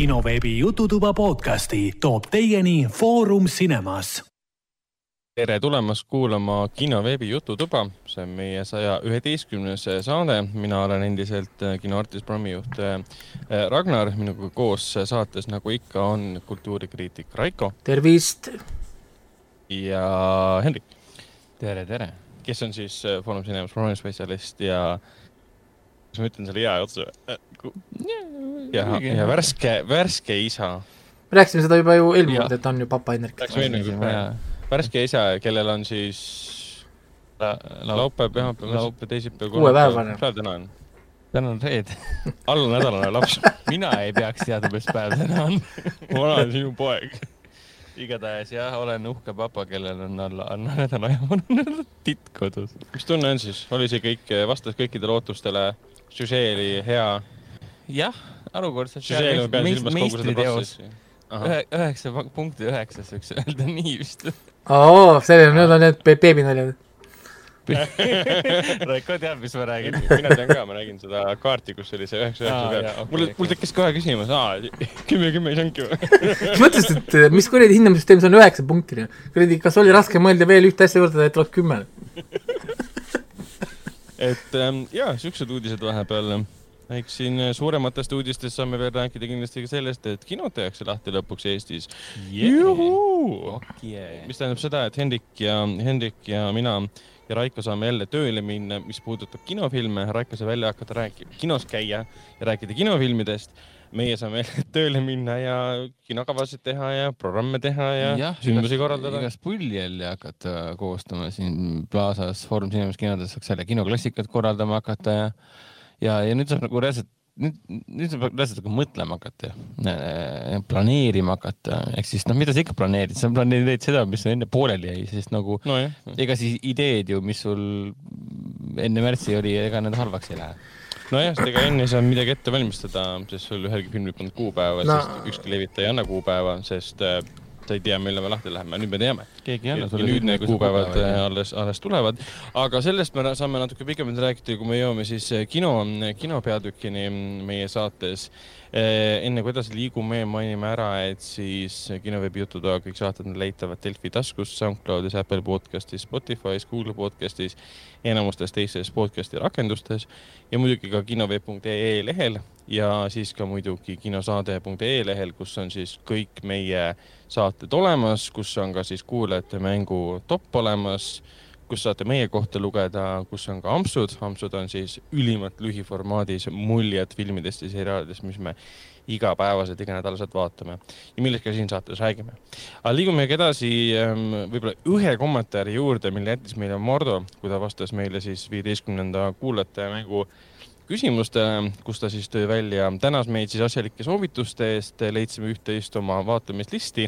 kinoveebi Jututuba podcasti toob teieni Foorum Cinemas. tere tulemast kuulama kinoveebi Jututuba, see on meie saja üheteistkümnes saade, mina olen endiselt kinoartist, programmijuht äh, Ragnar, minuga koos saates, nagu ikka, on kultuurikriitik Raiko. tervist! ja Hendrik. tere, tere! kes on siis äh, Foorum Cinemas programmispetsialist ja kas ma ütlen selle hea otsa? ja, ja värske, värske isa. me rääkisime seda juba ju eelmine kord, et ta on ju papa kord, värske isa, kellel on siis La, laupäev, pühapäev, laupäev, teisipäev, kolmapäev. päev täna on? täna on reede. allanädalane laps mina ei peaks teadma, mis päev täna on ma olen sinu poeg. igatahes jah, olen uhke papa, kellel on alla, alla nädala ja mul on titt kodus. mis tunne on siis, oli see kõik, vastas kõikidele ootustele, süžee oli hea? jah, harukordselt. meistriteos. ühe, üheksa punkti üheksas võiks öelda nii vist. oo, selline, need on need beebinaljad Raiko teab, mis ma räägin. mina tean ka, ma nägin seda kaarti, kus oli see üheksa, üheksa peal. mul, mul tekkis kohe küsimus, aa, kümme, kümme ei saanudki või? mis mõtlesid, et mis kuradi hindamissüsteem see on üheksa punkti? kuradi, kas oli raske mõelda veel ühte asja juurde, et oleks kümme? Et ähm, jaa, siuksed uudised vahepeal eks siin suurematest uudistest saame veel rääkida kindlasti ka sellest, et kinod tehakse lahti lõpuks Eestis yeah.. Yeah. mis tähendab seda, et Hendrik ja, Hendrik ja mina ja Raiko saame jälle tööle minna, mis puudutab kinofilme. Raiko saab jälle hakata rääkima, kinos käia ja rääkida kinofilmidest. Meie saame tööle minna ja kinokavasid teha ja programme teha ja, ja sündmusi korraldada. igast pulli jälle hakata koostama siin Plaza's, Foorum Cinemas kinodes saaks jälle kinoklassikat korraldama hakata ja ja, ja nüüd saab nagu reaalselt nüüd, nüüd saab reaalselt nagu mõtlema hakata ja planeerima hakata, ehk siis noh, mida sa ikka planeerid, sa planeerid seda, mis enne pooleli jäi, sest nagu no, ega siis ideed ju, mis sul enne märtsi oli, ega need halvaks ei lähe nojah, sest ega enne ei saa midagi ette valmistada, sest sul ühelgi filmil polnud kuupäeva no., sest ükski levitaja ei anna kuupäeva, sest äh, sa ei tea, millal me lahti läheme, nüüd me teame. keegi ei anna sulle. nüüd need kuupäevad alles, alles tulevad, aga sellest me saame natuke pikemalt rääkida, kui me jõuame siis kino, kinopeatükini meie saates. Enne kui edasi liigume, mainime ära, et siis kinoveebi jututoa kõik saated on leitavad Delfi taskus, SoundCloudis, Apple podcastis, Spotify's, Google podcastis, enamustes teistes podcasti rakendustes ja muidugi ka kinoveeb.ee lehel ja siis ka muidugi kinosaade.ee lehel, kus on siis kõik meie saated olemas, kus on ka siis kuulajate mängu top olemas, kus saate meie kohta lugeda, kus on ka ampsud, ampsud on siis ülimalt lühiformaadis muljed filmidest ja seriaalidest, mis me igapäevaselt, iganädalaselt vaatame ja millest ka siin saates räägime. aga liigumegi edasi ähm, võib-olla ühe kommentaari juurde, mille jättis meile Mordo, kui ta vastas meile siis viieteistkümnenda kuulajate mängu küsimustele, kus ta siis tõi välja, tänas meid siis asjalike soovituste eest, leidsime üht-teist oma vaatamislisti.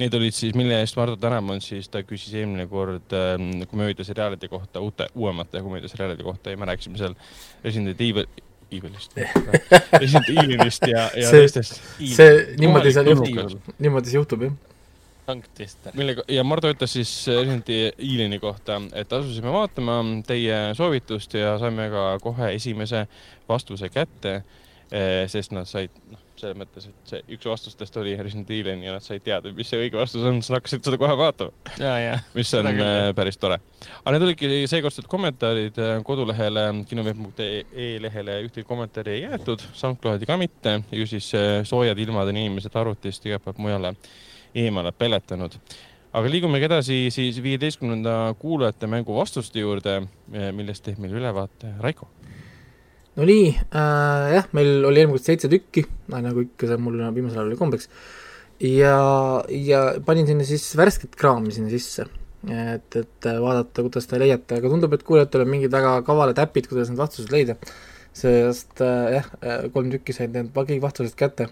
Need olid siis, mille eest Mardu Tänamann siis, ta küsis eelmine kord ähm, komöödiaseriaalide kohta, uute, uuemate komöödiaseriaalide kohta ja me rääkisime seal Resident Evil, Evilist Resident Evilist ja, ja see, teistest. see, niimoodi seal juhtub, niimoodi see juhtub, jah tanktester. millega ja Mardu ütles siis Resident Evilini kohta, et asusime vaatama teie soovitust ja saime ka kohe esimese vastuse kätte. Eh, sest nad said, noh, selles mõttes, et see üks vastustest oli Resident Evilin ja nad said teada, mis see õige vastus on, siis nad hakkasid seda kohe vaatama. mis on. Eh, päris tore. aga need olidki seekordsed kommentaarid eh, kodulehele, kinoveeb.ee lehele ühtegi kommentaari ei jäetud, SoundCloudi ka mitte, ju siis soojad ilmad on inimesed arvutist igal pool mujale eemale peletanud. aga liigumegi edasi siis viieteistkümnenda kuulajate mängu vastuste juurde, millest teeb meile ülevaate Raiko. no nii äh,, jah, meil oli eelmine kord seitse tükki, nagu ikka see mul viimasel ajal oli kombeks, ja, ja panin sinna siis värsket kraami sinna sisse et, et vaadata, kuidas te leiate, aga tundub, et kuulajatel on mingid väga kavalad äpid, kuidas need vastused leida. sest äh, jah, kolm tükki said need kõik vastused kätte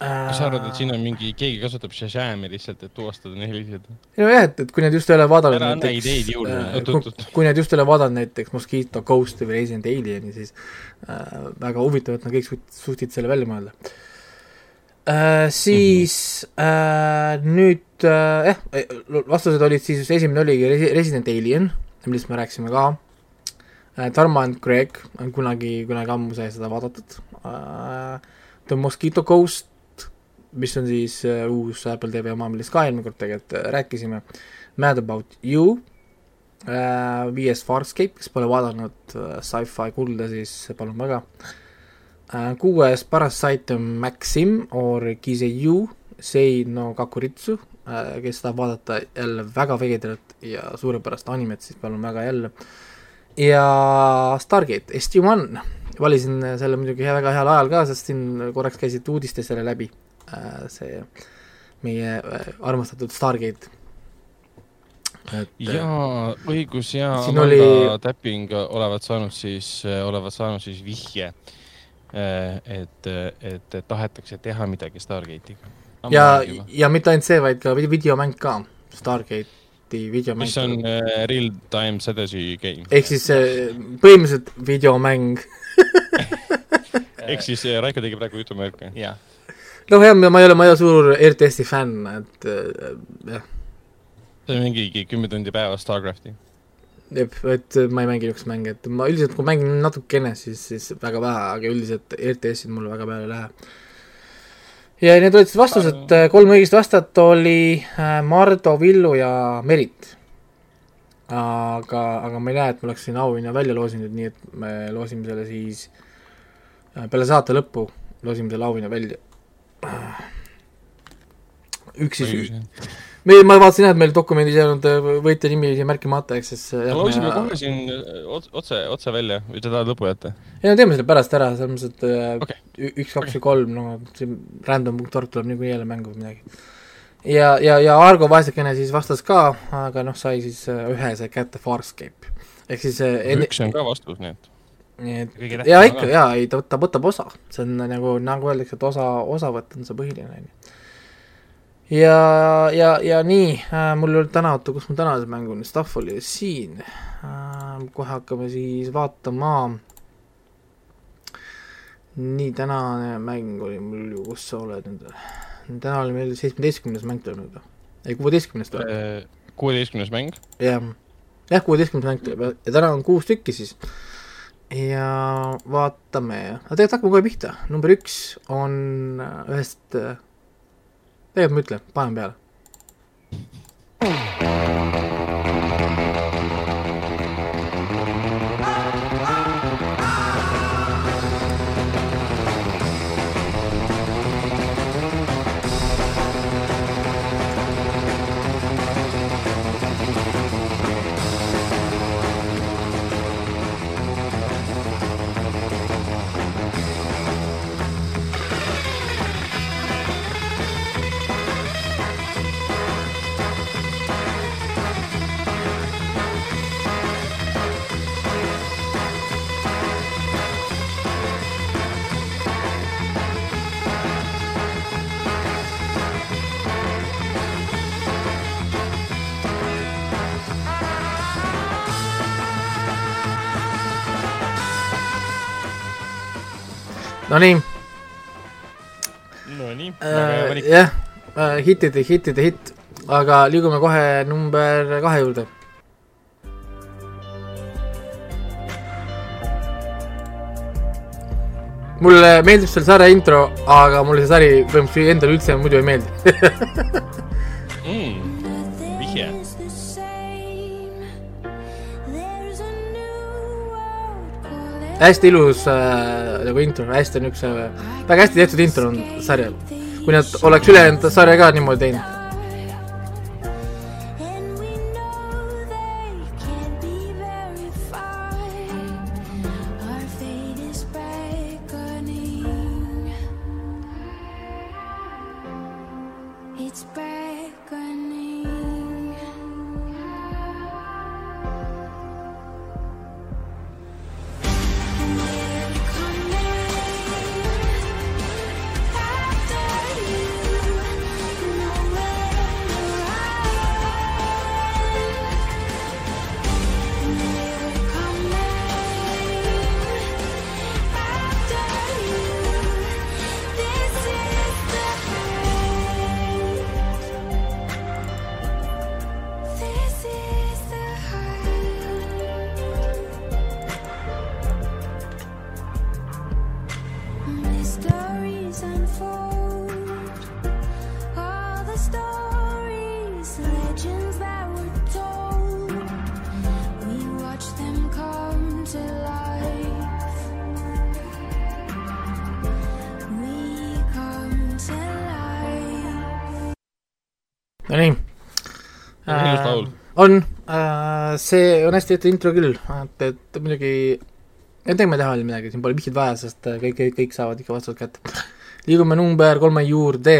kas sa arvad, et siin on mingi, keegi kasutab Shazami lihtsalt, et tuvastada neid helisid? nojah, et, et kui nad just ei ole vaadanud ära anna ideid juurde äh,, kui, kui nad just ei ole vaadanud näiteks Mosquito Ghosti või Resident Alieni, siis äh, väga huvitav, et nad kõik suut-, suutsid selle välja mõelda äh,. Siis mm -hmm. äh, nüüd äh, jah eh,, vastused olid siis, esimene oligi Resident Alien, millest me rääkisime ka äh,, Tarmo and Craig, kunagi, kunagi ammu sai seda vaadatud äh,, The Mosquito Ghost, mis on siis äh, uus Apple TV oma, millest ka eelmine kord tegelikult äh, rääkisime, Mad About You äh,, viies Farscape, kes pole vaadanud sci-fi kulda, siis palun väga. Kuues Parasite Maxim or Kiseyu Sei no Kakuritsu kes tahab vaadata jälle väga veidrat ja suurepärast animet, siis palun väga jälle. ja Stargate SG-1 valisin selle muidugi väga heal ajal ka, sest siin korraks käisid uudistes selle läbi see meie äh, armastatud Stargate. äh, jaa, õigus ja Amanda oli-. Tapping olevat saanud siis, olevat saanud siis vihje, et, et tahetakse teha midagi Stargate'iga. ja, ja mitte ainult see, vaid ka vi- videomäng ka, Stargate'i videomäng. mis on äh, real-time strategy game. ehk siis äh, põhimõtteliselt videomäng. ehk siis äh, Raiko tegi praegu jutumärke. jah, noh jah, ma ei ole, ma ei ole suur RTS-i fänn, et äh, jah, see on mingi kümme tundi päevas Starcrafti. jep, et ma ei mängi niisuguseid mänge, et ma üldiselt, kui mängin natukene, siis, siis väga vähe, aga üldiselt RTS-id mulle väga peale ei lähe. ja need olid siis vastused, kolm õigest vastat oli äh, Mardu, Villu ja Merit. aga, aga ma ei näe, et ma oleks siin auhinna välja loosinud, nii et me loosime selle siis äh, peale saate lõppu, loosime selle auhinna välja. Üks siis, meil, ma vaatasin jah, et meil dokumendis olnud äh, võitja nimi siia märkimata, ehk siis äh, jah, loosime me- kohe siin äh, ots- otse, otse välja või sa tahad lõpu jätta? ei no teeme selle pärast ära, selles mõttes, et ü- üks, kaks ja kolm, no see random.org tuleb niikuinii jälle mängu või midagi. ja, ja, ja Argo vaesekene siis vastas ka, aga noh, sai siis ühe sai kätte Farscape. ehk siis äh, enne, üks on ka vastus, nii et. Nii et tähtsam ikka, ka. jaa, ei ta võtab, võtab osa, see on nagu, nagu öeldakse, et osa, osavõtt on see põhiline, on ju. ja, ja, ja nii äh,, mul ei olnud täna, oota, kus mul täna see mängune stuff oli, siin äh,. kohe hakkame siis vaatama. nii, tänane mäng oli mul ju, kus sa oled nüüd? täna oli meil seitsmeteistkümnes mäng tulnud või? ei, kuueteistkümnes tuleb, Äh, kuueteistkümnes mäng. jah. jah, kuueteistkümnes mäng tuleb ja- ja täna on kuus tükki siis ja vaatame, aga tegelikult hakkame kohe pihta, number üks on äh, ühest, tegelikult ma ütlen, panen peale. hittide, hittide hitt, aga liigume kohe number kahe juurde. mulle meeldib selle sarja intro, aga mulle see sari põhimõtteliselt endale üldse muidu ei meeldi. Mm, vihje. hästi ilus äh, nagu intro, hästi niisuguse, väga hästi tehtud intro on sarjal. Kui nad oleks ülejäänud sarja ka niimoodi teinud. no nii äh,. ilus laul. on äh,, see on hästi ette intro küll, et, et muidugi, ei tegime teha veel midagi, siin pole vihjeid vaja, sest kõik, kõik, kõik saavad ikka vastused kätte. liigume number kolme juurde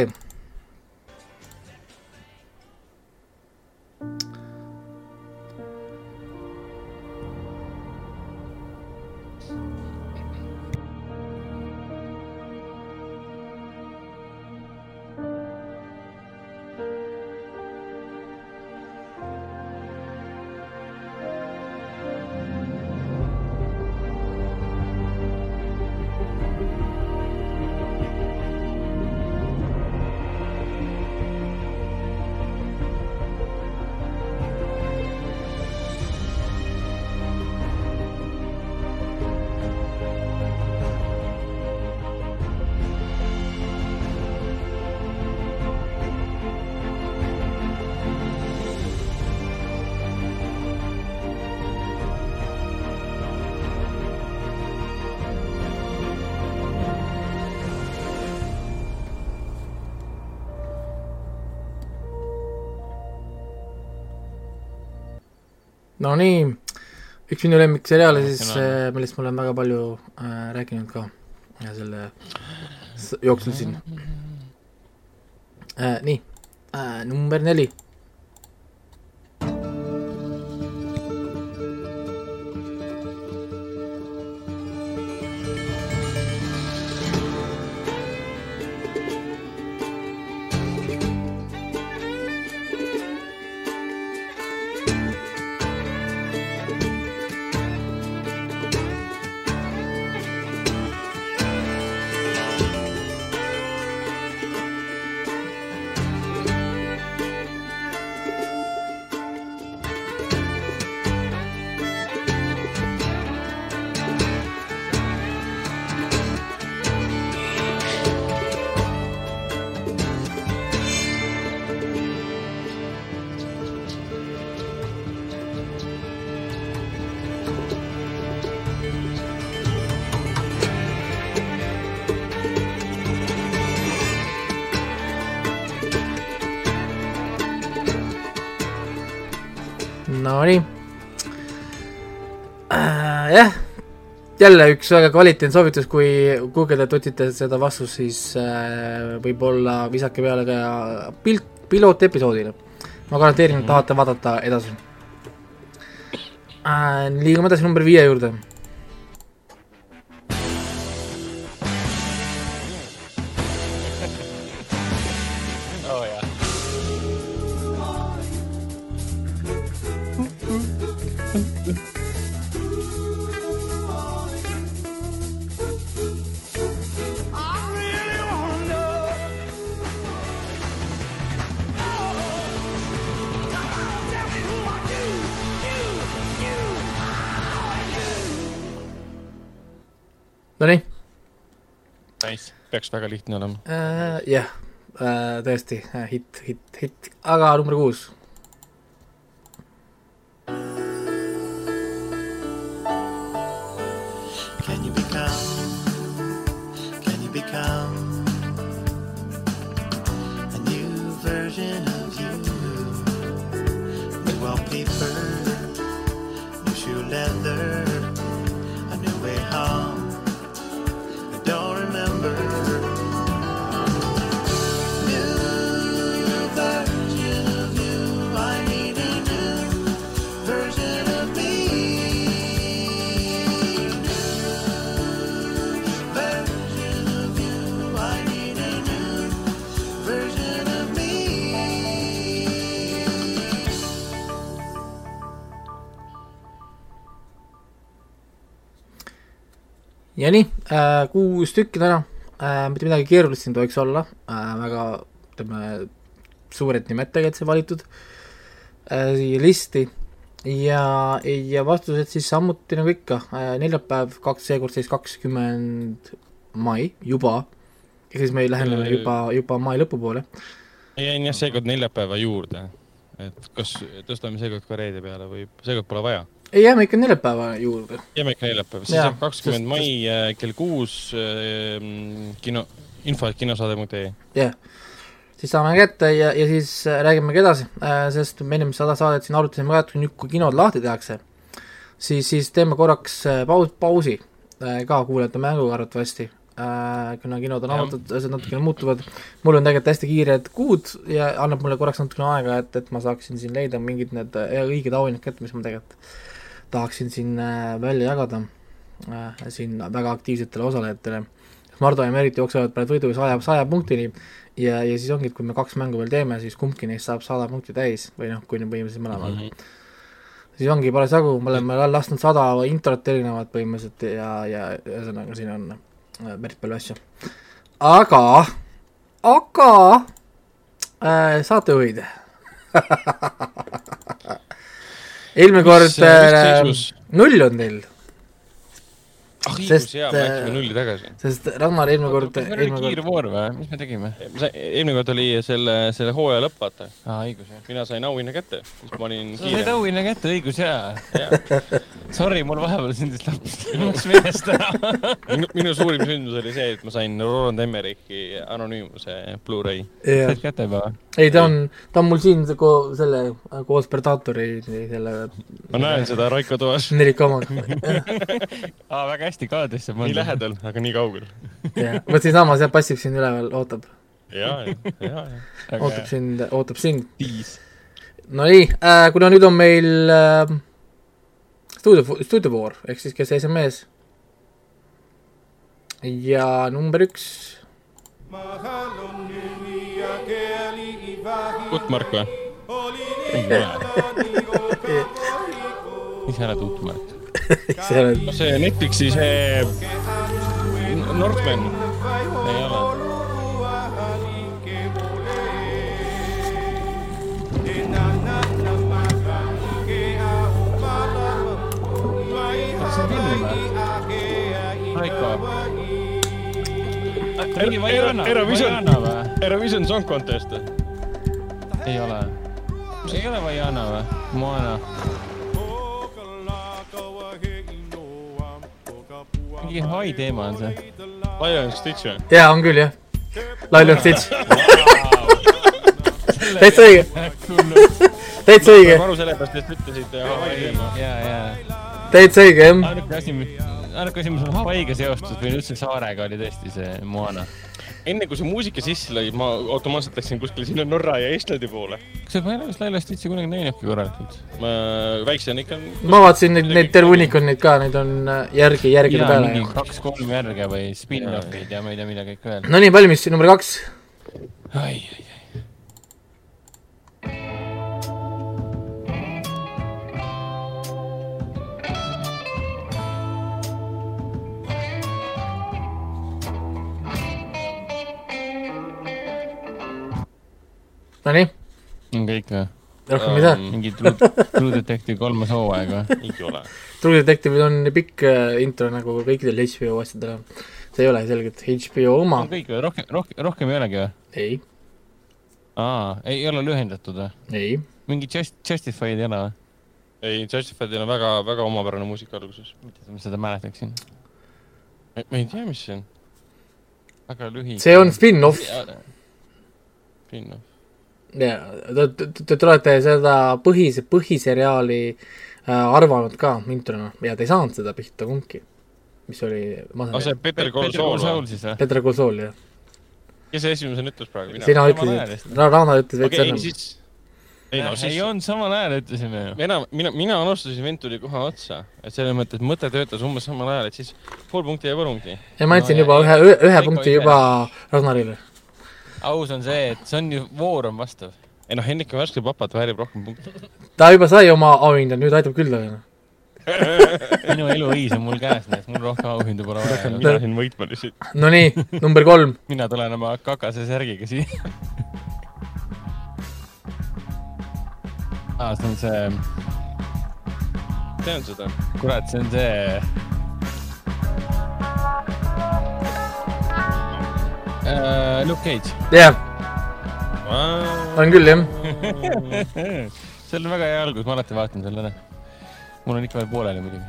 Nonii, üks minu lemmikseriaale siis on., millest ma olen väga palju äh, rääkinud ka ja selle jooksul siin äh,. nii äh,, number neli. Jälle üks väga kvaliteetne soovitus, kui guugeldajat otsite seda vastust, siis äh, võib-olla visake peale ka pilt, pilootepisoodile. ma garanteerin, et tahate vaadata edasi äh,. liigume edasi number viie juurde. oo jaa. Peaks väga lihtne olema. äh,, jah äh,, tõesti äh, hitt, hitt, hitt, aga number kuus. Ja nii äh,, kuus tükki täna äh,, mitte midagi keerulist siin tohiks olla äh,, väga ütleme, suured nimed tegelikult sai valitud äh, siia listi ja, ja vastused siis samuti nagu ikka äh,, neljapäev, kaks, seekord siis kakskümmend mai juba, ehk siis me läheneme Äh. juba, juba mai lõpupoole. jäin jah seekord neljapäeva juurde, et kas tõstame seekord ka reede peale või seekord pole vaja. ei, jääme ikka neljapäeva juurde. jääme ikka neljapäeva, siis on kakskümmend mai äh, kell kuus äh, kino, info, et kinosaade.ee. jah, siis saame kätte ja, ja siis äh, räägimegi edasi, sest me ennem seda saadet siin arutasime ka, et nüüd, kui kinod lahti tehakse, siis, siis teeme korraks paus, pausi ka kuulajate mänguga arvatavasti kuna kinod on avatud, asjad natukene muutuvad, mul on tegelikult hästi kiired kuud ja annab mulle korraks natukene aega, et, et ma saaksin siin leida mingid need õiged auhinnad kätte, mis ma tegelikult tahaksin siin äh, välja jagada äh, siin väga aktiivsetele osalejatele. Mardu ja Merit jooksevad praegu võidu saja, saja punktini ja, ja siis ongi, et kui me kaks mängu veel teeme, siis kumbki neist saab sada punkti täis või noh, kui nüüd põhimõtteliselt mõlemal mm. -hmm. siis ongi parasjagu, me oleme lasknud sada introt erinevat põhimõtteliselt ja, ja ühesõnaga siin on äh, päris palju asju. aga, aga äh, saatejuhid eelmine kord Mis, äh, null on teil, ah õigus jaa, me läksime äh, nulli tagasi. sest Ragnar eelmine kord, kas meil oli kiirvoor või, mis me tegime? eelmine kord oli selle, selle hooaja lõpp, vaata. aa, õigus jah. mina sain auhinna kätte, siis ma olin sa said kiire. auhinna kätte, õigus jaa. Sorry, mul vahepeal sündis laps, läks meelest ära. minu, suurim sündmus oli see, et ma sain Roland Emmerichi Anonüümuse Blu-ray. said, kätte juba või? Ei ta on, ta on mul siin ko-, selle äh, koos Predaatori selle ma näen seda Raiko toas. 4K omaga, aa, väga hästi kaadrisse nii. lähedal, aga nii kaugel. jah, vot siinsamas jah, passiv siin üleval, ootab, ja, ja, ja, ja. ootab sind, ootab sind. Nonii äh,, kuna nüüd on meil äh, stuudio, stuudiovoor, ehk siis kes SMS ja number üks, Utmark või? ei ole. mis sa oled Utmark? see on see Netflixi see Northman. ei ole. kas see on film või? Raiko. Eurovision. Eurovision Song Contest. Ei ole. ei ole Vaiana või? Moana. mingi Hawaii teema on see. Lion Stitch või? jaa, on küll jah, Lail on Stitch, täitsa õige, täitsa õige, aru sellepärast, et ütlesid Hawaii teema. ja, ja. täitsa õige jah, ainuke asi, ainuke asi, mis mul Hawaii'ga seostus või üldse saarega oli tõesti see Moana. Enne kui see muusika sisse lõi, ma automaatselt läksin kuskile sinna Norra ja Islandi poole. kas ma ei ole vist Laila Stitsi kunagi näinudki korralikult? ma väiksena ikka. ma vaatasin neid, neid terve hunnik on neid ka, neid on äh, järgi, järgide jaa, peale kaks-kolm järge või spin-off'id ja ma ei tea, mida kõik veel. Nonii, valmis, number kaks, ai, ai, ai. Nonii, on kõik või? rohkem ei saa. mingi True, True Detective kolmas hooaeg või? ei ole. True Detective'il on pikk äh, intro nagu kõikidel HBO asjadel on. see ei ole selgelt HBO oma on, kõik või? rohkem, rohkem, rohkem ei olegi või? ei, aa, ei ole lühendatud või? ei, mingi Just, Justified ei ole või? ei, Justifiedil on väga, väga omapärane muusika alguses. mitte, et ma seda mäletaksin. ma ei tea, mis see on. väga lühike. see on spin-off Spin-off. Ja te, te, te, te olete seda põhise, põhiseriaali äh, arvanud ka introna ja te ei saanud seda pihta kumbki, mis oli, ma aa, see saan, Peter või? siis või? Peter Kolsool jah, kes see esimesena ütles praegu? mina. sina ütlesid Rauno ütles veits ei ennem. siis. ei no ei siis. olnud, samal ajal ütlesime ju. enam, mina, mina alustasin, vend tuli kohe otsa, et selles mõttes, et mõte töötas umbes samal ajal, et siis pool punkti ja pool punkti. ja ma andsin No juba ja- ühe, ühe punkti juba Ragnarile. Aus on see, et see on ju, voor on vastav. ei noh, Hendrik Värske papat väärib rohkem punkte. ta juba sai oma auhinda, nüüd aitab küll talle. minu eluviis on mul käes, nii et mul rohkem auhindu pole vaja. mina siin võitma lihtsalt. Nonii, number kolm, mina tulen oma kakase särgiga siia. aa, see on see, tean seda. kurat, see on see. Luke Cage, jah, on küll jah. see on väga hea algus, ma alati vaatan selle ära. mul on ikka veel pooleli muidugi.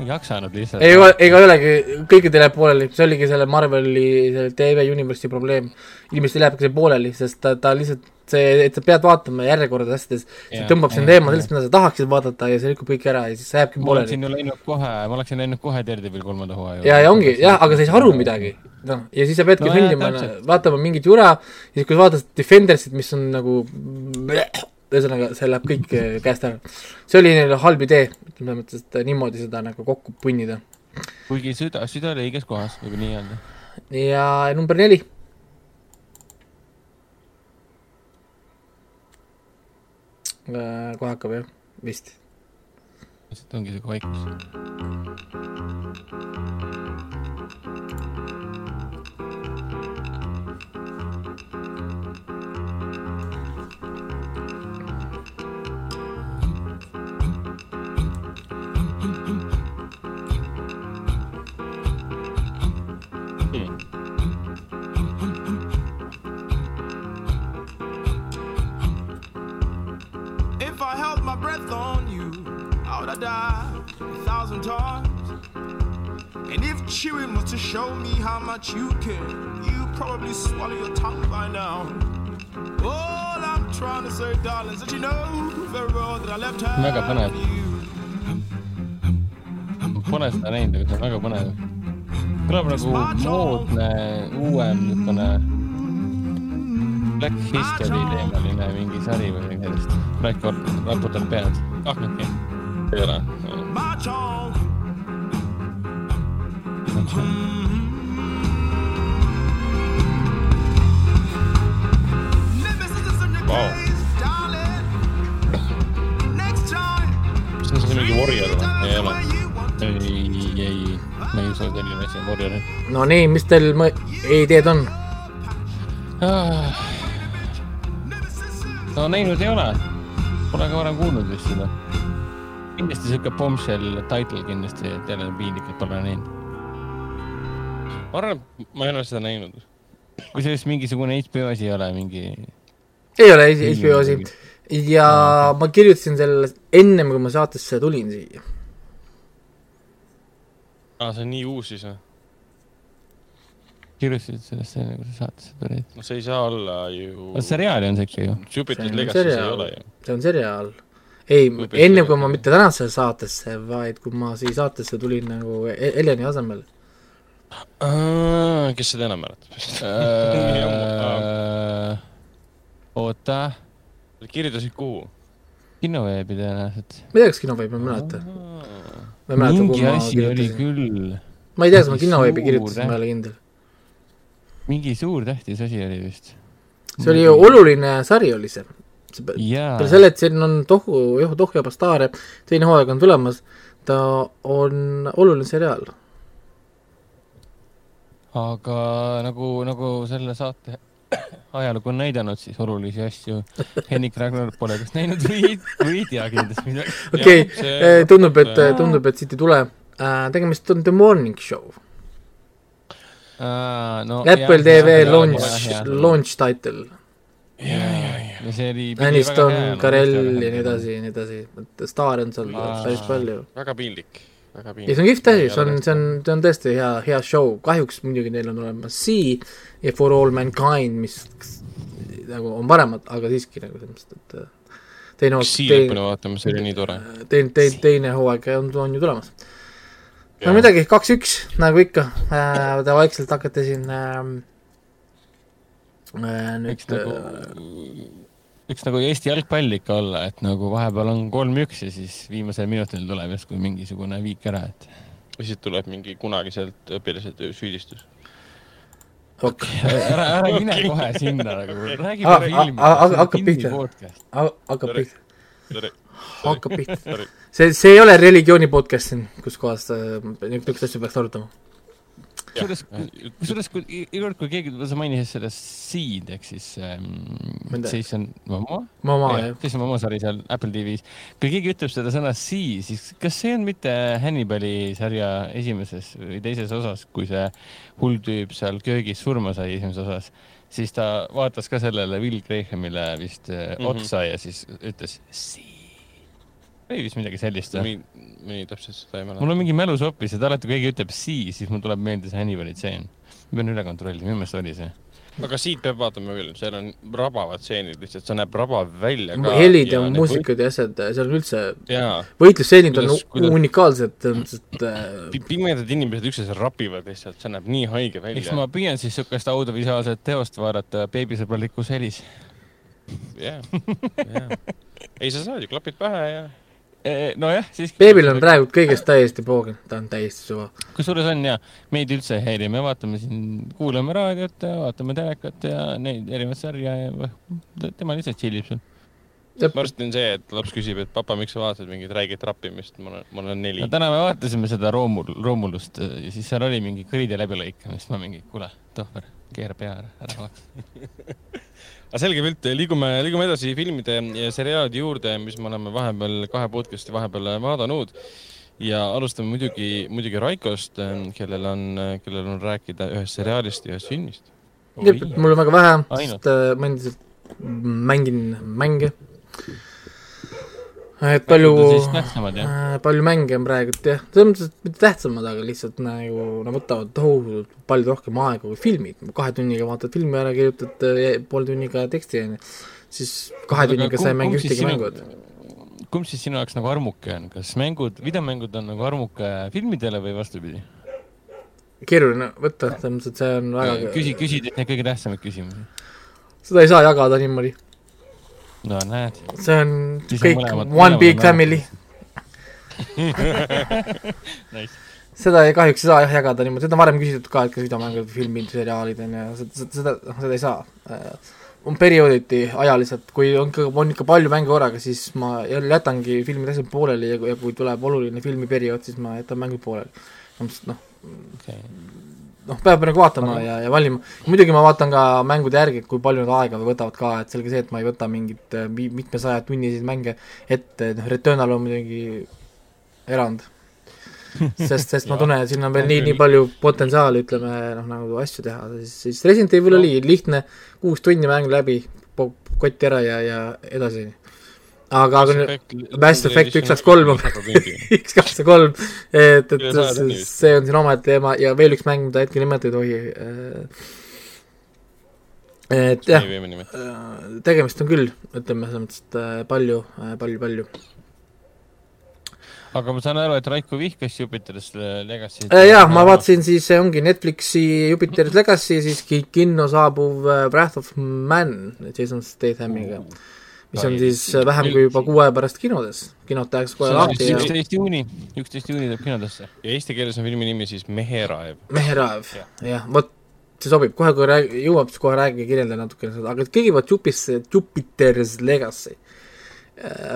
ei jaksanud lihtsalt. ega, ega ei olegi, kõikidel jääb pooleli, see oligi selle Marveli selle TV Universe'i probleem. inimestel jääbki see pooleli, sest ta, ta lihtsalt see, et sa pead vaatama järjekorda asjades, see tõmbab sind eemale sellest, mida sa tahaksid vaadata ja see lükkab kõik ära ja siis sa jääbki ma pooleli oleksin. ju läinud kohe, ma oleksin läinud kohe Daredevil kolmanda hooaja ja, ja ongi jah, aga sa ei saa aru midagi. noh, ja siis sa peadki No kõndima, vaatama mingit jura ja siis, kui sa vaatad Defendersit, mis on nagu ühesõnaga, see läheb kõik eh, käest ära. see oli neil halb idee, selles mõttes, et niimoodi seda nagu kokku punnida. kuigi süda, süda oli õiges kohas, võib nii öelda. ja number neli. Kohe hakkab jah, vist. lihtsalt ongi siuke vaikus. Breath on you, I would have died a thousand times. And if chewing was to show me how much you care, you'd probably swallow your tongue by now. All I'm trying to say, darling, is that you know very well that I left her. Väga põnev. Pole seda näinud, aga see on väga põnev. kõlab nagu moodne, uuem niisugune Black History teemaline mingi sari või midagi sellist. Black, raputab pead. ah, okei ei ole. March on. Nemesis in your Wow. case, darling. Next time. mis on see mingi Warrior või? ei ole. ei, ei, ma ei usu, et selline asi on Warrior. no nii, mis teil mõ-, ideed on? No näinud ei ole. Pole ka varem kuulnud vist seda. kindlasti siuke bombshell title kindlasti, et jälle piinlik, et pole näinud. ma arvan, et ma ei ole seda näinud. kusjuures mingisugune HBO asi ei ole mingi. ei ole HBO asi. ja ma kirjutasin selle ennem, kui ma saatesse tulin siia. aa, see on nii uus siis või? Kirjutasid sellest enne, kui sa saatesse tulid. no see ei saa olla ju. seriaali on see ikka ju. On Legacy's ei ole ju. see on seriaal. ei Võib, enne ütelda. kui ma mitte tänasesse saatesse, vaid kui ma siia saatesse tulin nagu Heleni asemel. kes seda enam mäletab? Äh, oota, kirjutasid kuhu? kinoveebi tõenäoliselt. ma ei tea, kas kinoveebi, ma ei mäleta. ma ei mäleta, mingi asi oli küll, ma ei tea, kas ma kinoveebi kirjutasin, ma ei ole kindel. Mingi suur tähtis asi oli vist. see oli ju oluline sari oli see. jaa peale, selle, et siin on Tohu, Johu Tohu ja Bastaare, teine hooaeg on tulemas, ta on oluline seriaal. aga nagu, nagu selle saate ajalugu on näidanud, siis olulisi asju Henrik Ragnar pole kas näinud või, või ei tea kindlasti midagi. okei okay,, tundub, et, tundub, et siit ei tule. tegemist on The Morning Show. No Apple TV launch, launch title. ja see oli. Aniston, Karel ja nii edasi ja nii edasi, et staare on seal Aa. päris palju. väga piinlik, väga ja piinlik. see on kihvt asi, see on, see on, see on tõesti hea, hea show, kahjuks muidugi neil on olemas Sea ja For All Mankind, mis nagu on paremad, aga siiski nagu selles mõttes, et äh, teine hooaeg, teine, see teine, teine, teine hooaeg on, on ju tulemas. No midagi, kaks-üks, nagu ikka. Äh,, te vaikselt hakkate siin äh, äh, nüüd võiks nagu, võiks nagu Eesti jalgpall ikka olla, et nagu vahepeal on kolm-üks ja siis viimasel minutil tuleb järsku mingisugune viik ära, et ja siis tuleb mingi kunagiselt õpilasetöö süüdistus. ok, ära, ära mine kohe sinna nagu, räägi Ah, korra ah, filmist ah,, hakkab pihta. hakkab pihta, hakkab pihta. See, see ei ole religiooni podcast siin, kus kohas äh, niisuguseid asju peaks arutama. kusjuures, kusjuures, kui iga kord, kui keegi, sa mainisid seda Seed ehk siis ähm, Jason Momoa, Mama jah, Jason Momoa sari seal Apple TV-s. kui keegi ütleb seda sõna Sea, siis kas see on mitte Hannibali sarja esimeses või teises osas, kui see hull tüüp seal köögis surma sai esimeses osas, siis ta vaatas ka sellele Will Grahamile vist mm. -hmm. otsa ja siis ütles Sea. Oli vist midagi sellist või? nii, täpselt seda ei mul mäleta. on mingi mälu sopis, et alati kui keegi ütleb sii, siis mul tuleb meelde see Hannibali tseen. ma pean üle kontrollima, minu meelest oli see. aga siit peab vaatama küll, seal on rabavad stseenid lihtsalt, see näeb rabav välja ka. helid ja muusikad ja asjad, seal on üldse, jaa, võitlusstseenid on Kuidas- unikaalsed, et äh, Pi- pimedad inimesed üksteisel rapivad lihtsalt, see näeb nii haige eks välja ma. püüan siis niisugust audiovisuaalset teost vaadata beebisõbralikus helis. jah, jah. ei, sa saad ju klapid pähe ja nojah, siis beebil on praegu kõigest täiesti poogen, ta on täiesti suva. kusjuures on ja, meid üldse ei häiri, me vaatame siin, kuulame raadiot ja vaatame telekat ja neid erinevaid sarja ja tema lihtsalt tšillib seal. varsti on see, et laps küsib, et papa, miks sa vaatad mingit räiget rappimist, mul on, mul on neli no. täna me vaatasime seda Roomul, Roomulust ja siis seal oli mingi kõride läbilõikamist, ma mingi, kuule, tohver, keera pea ära, ära vaata. Aga selge pilt, liigume, liigume edasi filmide ja seriaalide juurde, mis me oleme vahepeal kahe podcast'i vahepeal vaadanud. ja alustame muidugi, muidugi Raikost, kellel on, kellel on rääkida ühest seriaalist ja ühest filmist. mul on väga vähe, sest äh, ma endiselt mängin mänge. Et palju tähtsamad jah. äh, palju mänge on praegult jah, selles mõttes, et mitte tähtsamad, aga lihtsalt nagu nad võtavad tohutult palju rohkem aega kui filmid, kahe tunniga vaatad filmi ära, kirjutad äh, poole tunniga teksti onju, siis kahe Aga tunniga sa ei mängi ühtegi mängu, kumb siis sinu jaoks nagu armuke on, kas mängud, videomängud on nagu armuke filmidele või vastupidi? keeruline võtta, selles mõttes, et see on väga küsi, küsi kõige tähtsamaid küsimusi. seda ei saa jagada niimoodi, no näed. see on Siis on kõik mõlemad- one mõlemad big on family. Nice. seda ei kahjuks ei saa jah jagada niimoodi, seda on varem küsitud ka, et kas videomängud, filmid, seriaalid on ju, seda, seda, seda ei saa. on periooditi ajaliselt, kui on ikka, on ikka palju mänge korraga, siis ma jätangi filmid asjad pooleli ja kui, ja kui tuleb oluline filmiperiood, siis ma jätan mängud pooleli. noh, Okay. noh, peab nagu vaatama ja, ja valima, muidugi ma vaatan ka mängude järgi, kui palju nad aega võtavad ka, et selge see, et ma ei võta mingit äh, mi- mitmesaja tunniseid mänge ette, noh, Returnal on muidugi erand. sest, sest ma tunnen, et siin on veel nii, nii palju potentsiaali, ütleme noh, nagu asju teha, siis, siis Resident Evil oli lihtne, kuus tundi mäng läbi, kotti ära ja, ja edasi. aga, aga Mass Effect üks kaks kolm on üks, kaks ja kolm, et, et see- on siin omaette teema ja veel üks mäng, mida hetkel nimetada ei tohi. et jah, tegemist on küll, ütleme selles mõttes, et äh, palju, palju, palju. aga ma saan aru, et Raiko vihkas Jupiter's Legacy't. Äh, jah, ma vaatasin siis, see ongi Netflixi Jupiter's Legacy, siis ki- kinno saabuv äh, Wrath of Man Jason Stathamiga, mis on siis äh, vähem kui juba kuu aja pärast kinodes, kinod tehakse kohe lahti ja üksteist juuni, üksteist juuni tuleb kinodesse. ja eesti keeles on filmi nimi siis Meheraev. meheraev, jah, vot see sobib, kohe kui rääg-, jõuab, siis kohe räägi, kirjelda natukene seda, aga kõigepealt Jupis, Jupiter's Legacy.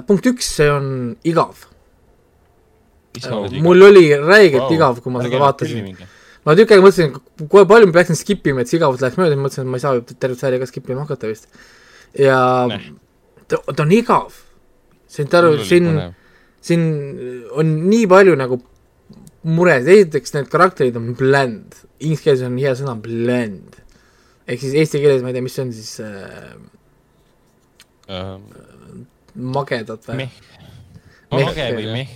punkt üks, see on igav. mul oli räigelt wow. igav, kui ma seda vaatasin. ma tükk aega mõtlesin, kui palju ma peaksin skip ima, et see igavus läheks mööda, mõtlesin, et ma ei saa ju tervet sarja ka skip ima hakata vist. ja Näh. Ta, ta on igav. said aru, siin, siin on nii palju nagu muresid, esiteks need karakterid on bland, inglise keeles on hea sõna bland. ehk siis eesti keeles ma ei tea, mis see on siis äh, magedad või? mage või meh.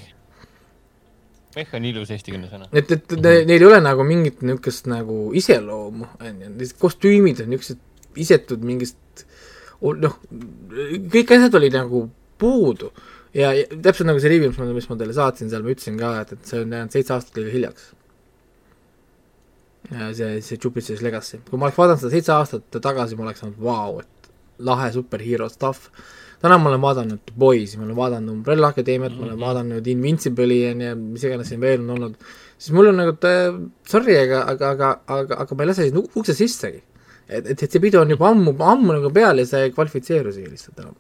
meh on ilus eestikeelne sõna. et, et ne, neil ei ole nagu mingit niisugust nagu iseloomu, on ju, need kostüümid on niisugused isetud mingist noh, kõik asjad olid nagu puudu ja, ja täpselt nagu see review, mis ma, teile saatsin seal, ma ütlesin ka, et, et see on jäänud seitse aastat liiga hiljaks. ja see, see Jupiter's Legacy, kui ma oleks vaadanud seda seitse aastat tagasi, ma oleks olnud vau, et lahe superhero stuff. täna ma olen vaadanud Boys'i, ma olen vaadanud Umbrella Academiat mm, -hmm. ma olen vaadanud Invincible'i ja nii, mis iganes siin veel on olnud, siis mul on nagu, sorry, aga, aga, aga, aga, aga ma ei lase sinna ukse sissegi. et, et, et see pidu on juba ammu, ammu nagu peal ja see ei kvalifitseeru siia lihtsalt enam.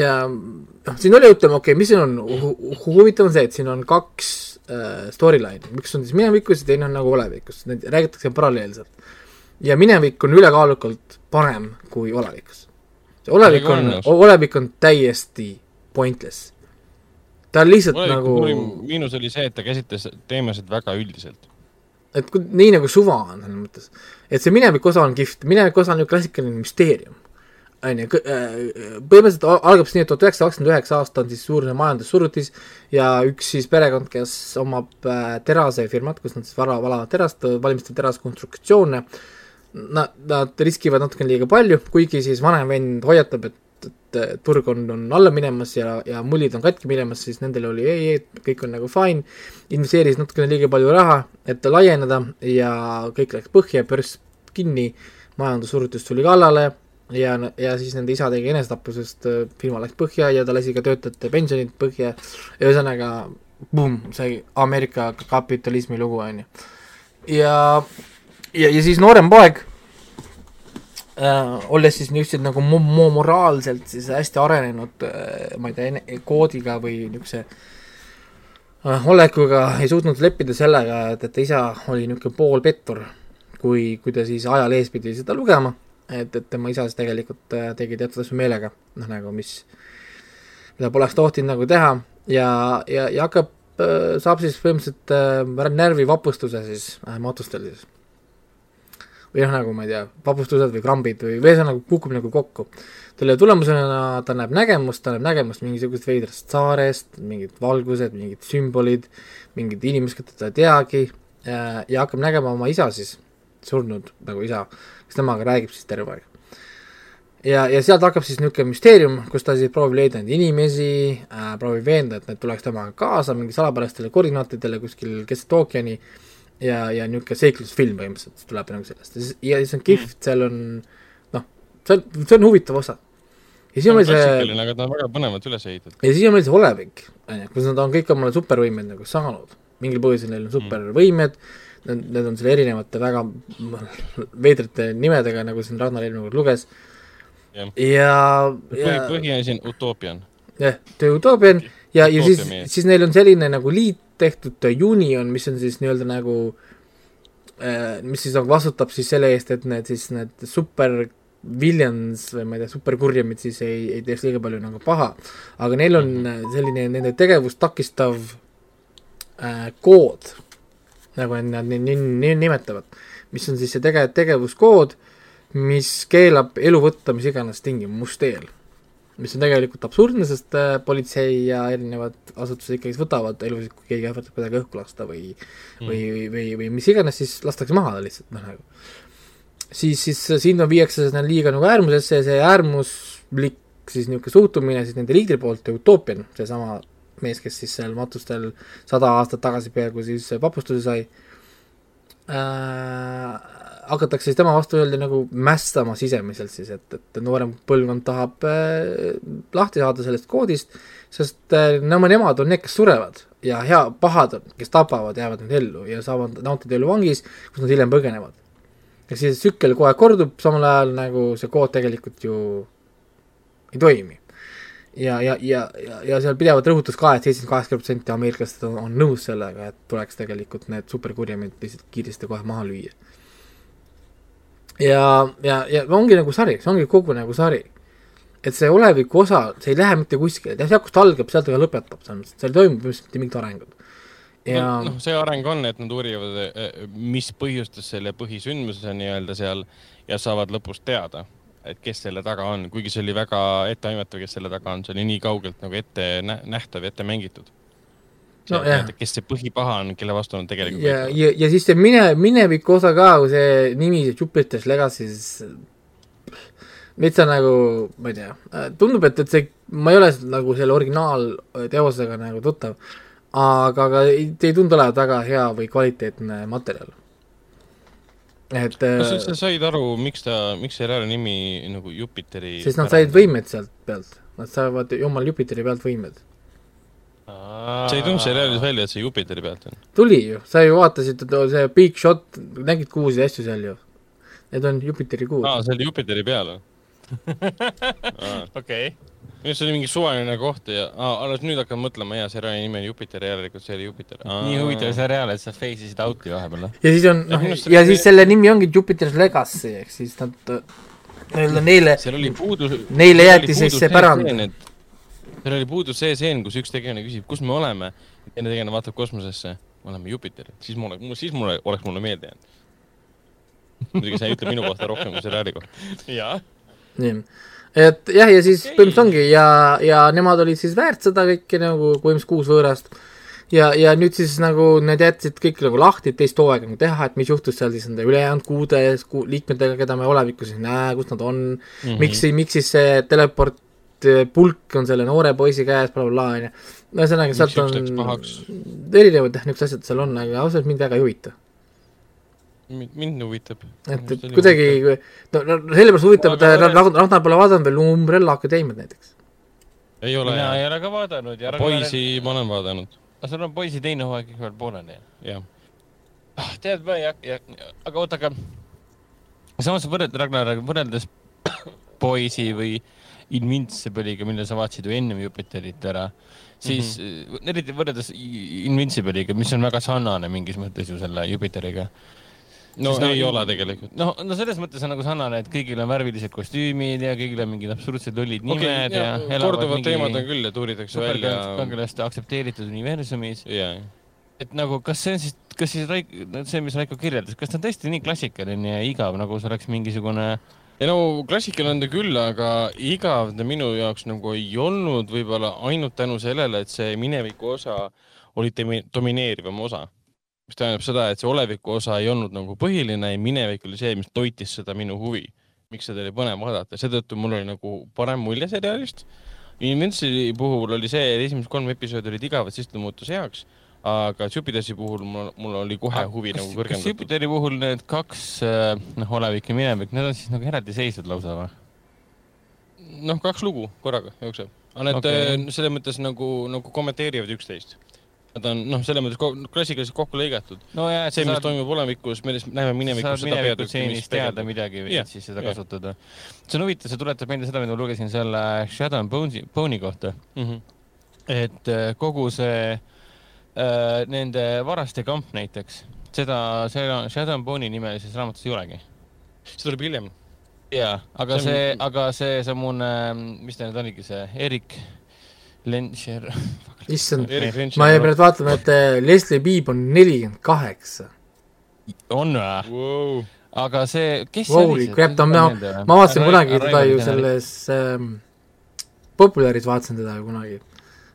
ja noh, siin oli, ütleme, okei okay,, mis siin on hu hu huvitav on see, et siin on kaks äh, storyline'i, üks on siis minevikus ja teine on nagu olevikus, need räägitakse paralleelselt. ja minevik on ülekaalukalt parem kui olevikus. see olevik on olevik on täiesti pointless. ta on lihtsalt nagu miinus oli see, et ta käsitles teemasid väga üldiselt. Et nii nagu suva on selles mõttes, et see mineviku osa on kihvt, mineviku osa on ju klassikaline müsteerium. on ju, põhimõtteliselt al- algab siis nii, et tuhat üheksasada kakskümmend üheksa aasta on siis suur majandussurutis ja üks siis perekond, kes omab äh, terasefirmat, kus nad siis vara, valavad terast, valmistavad teraskonstruktsioone, nad, nad riskivad natukene liiga palju, kuigi siis vanem vend hoiatab, et, et turg on, on alla minemas ja, ja mullid on katki minemas, siis nendel oli ei, ei, kõik on nagu fine, investeeris natukene liiga palju raha, et laieneda ja kõik läks põhja, börs kinni, majandussurutis tuli kallale ja, ja siis nende isa tegi enesetapu, sest äh, firma läks põhja ja ta lasi ka töötajate pensionid põhja, ühesõnaga see Ameerika kapitalismi lugu, on ju. ja, ja, ja siis noorem poeg äh,, olles siis niisugused nagu mo- mo- moraalselt siis hästi arenenud äh,, ma ei tea, koodiga või niisuguse äh, olekuga ei suutnud leppida sellega, et, et isa oli niisugune poolpettur, kui, kui ta siis ajalehes pidi seda lugema, et, et tema isa siis tegelikult äh, tegi teatud asju meelega, noh nagu mis, mida poleks tohtinud nagu teha ja, ja, ja hakkab, saab siis põhimõtteliselt äh, närvivapustuse siis äh, matustel siis või noh, nagu ma ei tea, vapustused või krambid või, või ühesõnaga kukub nagu kokku. selle tulemusena ta näeb nägemust, ta näeb nägemust mingisugusest veidrast saarest, mingid valgused, mingid sümbolid, mingid inimesed, keda ta ei teagi ja, hakkab nägema oma isa siis, surnud nagu isa, kes temaga räägib siis terve aeg. ja, ja sealt hakkab siis niisugune müsteerium, kus ta siis proovib leida neid inimesi äh,, proovib veenda, et need tuleks temaga kaasa mingi salapärastele koordinaatidele kuskil keset ookeani ja, ja niisugune seiklusfilm põhimõtteliselt tuleb nagu sellest ja siis on kihvt, seal on noh, see on, see on huvitav osa. ja siis on meil see, aga ta on väga põnevalt üles ehitatud. ja siis on meil see olevik, on ju, kus nad on kõik omale supervõimed nagu saanud, mingil põhjusel neil on supervõimed mm., need, need on selle erinevate väga veidrate nimedega, nagu siin Ragnar eelmine kord luges, jah, ja, ja, põhiasi on utoopian. jah, The Utopian ja, ja siis siis neil on selline nagu liit tehtud Union, mis on siis nii-öelda nagu äh, mis siis nagu vastutab siis selle eest, et need siis need super villains või ma ei tea, superkurjamid siis ei, ei teeks liiga palju nagu paha. aga neil on äh, selline nende tegevust takistav äh, kood, nagu nad ni- nimetavad, mis on siis see tege-, tegevuskood, mis keelab elu võtta mis iganes tingimusteel mis on tegelikult absurdne, sest äh, politsei ja erinevad asutused ikkagi võtavad elusid, kui keegi ähvardab kedagi õhku lasta või mm. või, või, või, või mis iganes, siis lastakse maha lihtsalt, noh nagu. siis, siis sinna viiakse seda liiga nagu äärmusesse ja see äärmuslik siis niisugune suhtumine siis nende liidri poolt, Utoopian, seesama mees, kes siis seal matustel sada aastat tagasi peaaegu siis vapustuse sai äh,, hakatakse siis tema vastu öelda nagu mässama sisemiselt siis, et, et noorem põlvkond tahab äh, lahti saada sellest koodist, sest äh, no nemad on need, kes surevad ja hea, pahad kes tapavad, jäävad nüüd ellu ja saavad nautida elu vangis, kus nad hiljem põgenevad. ehk siis tsükkel kogu aeg kordub, samal ajal nagu see kood tegelikult ju ei toimi. ja, ja, ja, ja, ja seal pidevalt rõhutas ka et, et seitsekümmend kaheksa protsenti ameeriklastest on, on nõus sellega, et tuleks tegelikult need superkurjamid lihtsalt kiiresti kohe maha lüüa ja, ja, ja ongi nagu sari, see ongi kogu nagu sari. et see oleviku osa, see ei lähe mitte kuskile, sealt, kust algab, sealt ta lõpetab, selles mõttes, seal ei toimu põhimõtteliselt mitte mingit arengut. ja noh, see areng on, et nad uurivad, mis põhjustas selle põhisündmuse nii-öelda seal ja saavad lõpus teada, et kes selle taga on, kuigi see oli väga etteaimatav, kes selle taga on, see oli nii kaugelt nagu ette nä- nähtav ette mängitud. No jah. kes see põhipaha on, kelle vastu nad tegelikult ja, ja, ja siis see mine, mineviku osa ka, kui see nimi, see Jupiter's Legacy, siis metsa nagu, ma ei tea, tundub, et, et see, ma ei ole nagu selle originaalteosega nagu tuttav, aga, aga ei, ei tundu olevat väga hea või kvaliteetne materjal. et kas sa äh, üldse said aru, miks ta, miks ära nimi nagu Jupiteri sest nad said võimed sealt pealt, nad saavad jumal Jupiteri pealt võimed. Sa ei tulnud seriaalis välja, et see Jupiteri pealt on? tuli ju, sa ju vaatasid, see Big Shot, nägid kuusi asju seal ju. Need on Jupiteri kuud aa, see oli Jupiteri peal või? okei. arust see oli mingi suvaline koht ja aa, alles nüüd hakkan mõtlema, jaa, seriaali nimi on Jupiter, järelikult see oli Jupiter. nii huvitav seriaal, et sa face isid out'i vahepeal, noh. ja siis on, Ja noh ja siis selle nimi ongi Jupiter's Legacy, ehk siis nad, nii-öelda neile, seal oli puudu. Neile jäeti siis see pärand. Seal oli puudu see stseen, kus üks tegelane küsib, kus me oleme. teine tegelane vaatab kosmosesse, me oleme Jupiter, siis mul, siis mulle, oleks mulle meelde jäänud. muidugi see ei ütle minu kohta rohkem kui seriaali kohta. jaa. nii, et jah, ja siis põhimõtteliselt ongi ja, ja nemad olid siis väärt seda kõike nagu põhimõtteliselt kuus võõrast ja, ja nüüd siis nagu need jätsid kõik nagu lahti, et teist hooaega nagu teha, et mis juhtus seal siis nende ülejäänud kuude ku, liikmetega, keda me olevikus ei näe, kus nad on mm, -hmm. miks, miks siis see teleport pulk on selle noore poisi käes bla,, blablabla, onju. ühesõnaga, sealt on erinevad jah, niisugused asjad seal on, aga ausalt mind väga ei huvita. mind huvitab. et, et kuidagi, no, no sellepärast huvitab, et Aga- Ra- Ra- Ragnar pole vaadanud veel Umbrella Akadeemiat näiteks. ei ole mina ei ole ka vaadanud ja poisi ma olen vaadanud, aga sul on poisi teine hooaeg ikka veel pooleli. jah. ah, tead, ma ei hakka, aga oota, aga samas võrreldes, Ragnar, võrreldes poisi või Invincible'iga, mille sa vaatasid ju ennem Jupiterit ära, siis mm -hmm. eriti võrreldes Invincible'iga, mis on väga sarnane mingis mõttes ju selle Jupiter'iga. no Siis ei no- ole tegelikult. no, no selles mõttes on nagu sarnane, et kõigil on värvilised kostüümid ja kõigil on mingid absurdsed lollid nimed okay,, ja korduvad teemad on küll ja tuuritakse välja. superkangelaste aktsepteeritud universumis. jaa, et nagu, kas see on siis, kas siis Raik-, see, mis Raiko kirjeldas, kas ta on tõesti nii klassikaline ja igav, nagu see oleks mingisugune ei no klassikaline on ta küll, aga igav ta minu jaoks nagu ei olnud, võib-olla ainult tänu sellele, et see mineviku osa oli domineerivam osa. mis tähendab seda, et see oleviku osa ei olnud nagu põhiline ja minevik oli see, mis toitis seda minu huvi. miks seda oli põnev vaadata, seetõttu mul oli nagu parem mulje seriaalist. Invincible puhul oli see, et esimesed kolm episoodi olid igavad, siis ta muutus heaks. Aga Jupitersi puhul mul, mul oli kohe huvi kas, nagu kas kõrgendatud. Jupiteri puhul need kaks noh, olevik ja minevik, need on siis nagu eraldiseisvad lausa või? noh, kaks lugu korraga jookseb, aga need okay. selles mõttes nagu, nagu kommenteerivad üksteist. Nad on noh, selles mõttes klassikaliselt kokku lõigatud. no see, mis saad, toimub olevikus, me näeme minevikus saad seda mineviku stseenist teada midagi või et siis seda jah. kasutada. see on huvitav, see tuletab meelde seda, mida ma lugesin selle Shadow and Bone'i, Bone'i kohta, Mhm. et äh, kogu see äh, nende varaste kamp näiteks, seda, seda Shadow and Bone'i nimelises raamatus ei olegi see tuleb hiljem. jaa, aga See see, aga see samune, mis ta nüüd oligi, see Erik Lenscher, issand, ma jäin praegu vaatama, et äh, Leslie Bibb on nelikümmend kaheksa. on või? Wow. aga see, kes Holy crap, ta on, ma, ma vaatasin kunagi teda ju. selles ähm, Populaaris vaatasin teda ju kunagi,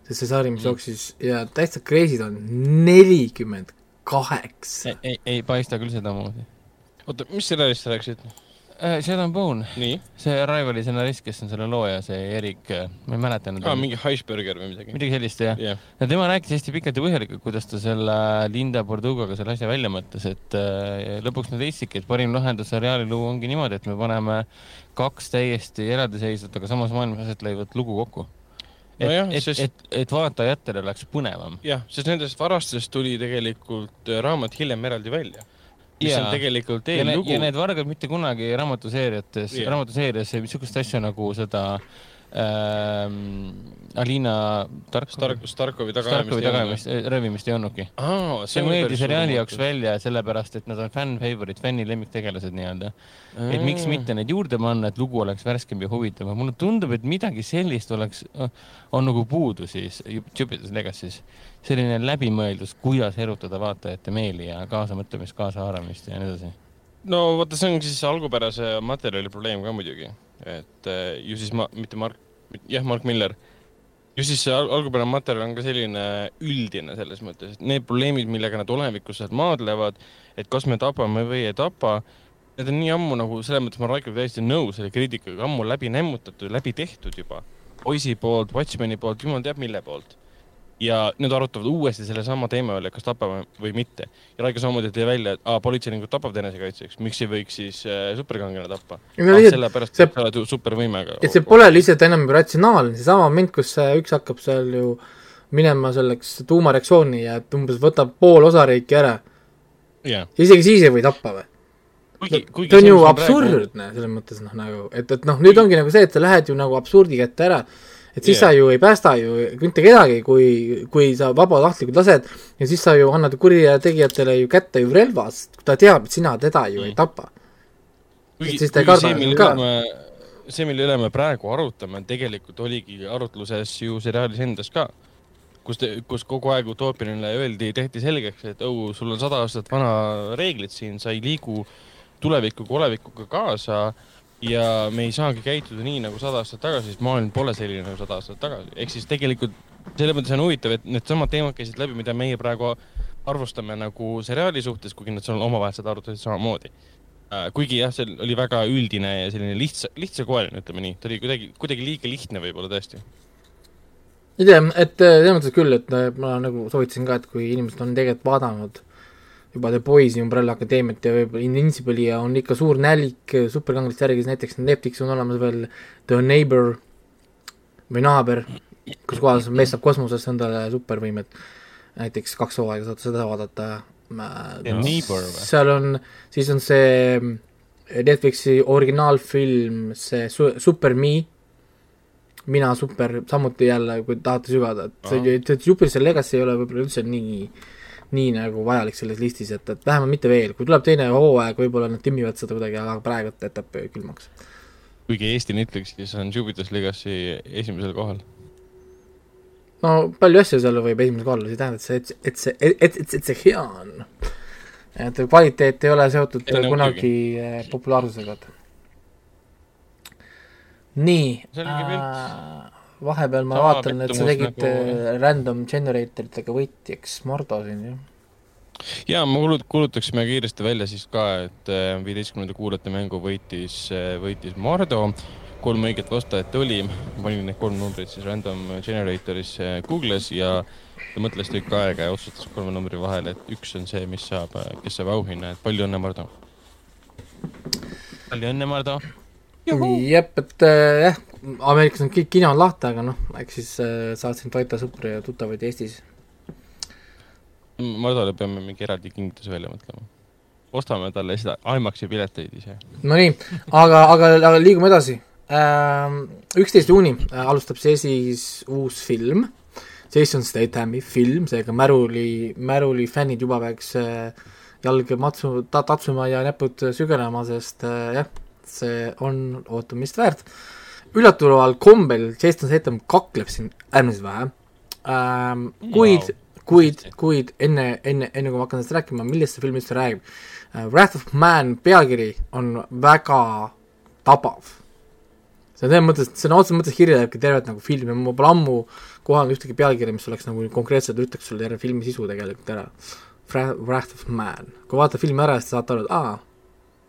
sest see sari, mis jooksis ja täitsa crazy ta on, nelikümmend kaheksa ei, ei, ei paista küll sedamoodi. oota, mis seriaalist sa rääkisid? Shadow and Bone, nii, see Arrivali stsenarist, kes on selle looja, see Erik, ma ei mäleta nüüd aa, mingi Heisberger või midagi. midagi sellist jah. jah, ja tema rääkis hästi pikalt ja põhjalikult, kuidas ta selle Linda Bordugaga selle asja välja mõtles, et äh, lõpuks nad leidsidki, et parim lahendus seriaali luua ongi niimoodi, et me paneme kaks täiesti eraldiseisvat, aga samas maailmas aset leivat lugu kokku. Et et, sest- et, et vaatajatele oleks põnevam. jah, sest nendest varastest tuli tegelikult äh, raamat hiljem eraldi välja. mis Jaa. on tegelikult ja, eellugu ja. need vargad mitte kunagi raamatuseeriates yeah., raamatuseerias niisugust asja nagu seda ähm, Alina Tark-, Stark, Starkovi Starkovi tagaajamist. röövimist ei olnudki. aa, see mõeldi seriaali jaoks. välja sellepärast, et nad on fänn favorite, fänni lemmiktegelased nii-öelda. et miks mitte neid juurde panna, et lugu oleks värskem ja huvitavam. mulle tundub, et midagi sellist oleks, on nagu puudu siis Jupiter's Legacy's. selline läbimõeldus, kuidas erutada vaatajate meeli ja kaasamõtlemist, kaasahaaramist ja nii edasi. No vaata, see on siis algupärase materjali probleem ka muidugi, et eh, ju siis ma, mitte Mark, jah, Mark Miller, ju siis see al- algupärane materjal on ka selline üldine selles mõttes, et need probleemid, millega nad olevikus seal maadlevad, et kas me tapame või ei tapa, need on nii ammu nagu selles mõttes ma olen Raikoga täiesti nõus selle kriitikaga, ammu läbi nemmutatud, läbi tehtud juba. poisi poolt, Watchmeni poolt, jumal teab mille poolt. Ja nüüd arutavad uuesti sellesama teema üle, kas tapame või mitte. ja Raiko samamoodi tõi välja, et aa, politseinikud tapavad enesekaitseks, miks ei võiks siis äh, superkangelane tappa no lihtsalt, sellepärast, et sa oled supervõimega. et see pole lihtsalt enam ratsionaalne, seesama moment, kus see üks hakkab seal ju minema selleks tuumareaktsiooni ja et umbes võtab pool osariiki ära, jah, isegi siis ei või tappa või? kuigi, kuigi see on ju absurdne selles mõttes noh, nagu, et, et noh, nüüd ongi nagu see, et sa lähed ju nagu absurdi kätte ära, et siis yeah. sa ju ei päästa ju mitte kedagi, kui, kui sa vabatahtlikult lased ja siis sa ju annad kurjategijatele ju kätte ju relva, sest ta teab, et sina teda ju ei Mm. tapa. kuigi, siis ta ei karda mille ka. see, mille üle me praegu arutame, tegelikult oligi arutluses ju seriaalis endas ka. kus, kus kogu aeg utoopiline öeldi, tehti selgeks, et oh, sul on sada aastat vana reeglid siin, sa ei liigu tulevikuga, olevikuga kaasa ja me ei saagi käituda nii nagu sada aastat tagasi, sest maailm pole selline nagu sada aastat tagasi, ehk siis tegelikult selles mõttes on huvitav, et needsamad teemad käisid läbi, mida meie praegu arvustame nagu seriaali suhtes, kuigi nad seal omavahel seda arutasid samamoodi. kuigi jah, see oli väga üldine ja selline lihtsa, lihtsakoeline, ütleme nii, ta oli kuidagi, kuidagi liiga lihtne võib-olla tõesti. ei tea, et äh, selles mõttes küll, et äh, ma nagu soovitasin ka, et kui inimesed on tegelikult vaadanud juba The Boys'i Umbrella Akadeemiat ja võib-olla Invincible'i ja on ikka suur nälg superkangelaste järgi, siis näiteks Netflixis on olemas veel The Neighbor või naaber, kus kohas mees saab kosmosesse endale supervõimed. näiteks kaks hooaega saate seda vaadata. Seal on, siis on see Netflixi originaalfilm, see Su- Super Me, mina super, samuti jälle, kui tahate sügada, et see, et Jupiter Legacy ei ole võib-olla üldse nii, nii nagu vajalik selles listis, et, et vähemalt mitte veel, kui tuleb teine hooaeg, võib-olla nad timmivad seda kuidagi, aga praegu jätab külmaks. kuigi Eesti Netflixis on Jupiter's Legacy esimesel kohal. no palju asju seal võib esimesel kohal olla, see ei tähenda, et see, et, et see, et, et, et see hea on. et kvaliteet ei ole seotud Ei, kunagi äh, populaarsusega, et nii Selge pilt. äh,, vahepeal ma Sama vaatan, et sa tegid nagu- nagu... random generator itega võitjaks Mardo siin, jah. ja ma kuulut-, kuulutaksime kiiresti välja siis ka, et äh, viieteistkümnenda kuulajate mängu võitis, võitis Mardo. kolm õiget vastajat oli, panin need kolm numbrit siis random generatoris äh, Google'is ja ta mõtles tükk aega ja otsustas kolme numbri vahel, et üks on see, mis saab, kes saab auhinna, et palju õnne, Mardo. palju õnne, Mardo. jep, et äh, jah, Ameerikas on kõik kino on lahti, aga noh, eks siis äh, saad siin toita sõpru ja tuttavaid Eestis. Mardole peame mingi eraldi kingituse välja mõtlema. ostame talle seda IMAX-i pileteid ise. Nonii, aga, aga, aga liigume edasi. üksteist juuni äh, alustab see siis uus film, Jason Stathami film, seega Märuli, Märuli fännid juba peaks äh, jalg matsu-, ta-, tatsuma ja näpud sügelema, sest äh, jah, see on ootamist väärt. üllataval kombel Jason Statham kakleb siin äärmiselt vähe ähm,, kuid Wow. kuid, kuid enne, enne, enne kui ma hakkan sellest rääkima, millest see film üldse räägib uh,, Wrath of Man pealkiri on väga tabav. see on selles mõttes, see on otseses mõttes kirjeldabki tervet nagu filmi, ma pole ammu kohanud ühtegi pealkirja, mis oleks nagu konkreetselt ütleks sulle terve filmi sisu tegelikult ära. Wrath of Man, kui vaatad filmi ära, siis saad aru, et aa,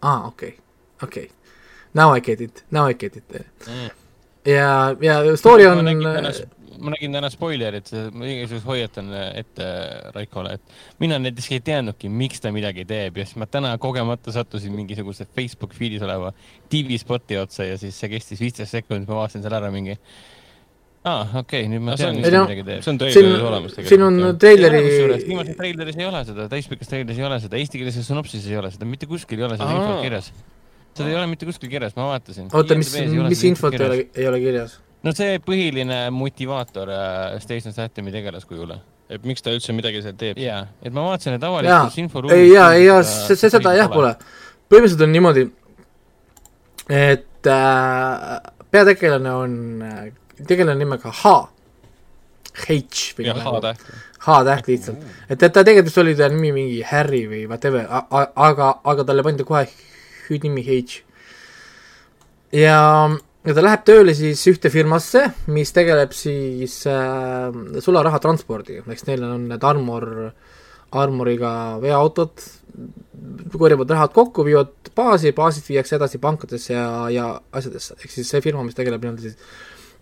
aa, okei okay,, okei okay.. Now I get it, now I get it Mm. ja, ja story on ma nägin täna, spoilerit, ma igasugust hoiatan ette Raikole, et mina näiteks ei teadnudki, miks ta midagi teeb ja siis ma täna kogemata sattusin mingisuguse Facebook feed'is oleva TV-spoti otsa ja siis see kestis viisteist sekundit, ma vaatasin selle ära mingi. aa, okei okay,, nüüd ma No tean, ta noh, midagi teeb. see on tõeliselt olemas, siin on tegelikult. treileri, viimases treileris ei ole seda, täispikas treileris ei ole seda, eestikeelses synopsises ei ole seda, mitte kuskil ei ole seda infot kirjas. Seda ei ole mitte kuskil kirjas, ma vaatasin. oota, mis, mis infot ei ole, ei ole kirjas? no see põhiline motivaator äh, Station Statumi tegelaskujule. et miks ta üldse midagi seal teeb. jaa, et ma vaatasin, et avalikus, inforuumis ei jaa, ei jaa, see, see seda jah pole. põhimõtteliselt on niimoodi, et äh, peategelane on äh, tegelane nimega H, H või H-täht. H-täht lihtsalt, et, et ta tegelikult oli ta nimi mingi Harry või whatever, aga, aga talle pandi kohe hüüdnimi H. ja, ja ta läheb tööle siis ühte firmasse, mis tegeleb siis äh, sularahatranspordiga, eks neil on need Armor, Armoriga veoautod, korjavad rahad kokku, viivad baasi, baasist viiakse edasi pankadesse ja, ja asjadesse, ehk siis see firma, mis tegeleb nii-öelda siis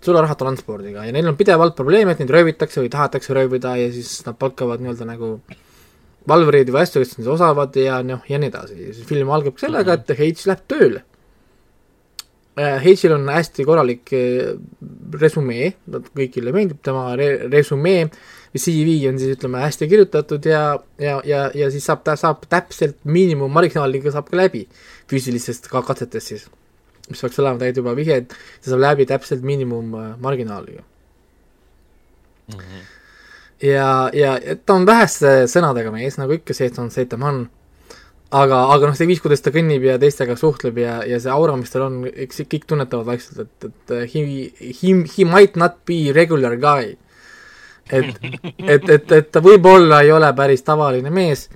sularahatranspordiga ja neil on pidevalt probleeme, et neid röövitakse või tahetakse röövida ja siis nad palkavad nii-öelda nagu valvureid või asju, kes on osavad ja noh, ja nii edasi, film algab sellega, et H läheb tööle. H-il on hästi korralik eh, resümee, kõigile meeldib tema re- resümee, CV on siis ütleme hästi kirjutatud ja, ja, ja, ja siis saab ta, saab täpselt miinimummarginaaliga saab ka läbi. Füüsilistest ka katsetest siis, mis peaks olema tegelikult juba vihje, et ta saab läbi täpselt miinimummarginaaliga. ja, ja ta on väheste sõnadega mees, nagu ikka see, et on on, aga, aga noh, see viis, kuidas ta kõnnib ja teistega suhtleb ja, ja see aura, mis tal on, eks kõik tunnetavad vaikselt, et, et he, he, he might not be regular guy. et, et, et, et ta võib-olla ei ole päris tavaline mees.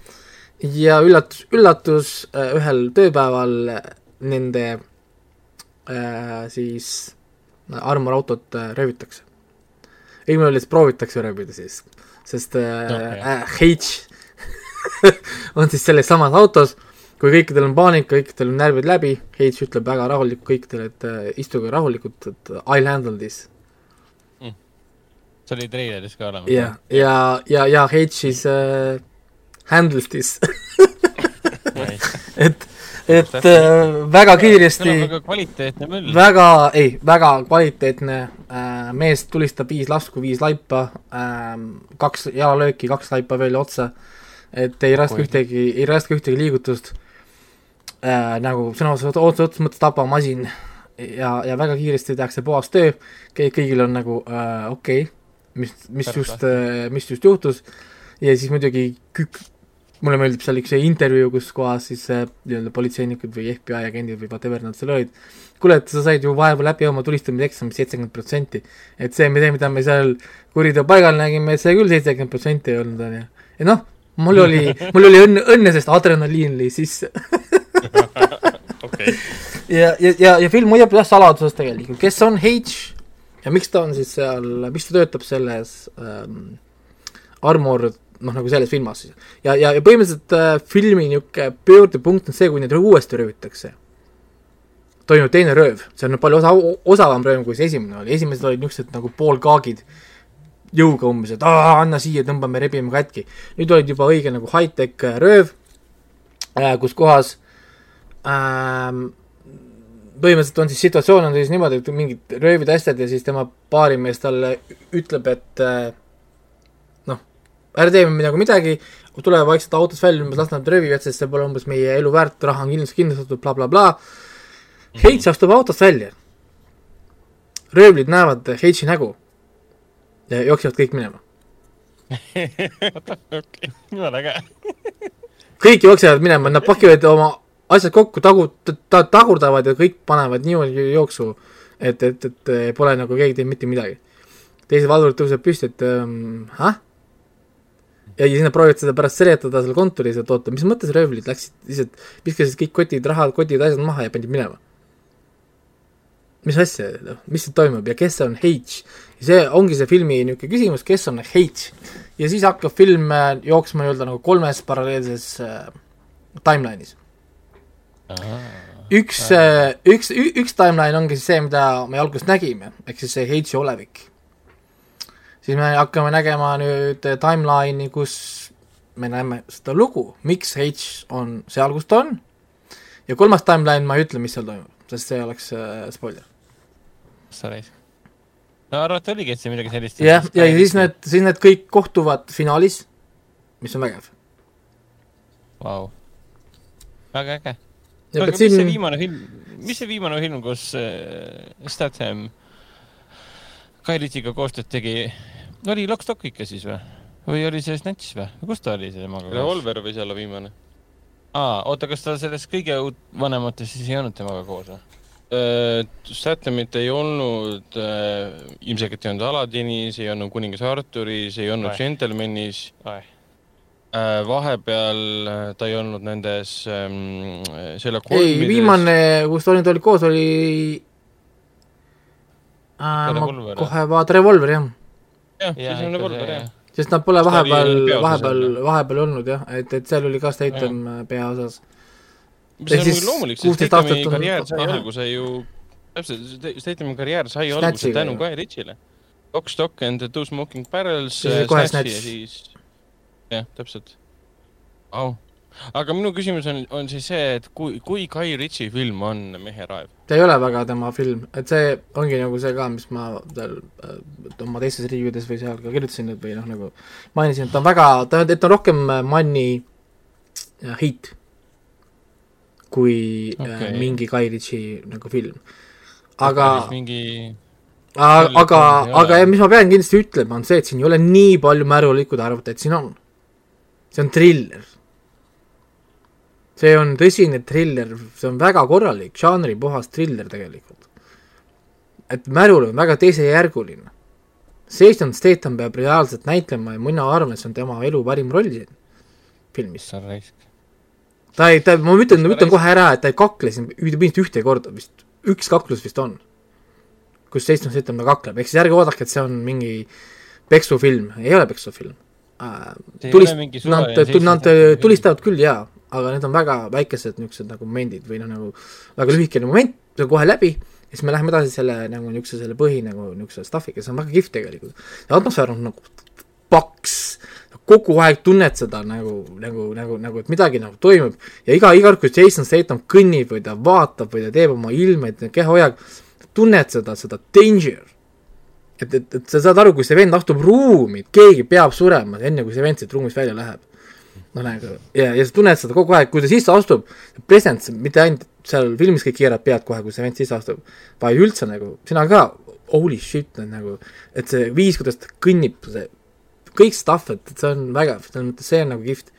Ja üllatus, üllatus, ühel tööpäeval nende äh, siis Armor autot äh, röövitakse. õigemini öeldes proovitakse röövida siis, sest äh, äh, H on siis selles samas autos, kui kõikidel on paanika, kõikidel on närvid läbi, H ütleb väga rahulikult kõikidele, et äh, istuge rahulikult, et I'll handle this. see oli treileris ka olemas. ja, ja, ja, ja H siis äh, handles this, et, et äh, väga kiiresti väga kvaliteetne möll. väga, ei, väga kvaliteetne äh,, mees tulistab viis lasku, viis laipa äh,, kaks jalalööki, kaks laipa veel otsa, et ei raska Oi. ühtegi, ei raska ühtegi liigutust. Äh,, nagu sõna otseses mõttes tapamasin. Ja, ja väga kiiresti tehakse puhas töö, kõigil on nagu äh, okei okay,, mis, mis Pärast just äh,, mis just juhtus. Ja siis muidugi kük-, mulle meeldib seal üks intervjuu, kus kohas siis äh, nii-öelda politseinikud või FBI agendid või whatever nad seal olid, kuule, et sa said ju vaeva läbi oma tulistamise eksamist seitsekümmend protsenti. et see, mida, mida me seal kuriteo paigal nägime, see küll seitsekümmend protsenti ei olnud, on ju. ja noh, mul oli, mul oli õnne, õnne, sest adrenaliin lõi sisse. okei, ja, ja, ja, ja film hoiab jah saladuses tegelikult, kes on H ja miks ta on siis seal, miks ta töötab selles ähm, Armor, noh nagu selles filmas siis. ja, ja, ja põhimõtteliselt äh, filmi niisugune pöördepunkt on see, kui neid uuesti röövitakse. toimub teine rööv, see on palju osa, osavam rööv, kui see esimene oli, esimesed olid niisugused nagu poolkaagid, jõuga umbes, et aa, anna siia, tõmbame, rebime katki. nüüd olid juba õige nagu high-tech äh, rööv äh,, kus kohas ähm, põhimõtteliselt on siis situatsioon on siis niimoodi, et mingid röövid asjad ja siis tema baarimees talle ütleb, et äh, ära tee midagi, midagi, tule vaikselt autost välja, umbes las nad röövivad, sest see pole umbes meie elu väärt, raha on kindlasti kindlustatud bla,, blablabla. Heits astub autost välja. röövlid näevad Heitsi nägu ja jooksevad kõik minema. jumala äge. kõik jooksevad minema, nad pakivad oma asjad kokku, tagu-, ta-, tagurdavad ja kõik panevad niimoodi jooksu, et, et, et pole nagu keegi teinud mitte midagi. teised valvurid tõuseb püsti, et ähm, häh? Ja siis nad proovivad seda pärast seletada seal kontoris, et oota, mis mõttes röövlid läksid, lihtsalt viskasid kõik kotid, rahad, kotid, asjad maha ja panid minema. mis asja, noh, mis siin toimub ja kes on H? see ongi see filmi niisugune küsimus, kes on H? ja siis hakkab film äh, jooksma nii-öelda nagu kolmes paralleelses äh, timeline'is. üks, üks, üks timeline ongi siis see, mida me alguses nägime, ehk siis see H-i olevik. Siis me hakkame nägema nüüd äh, timeline'i, kus me näeme seda lugu, miks H on seal, kus ta on, ja kolmas timeline, ma ei ütle, mis seal toimub, sest see oleks äh, spoiler. sa raisk. no arvata oligi, et see midagi sellist. jah, ja siis need, siis need kõik kohtuvad finaalis, mis on vägev. Vau. väga äge. pead mis see siin, viimane film, mis see viimane film, kus äh, Statham Guy Ritchiga koostööd tegi, oli Lock Stock ikka siis või? või oli see Snatch või? kus ta oli see temaga? Revolver võis olla viimane. aa, oota, kas ta selles kõige uut- vanemates siis ei olnud temaga koos või? Stathamit ei olnud äh,, ilmselgelt ei olnud Aladinis, ei olnud Kuningas Arturis, ei olnud. Gentlemanis äh,. vahepeal äh, ta ei olnud nendes ähm, Sherlock ei, Holmeses. viimane, kus ta nüüd oli koos, oli äh, ma kohe vaatan, Revolver jah, jah, siis on Revolver jah. sest nad pole vahepeal, vahepeal vahepeal olnud jah, et, et seal oli ka Statham äh, peaosas. mis on muidugi loomulik, 16 sest on- karjäär sai alguse ju, täpselt, Statami karjäär sai alguse tänu. Guy Ritchile. Lock, Stock and the Two Smoking Barrels, kohe Snatchi Snatch. ja siis, jah, täpselt oh.. Aga minu küsimus on, on siis see, et kui, kui Guy Ritchie film on Mehe raev? see ei ole väga tema film, et see ongi nagu see ka, mis ma seal äh, oma teistes riikides või seal ka kirjutasin või noh, nagu mainisin, et ta on väga, ta, et ta on rohkem äh, money äh, hit kui okay. Äh, mingi Guy Ritchie nagu film. aga, mingi, aga, aga aga mis ma pean kindlasti ütlema, on see, et siin ei ole nii palju arvate, et siin on. see on triller. See on tõsine triller, see on väga korralik, žanri puhas triller tegelikult. et märul on väga teisejärguline. Jason Statham peab reaalselt näitlema ja mina arvan, et see on tema elu parim roll siin filmis. sa raisk. ta ei, ta, ma ütlen, ma ütlen kohe ära, et ta ei kakle siin ühte, mitte ühte korda vist, üks kaklus vist on, kus Jason Statham kakleb, ehk siis ärge oodake, et see on mingi peksufilm, ei ole peksufilm See tulist- nad nad tulistavad küll jaa, aga need on väga väikesed niisugused nagu momendid või noh, nagu väga lühikene moment, see on kohe läbi ja siis me läheme edasi selle nagu niisuguse selle põhi nagu niisuguse stuff'iga, see on väga kihvt tegelikult. atmosfäär on nagu paks, kogu aeg tunned seda nagu, nagu, nagu, nagu et midagi nagu toimub ja iga, iga kord, kui Jason Statham kõnnib või ta vaatab või ta teeb oma ilmeid, kehahoiak, tunned seda, seda danger. et, et, et sa saad aru, kui see vend astub ruumi, keegi peab surema, enne kui see vend siit ruumist välja läheb. no nagu ja, ja sa tunned seda kogu aeg, kui ta sisse astub, presence, mitte ainult seal filmis kõik keerab pead kohe, kui see vend sisse astub, vaid üldse nagu sina ka, holy shit, nagu et see viis, kuidas ta kõnnib, see kõik stuff, et, et see on vägev, selles mõttes see on nagu kihvt.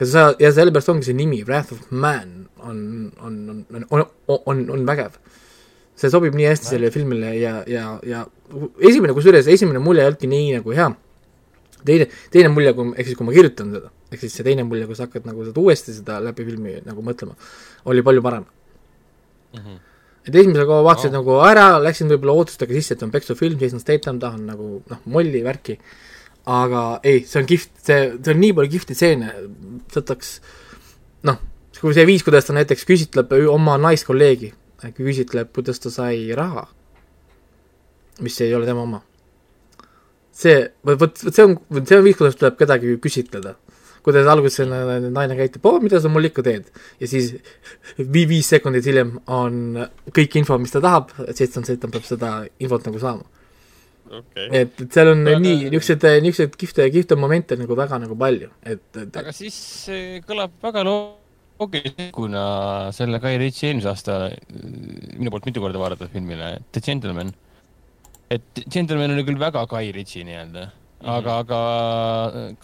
ja sa, ja sellepärast ongi see nimi, Wrath of Man on, on, on, on, on, on, on vägev. See sobib nii hästi sellele filmile ja, ja, ja esimene, kusjuures esimene mulje ei olnudki nii nagu hea. teine, teine mulje, kui, ehk siis kui ma kirjutan seda, ehk siis see teine mulje, kui sa hakkad nagu seda uuesti seda läbi filmi nagu mõtlema, oli palju parem. Mhm. et esimese koha vaatasin oh. nagu ära, läksin võib-olla ootustega sisse, et on peksufilm, Jason Statham, tahan nagu noh, molli värki, aga ei, see on kihvt, see, see on nii palju kihvti stseene, võtaks noh, kui see viis, kuidas ta näiteks küsitleb oma naiskolleegi, küsitleb, kuidas ta sai raha, mis ei ole tema oma. see, vot, vot see on, see on viis, kuidas tuleb kedagi küsitleda. kuidas alguses naine käitub, oo, mida sa mul ikka teed, ja siis vi-, viis sekundit hiljem on kõik info, mis ta tahab, siis on see, et ta peab seda infot nagu saama. okei. et, et seal on Väga- nii, niisuguseid, niisuguseid kihvte, kihvte momente nagu väga nagu palju, et, et aga siis see kõlab väga loogiliselt, kuna selle Guy Ritchie eelmise aasta äh, minu poolt mitu korda vaadatud filmile The Gentleman. et Gentleman oli küll väga Guy Ritchie nii-öelda, aga, aga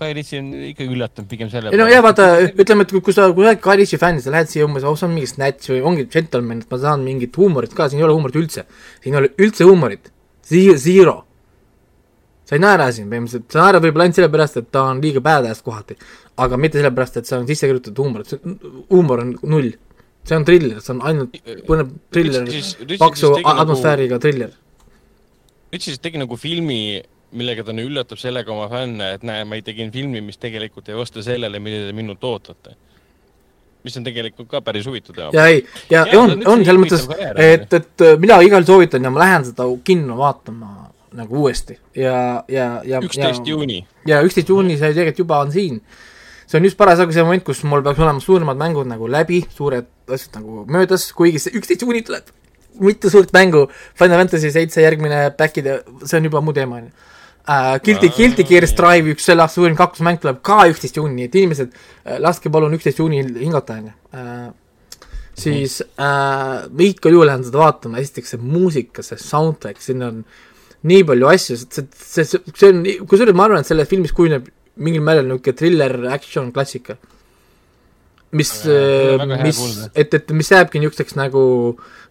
Guy Ritchie on ikkagi üllatanud pigem selle ei no jah, vaata, ütleme, et kui, sa, kui sa oled Guy Ritchie fänn, sa lähed siia umbes, oh see on mingi snatch või ongi džentelmen, et ma saan mingit huumorit ka, siin ei ole huumorit üldse. siin ei ole üldse huumorit. Zero. Sa ei naera siin põhimõtteliselt, sa naerad võib-olla ainult sellepärast, et ta on liiga badass kohati. aga mitte sellepärast, et see on sisse kirjutatud huumorit, see huumor on null. see on triller, see on ainult põnev triller Ritchie siis-, Ritchie paksu nagu- atmosfääriga triller. Ritchie siis tegi nagu filmi, millega ta nüüd üllatab sellega oma fänne, et näe, ma tegin filmi, mis tegelikult ei vasta sellele, millele te minult ootate. mis on tegelikult ka päris huvitav teha. ja ei, ja ta on on, selles mõttes et, et äh, mina igal soovitan ja ma lähen seda kinno vaatama nagu uuesti ja, ja, ja üksteist juuni. ja üksteist juuni see tegelikult juba on siin. see on just parasjagu see moment, kus mul peaks olema suuremad mängud nagu läbi, suured asjad nagu möödas, kuigi see üksteist juuni tuleb mitu suurt mängu, Final Fantasy seitse järgmine back'ide, see on juba muu teema, on ju. Guilty, Guilty Gear Strive, üks selle aasta suurim kaklusmäng tuleb ka üksteist juuni, et inimesed, laske palun üksteist juuni hingata, on ju. siis äh, igal juhul lähen seda vaatama, esiteks see muusika, see soundtrack, siin on nii palju asju, see, see, see, see on, kusjuures ma arvan, et selles filmis kujuneb mingil määral niisugune thriller, action klassika. mis mis et, et mis jääbki niisuguseks nagu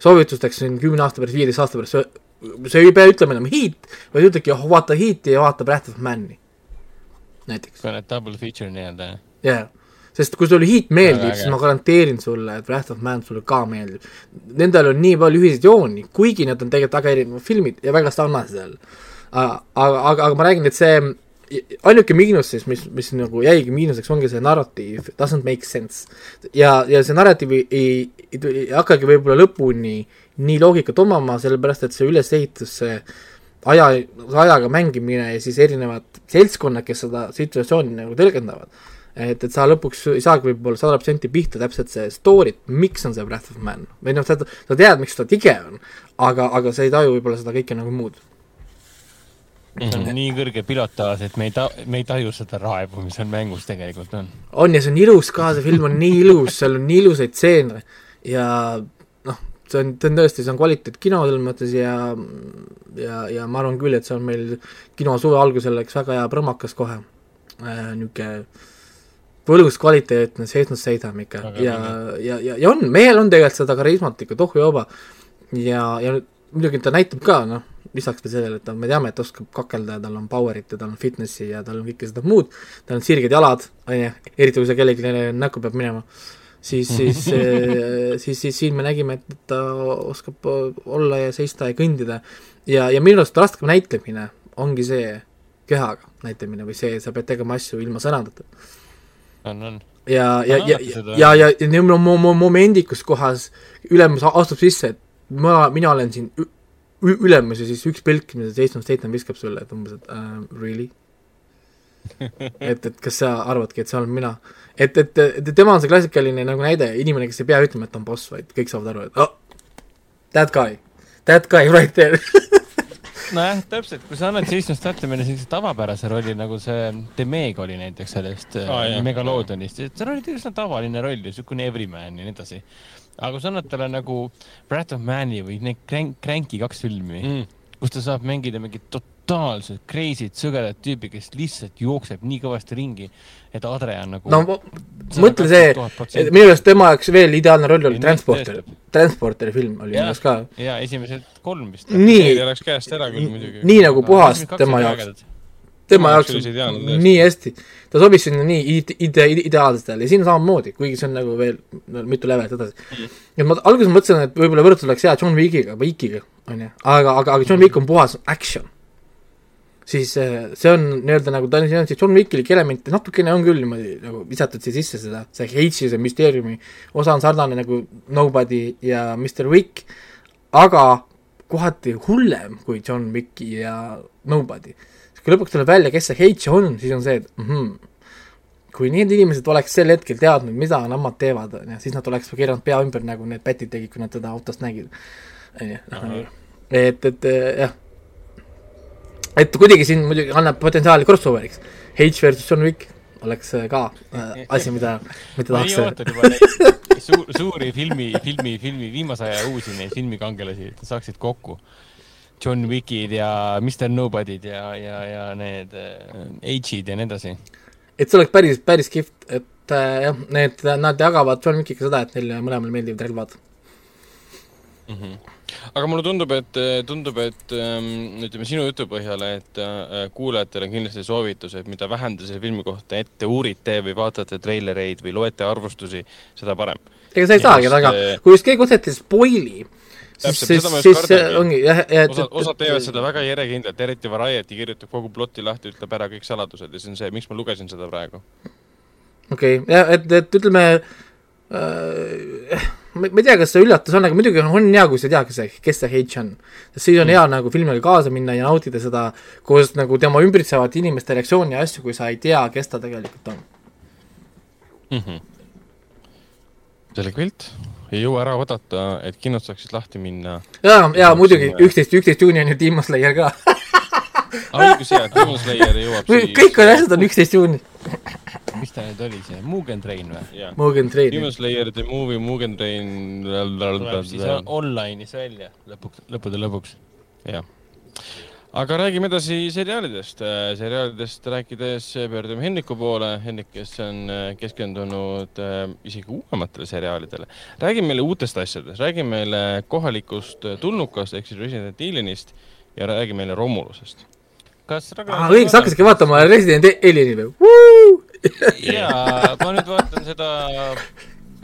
soovitusteks siin kümne aasta pärast, viieteist aasta pärast, see sa ei pea ütlema enam Heat, vaid ütlegi, oh vaata Heati ja vaata Breath of Man'i. näiteks, see on double feature nii-öelda. jaa. Sest kui sulle Heat meeldib, siis ma garanteerin sulle, et Breath of Man sulle ka meeldib. Nendel on nii palju ühiseid jooni, kuigi nad on tegelikult väga erinevad filmid ja väga sarnased jälle. aga, aga, aga ma räägin, et see ainuke miinus siis, mis, mis nagu jäigi miinuseks, ongi see narratiiv, doesn't make sense. ja, ja see narratiiv ei, ei, ei, ei hakkagi võib-olla lõpuni nii loogikat omama, sellepärast et see ülesehitus, see aja, ajaga mängimine ja siis erinevad seltskonnad, kes seda situatsiooni nagu tõlgendavad. et, et sa lõpuks ei saagi võib-olla sada protsenti pihta täpselt see story't, miks on see Breath of Man või noh, sa, sa tead, miks ta tige on, aga, aga sa ei taju võib-olla seda kõike nagu muud. see on nii kõrge pilotaaž, et me ei ta-, me ei taju seda raevu, mis seal mängus tegelikult on. on ja see on ilus ka, see film on nii ilus, seal on nii ilusaid stseene ja noh, see on, see on tõesti, see on kvaliteetkino selles mõttes ja ja, ja ma arvan küll, et see on meil kino suve algusel läks väga hea prõmmakas kohe äh,, niisugune võlus kvaliteetne seisnud seisam ikka. Väga ja, ja, ja, ja on, mehel on tegelikult seda karismat ikka tohu jooba ja, ja muidugi ta näitab ka, noh, lisaks veel sellele, et ta, me teame, et ta oskab kakelda ja tal on power'it ja tal on fitnessi ja tal on kõike seda muud, tal on sirged jalad, on ju, eriti kui see kellelegi näkku peab minema. Siis, siis, siis, siis siin me nägime, et ta oskab olla ja seista ja kõndida. Ja, ja minu arust raskem näitlemine ongi see kehaga näitlemine või see, sa pead tegema asju ilma sõnadeta. on, on. ja, ja, ja ja, ja, mo- mo- momendid, kus kohas ülemus astub sisse, et ma, mina olen siin ülemus ja siis üks pilk, mida Jason Statham viskab sulle, et umbes, et uh, really? et, et kas sa arvadki, et see olen mina? et, et, et tema on see klassikaline nagu näide, inimene, kes ei pea ütlema, et ta on boss, vaid kõik saavad aru, et oh, that guy, that guy right there nojah, täpselt, kui sa annad Jason Stathamile sellise tavapärase rolli, nagu see The Meg oli näiteks sellest ah, jah. Megaloodonist, et seal oli üsna tavaline roll, niisugune everyman ja nii edasi. aga kui sa annad talle nagu Wrath of Man'i või need Crank, Cranki kaks filmi mm., kus ta saab mängida mingit totaalselt crazy't sõgedat tüüpi, kes lihtsalt jookseb nii kõvasti ringi, et Adre on nagu no mõtle see, minu meelest tema jaoks veel ideaalne roll oli Transporter, Transporteri film oli minu Jah. meelest ka. Ja esimesed kolm vist. nii. Nii nagu puhas tema jaoks, tema jaoks nii hästi, ta sobis sinna nii ide-, ide-, ideaalsetele. Ja siin samamoodi, kuigi see on nagu veel no, mitu levelit edasi. Mm.. ja ma alguses mõtlesin, et võib-olla võrdlus oleks hea John Wickiga, Wickiga, onju, aga, aga, aga John Wick on puhas action. Siis eh, see on nii-öelda nagu ta on, siin on siis John Wickilik elemente natukene on küll niimoodi nagu visatud siia sisse seda, see H-i, see müsteeriumi osa on sarnane nagu Nobody ja Mr Wick, aga kohati hullem kui John Wicki ja Nobody kui lõpuks tuleb välja, kes see H on, siis on see, et mm, kui need inimesed oleks sel hetkel teadnud, mida nemad teevad, onju, siis nad oleks keeranud pea ümber, nagu need pätid tegid, kui nad teda autost nägid. onju, noh, et, et jah. Et kuidagi siin muidugi annab potentsiaali crossoveriks. H versus John Wick oleks eh, ka äh, asi, mida, mida ma tahaks nii ootan juba neid suur, suuri filmi, filmi, filmi viimase aja uusi neid filmikangelasi, et saaksid kokku. John Wickid ja Mr Nobody'd ja, ja, ja need äh, H-id ja nii edasi. et see oleks päris, päris kihvt, et äh, jah, need, nad jagavad John Wickiga seda, et neile mõlemale meeldivad relvad. Aga mulle tundub, et, tundub, et ähm, ütleme sinu jutu põhjal, et äh, kuulajatele on kindlasti soovitus, et mida vähem te selle filmi kohta ette uurite või vaatate treilereid või loete arvustusi, seda parem. ega sa ei saagi, aga eh, kui just keegi otseselt spoil'i, siis, siis siis ongi jah, et osad, osad teevad seda väga järjekindlalt, eriti Variety kirjutab kogu plotti lahti, ütleb ära kõik saladused ja see on see, miks ma lugesin seda praegu. okei okay., jah, et, et ütleme äh,, ma ma ei tea, kas see üllatus on, aga muidugi on, on hea, kui sa tead, kes see, kes see H on. sest siis on hea nagu filmiga kaasa minna ja nautida seda koos nagu tema ümbritsevate inimeste reaktsiooni ja asju, kui sa ei tea, kes ta tegelikult on. selge pilt, ei jõua ära oodata, et kinod saaksid lahti minna. ja, ja muidugi üksteist, üksteist juuni on ju Demon Slayer ka. õigus jaa, Demon Slayer jõuab siis. kõik on asjad on üksteist juuni. Mis ta nüüd oli, see Mugen Train või? jah, Morgan Train Demon. Slayer, The Movie, Mugen Train. tuleb siis online'is välja lõpuks, lõppude lõpuks. jah. aga räägime edasi seriaalidest. seriaalidest rääkides pöördume Henniku poole. Hennik, kes on äh, keskendunud äh, isegi uuematele seriaalidele. räägi meile uutest asjadest, räägi meile kohalikust tulnukast ehk siis Resident Evilist ja räägi meile Romulusest. Kas õige, sa hakkasidki vaatama Resident Alieni või? jaa, ma nüüd vaatan seda,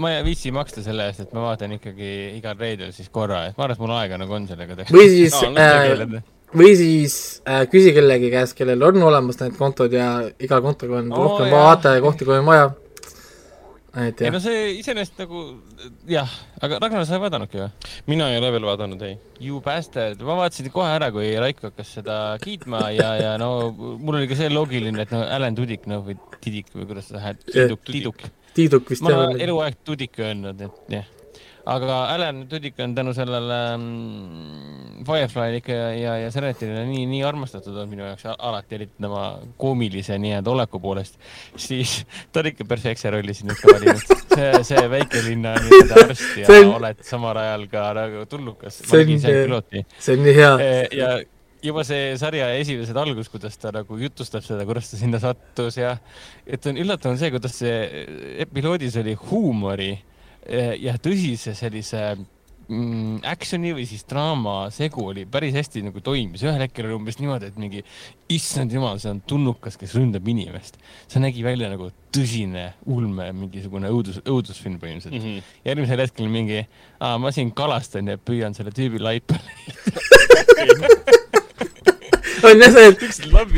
ma ei viitsi maksta selle eest, et ma vaatan ikkagi igal reedel siis korra, et ma arvan, et mul aega nagu on sellega teha. või siis no äh, või siis äh, küsi kellegi käest, kellel on olemas need kontod ja igal kontol on Oo, rohkem vaatajakohti, kui on vaja. Et ei jah no, see iseenesest nagu jah, aga Ragnar, sa ei vaadanudki või? mina ei ole veel vaadanud, ei. You bastard, ma vaatasin kohe ära, kui Raiko hakkas seda kiitma ja, ja no mul oli ka see loogiline, et no Alan Tudik, noh või Tidik või kuidas seda häält, Tiduk, Tiduk. Tiiduk vist ma olen. eluaeg Tudik öelnud, et jah. Aga Alan Tudik on tänu sellele mm, Firefly'le ikka ja, ja, ja Serenityle nii, nii armastatud olnud minu jaoks alati, eriti tema koomilise nii-öelda oleku poolest, siis ta on ikka perfektse rolli siin ikka valinud. see, see väikelinna nii-öelda arst ja on- oled samal ajal ka nagu tulnukas. See on on nii hea. ja juba see sarja esimesed algus, kuidas ta nagu jutustab seda, kuidas ta sinna sattus ja et on üllatav on see, kuidas see episoodis oli huumori ja tõsise sellise mm, action'i või siis draama segu oli päris hästi nagu toimis, ühel hetkel oli umbes niimoodi, et mingi issand jumal, see on tulnukas, kes ründab inimest. see nägi välja nagu tõsine ulme, mingisugune õudus, õudusfilm põhimõtteliselt mm. -hmm. järgmisel hetkel mingi, ma siin kalastan ja püüan selle tüübi laipa. on jah see, et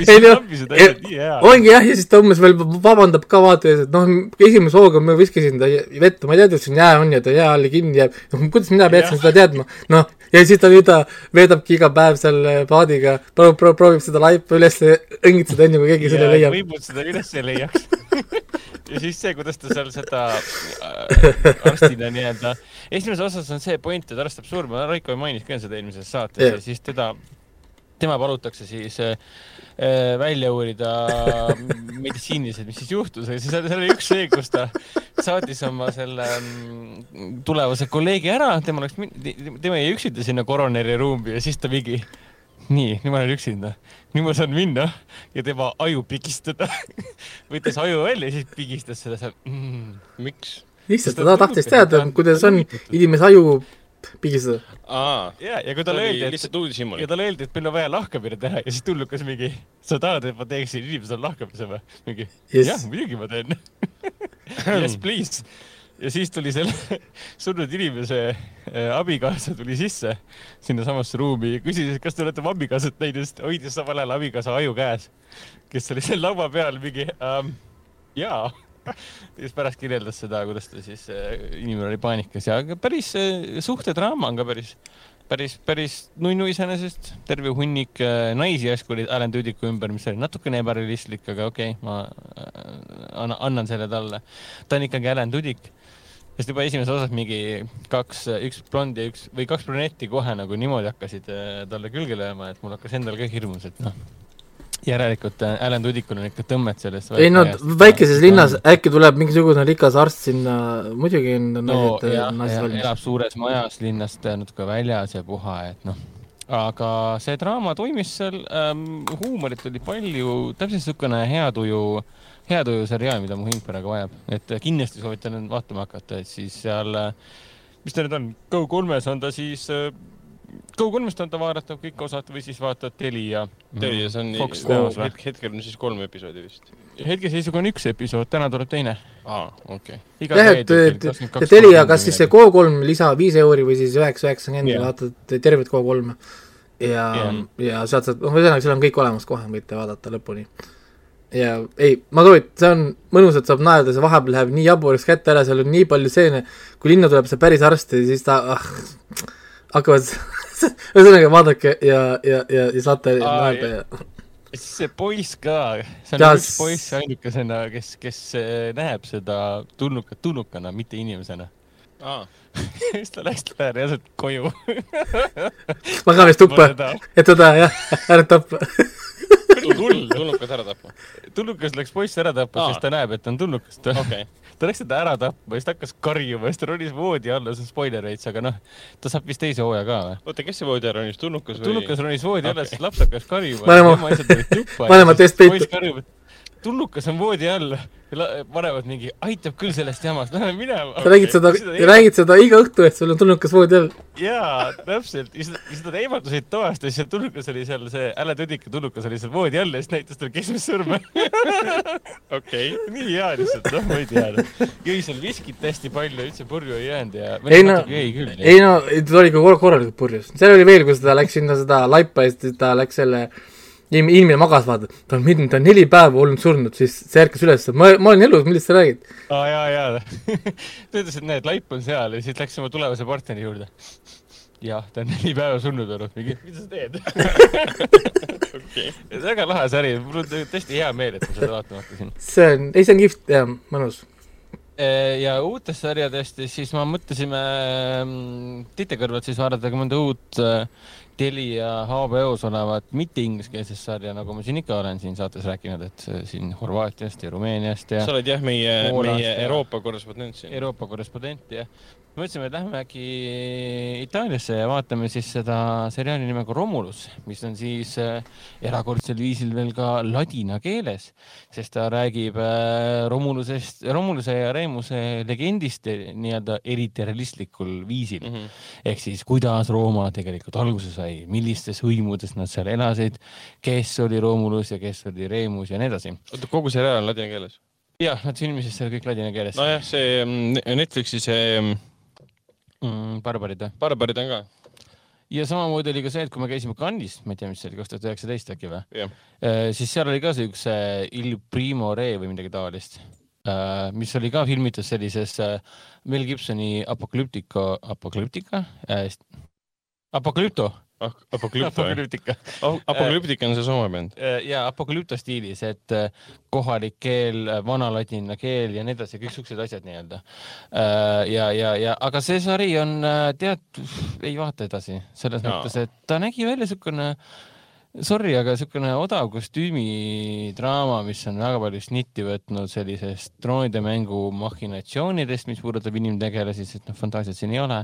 Ei, no, lambis on täpselt nii hea. ongi jah, ja siis ta umbes veel vabandab ka vaata ees, et noh, esimese hooga ma viskasin ta vette, ma ei teadnud, et siin jää on ja ta jää alla kinni jääb, noh kuidas mina peaksin seda teadma, noh, ja siis ta nüüd veedabki iga päev seal äh, paadiga, proovib, proovib, proovib seda laipa üles õngitseda, enne kui keegi selle leiab. võib-olla seda üles ei leiaks. ja siis see, kuidas ta seal seda äh, arstina nii-öelda, esimeses osas on see point, et arstab surma, Raiko mainis ka seda eelmises saates yeah. ja siis teda, tema palutakse siis äh, välja uurida meditsiiniliselt, mis siis juhtus, aga siis seal seal oli üks see, kus ta saatis oma selle mm, tulevase kolleegi ära, tema oleks, tema jäi üksinda sinna koroneri ruumi ja siis ta mingi nii, nüüd ma olen üksinda, nüüd ma saan minna ja tema aju pigistada. võttis aju välja ja siis pigistas seda seal mm.. miks? lihtsalt ta tahtis teada, kuidas on inimese aju pigistada. aa, ja, ja kui ta talle öeldi, et lihtsalt uudishimu ja. talle öeldi, et meil on vaja lahkamine teha ja siis tulnukas mingi, sa tahad, et ma teeksin inimesele lahkamise või? mingi Yes. jah, muidugi ma teen. Yes please. ja siis tuli selle surnud inimese äh, abikaasa tuli sisse sinnasamasse ruumi ja küsis, et kas te olete oma abikaasat näinud, sest hoidis samal ajal abikaasa aju käes, kes oli seal laua peal mingi ähm, jaa. siis pärast kirjeldas seda, kuidas ta siis äh,, inimene oli paanikas ja päris äh, suhtedraama on ka päris päris, päris nunnu iseenesest, terve hunnik äh, naisi järsku oli Alan Tudyku ümber, mis oli natukene ebarealistlik, aga okei okay,, ma annan, annan selle talle. ta on ikkagi Alan Tudyk, sest juba esimeses osas mingi kaks, üks blond ja üks või kaks brunetti kohe nagu niimoodi hakkasid talle külge lööma, et mul hakkas endal ka hirmus, et noh, järelikult äh, Alan Tudykul on ikka tõmmet sellest. ei no väikeses linnas äkki tuleb mingisugune rikas arst sinna, muidugi on no naised elab suures majas linnast äh, natuke väljas ja puha, et noh. aga see draama toimis seal ähm,, huumorit oli palju, täpselt niisugune hea tuju, hea tuju seriaal, mida mu hing praegu vajab, et äh, kindlasti soovitan vaatama hakata, et siis seal, mis ta nüüd on, Go3-s on ta siis äh, Go3-st on ta vaadatav kõik osad või siis vaatad Telia. Telias on Fox News või? hetk,, hetkel on siis kolm episoodi vist. hetkeseisuga on üks episood, täna tuleb teine. aa, okei. jah, et, et see Telia, kas siis see Go3 lisa viis euri või siis üheksa, üheksakümmend vaatad tervet Go3 ja Jah., ja sealt saad, noh, ühesõnaga seal on kõik olemas kohe, võite vaadata lõpuni. ja ei, ma soovitan, see on mõnus, et saab naerda, see vahepeal läheb nii jaburaks kätte ära, seal on nii palju stseene, kui linna tuleb see päris arst ja siis ta ah, hakkavad, ühesõnaga vaadake ja, ja, ja, ja saate Aa, naerda ja siis see poiss ka, see on Ja üks poiss ainukesena, kes, kes eh, näeb seda tulnukat tulnukana, mitte inimesena. aa, siis ta läks reaalselt koju. magamistuppa, et teda jah, ära tappa. hull, tulnukad ära tapma. tulnukas läks poissi ära tapma Aa., sest ta näeb, et ta on tulnukas. ta okei, ta läks teda ära tapma ja siis ta hakkas karjuma, siis ta ronis voodi alla, see on spoiler veits, aga noh, ta saab vist teise hooaja ka või? oota, kes see voodi ära ronis, tulnukas või? tulnukas ronis voodi alla, Okei. siis laps hakkas karjuma. Vanema- tema asjad olid tuppa. vanemad teist peitu. poiss karjub, et tulnukas on voodi all. vanemad mingi, aitab küll sellest jamast, lähme minema. sa räägid seda, räägid seda iga õhtu, et sul on tulnukas voodi all. jaa, täpselt, ja siis ja siis nad eemaldasid toast ja siis see tulnukas oli seal, see Äle Tudika tulnukas oli seal voodi all ja siis näitas talle keskmist sõrme. okei, nii hea lihtsalt, noh, ma ei tea. jõi seal viskit hästi palju, üldse purju ei jäänud ja. ei no, ei no, ta oli ikka kor- korralikult purjus. seal oli veel, kus ta läks sinna seda laipa ja siis ta läks selle, inimene magas, vaata, ta on midagi, ta on neli päeva olnud surnud, siis see ärkas üles, ma, ma olen elus, millest sa räägid? aa jaa, jaa. ta ütles, et näed, laip on seal ja siis läks oma tulevase partneri juurde. jah, ta on neli päeva surnud olnud, mingi, mida sa teed? okei. väga lahe sari, mul on tõesti hea meel, et ma seda vaatama hakkasin. see on, ei see on kihvt ja mõnus. ja uutest sarjadest, siis ma mõtlesime mm, Tite kõrvalt siis vaadata ka mõnda uut äh, Telia HBO-s olevat mitte ingliskeelset sarja, nagu ma siin ikka olen siin saates rääkinud, et siin Horvaatiast ja Rumeeniast ja sa oled jah, meie, meie Euroopa korrespondent siin. Euroopa korrespondent ja mõtlesime, et lähme äkki Itaaliasse ja vaatame siis seda seriaali nimega Romulus, mis on siis äh, erakordsel viisil veel ka ladina keeles, sest ta räägib äh, Romulusest, Romuluse ja Remuse legendist eh, nii-öelda eriti realistlikul viisil mm. -hmm. ehk siis, kuidas Rooma tegelikult alguse sai, millistes hõimudes nad seal elasid, kes oli Romulus ja kes oli Remus ja nii edasi. oota, kogu seriaal on ladina keeles? jah, nad filmisid seal kõik ladina keeles no,. nojah, see mm, Netflixi see mm, barbarid või? Barbarid on ka, ja samamoodi oli ka see, et kui me käisime Cannes'is, ma ei tea, mis see oli, kaks tuhat üheksateist äkki või, jah. siis seal oli ka üks äh, Il Primo Re või midagi taolist, mis oli ka filmitud sellises äh, Mel Gibsoni Apocalyptico, Apocalyptica, Apocalypto, Apokalüpto, Apocalyptica Apokalüptika on see Soome bänd. ja Apocalypto stiilis, et äh, kohalik keel, vanaladina keel ja nii edasi, kõik siuksed asjad nii-öelda. ja, ja, ja aga see sari on äh, tead, ei vaata edasi selles Jaa. mõttes, et ta nägi välja siukene sorry, aga siukene odav kostüümidraama, mis on väga palju snitti võtnud sellisest droonide mängu mahhinatsioonidest, mis puudutab inimtegelasi, sest noh, fantaasiat siin ei ole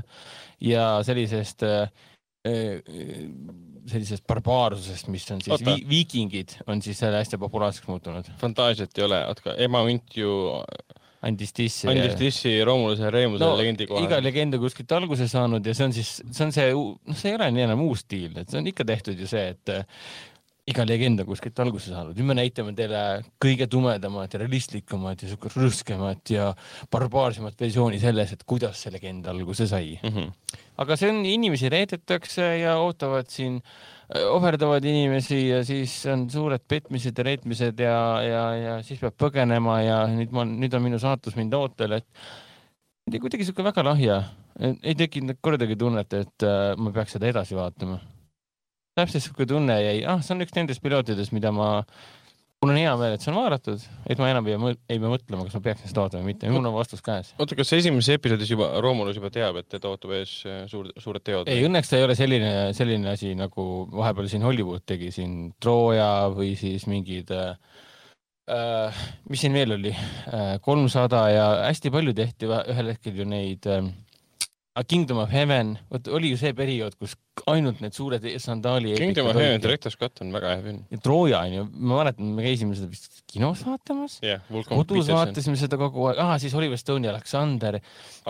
ja sellisest äh, äh, sellisest barbaarsusest, mis on siis vi viikingid on siis seal hästi populaarseks muutunud. fantaasiat ei ole, oota, ema hunt ju andis dissi. andis dissi Romuluse ja Reemuse no legendi iga kohe. legend on kuskilt alguse saanud ja see on siis, see on see, noh, see ei ole nii enam uus stiil, et see on ikka tehtud ju see, et äh, iga legend on kuskilt alguse saanud. nüüd me näitame teile kõige tumedamat ja realistlikumat ja siukest rõõskemat ja barbaarsemat versiooni selles, et kuidas see legend alguse sai. Mhm. aga see on, inimesi reedetakse ja ootavad siin, ohverdavad inimesi ja siis on suured petmised ja reetmised ja, ja, ja siis peab põgenema ja nüüd ma, nüüd on minu saatus mind ootel, et kuidagi sihuke väga lahja, ei tekkinud kordagi tunnet, et äh, ma peaks seda edasi vaatama. Täpselt sihuke tunne jäi, ah, see on üks nendest pilootidest, mida ma, mul on hea meel, et see on vaadatud, et ma enam ei ei pea mõtlema, kas ma peaksin seda vaatama või mitte, mul on vastus käes. oota, kas esimeses episoodis juba Romulus juba teab, et teda ootab ees äh, suur, suured teod? ei, õnneks ta ei ole selline, selline asi nagu vahepeal siin Hollywood tegi siin Trooja või siis mingid äh, äh,, mis siin veel oli äh,, kolmsada ja hästi palju tehti ühel hetkel ju neid äh, Kingdom of Heaven, vot oli ju see periood, kus ainult need suured sandaali Kingdom of Heaven Director's Cut on väga hea film. ja Trooja on ju, ma mäletan, me käisime seda vist kinos vaatamas, Vulcan kodus vaatasime seda kogu aeg, ah siis Oliver Stone ja Alexander.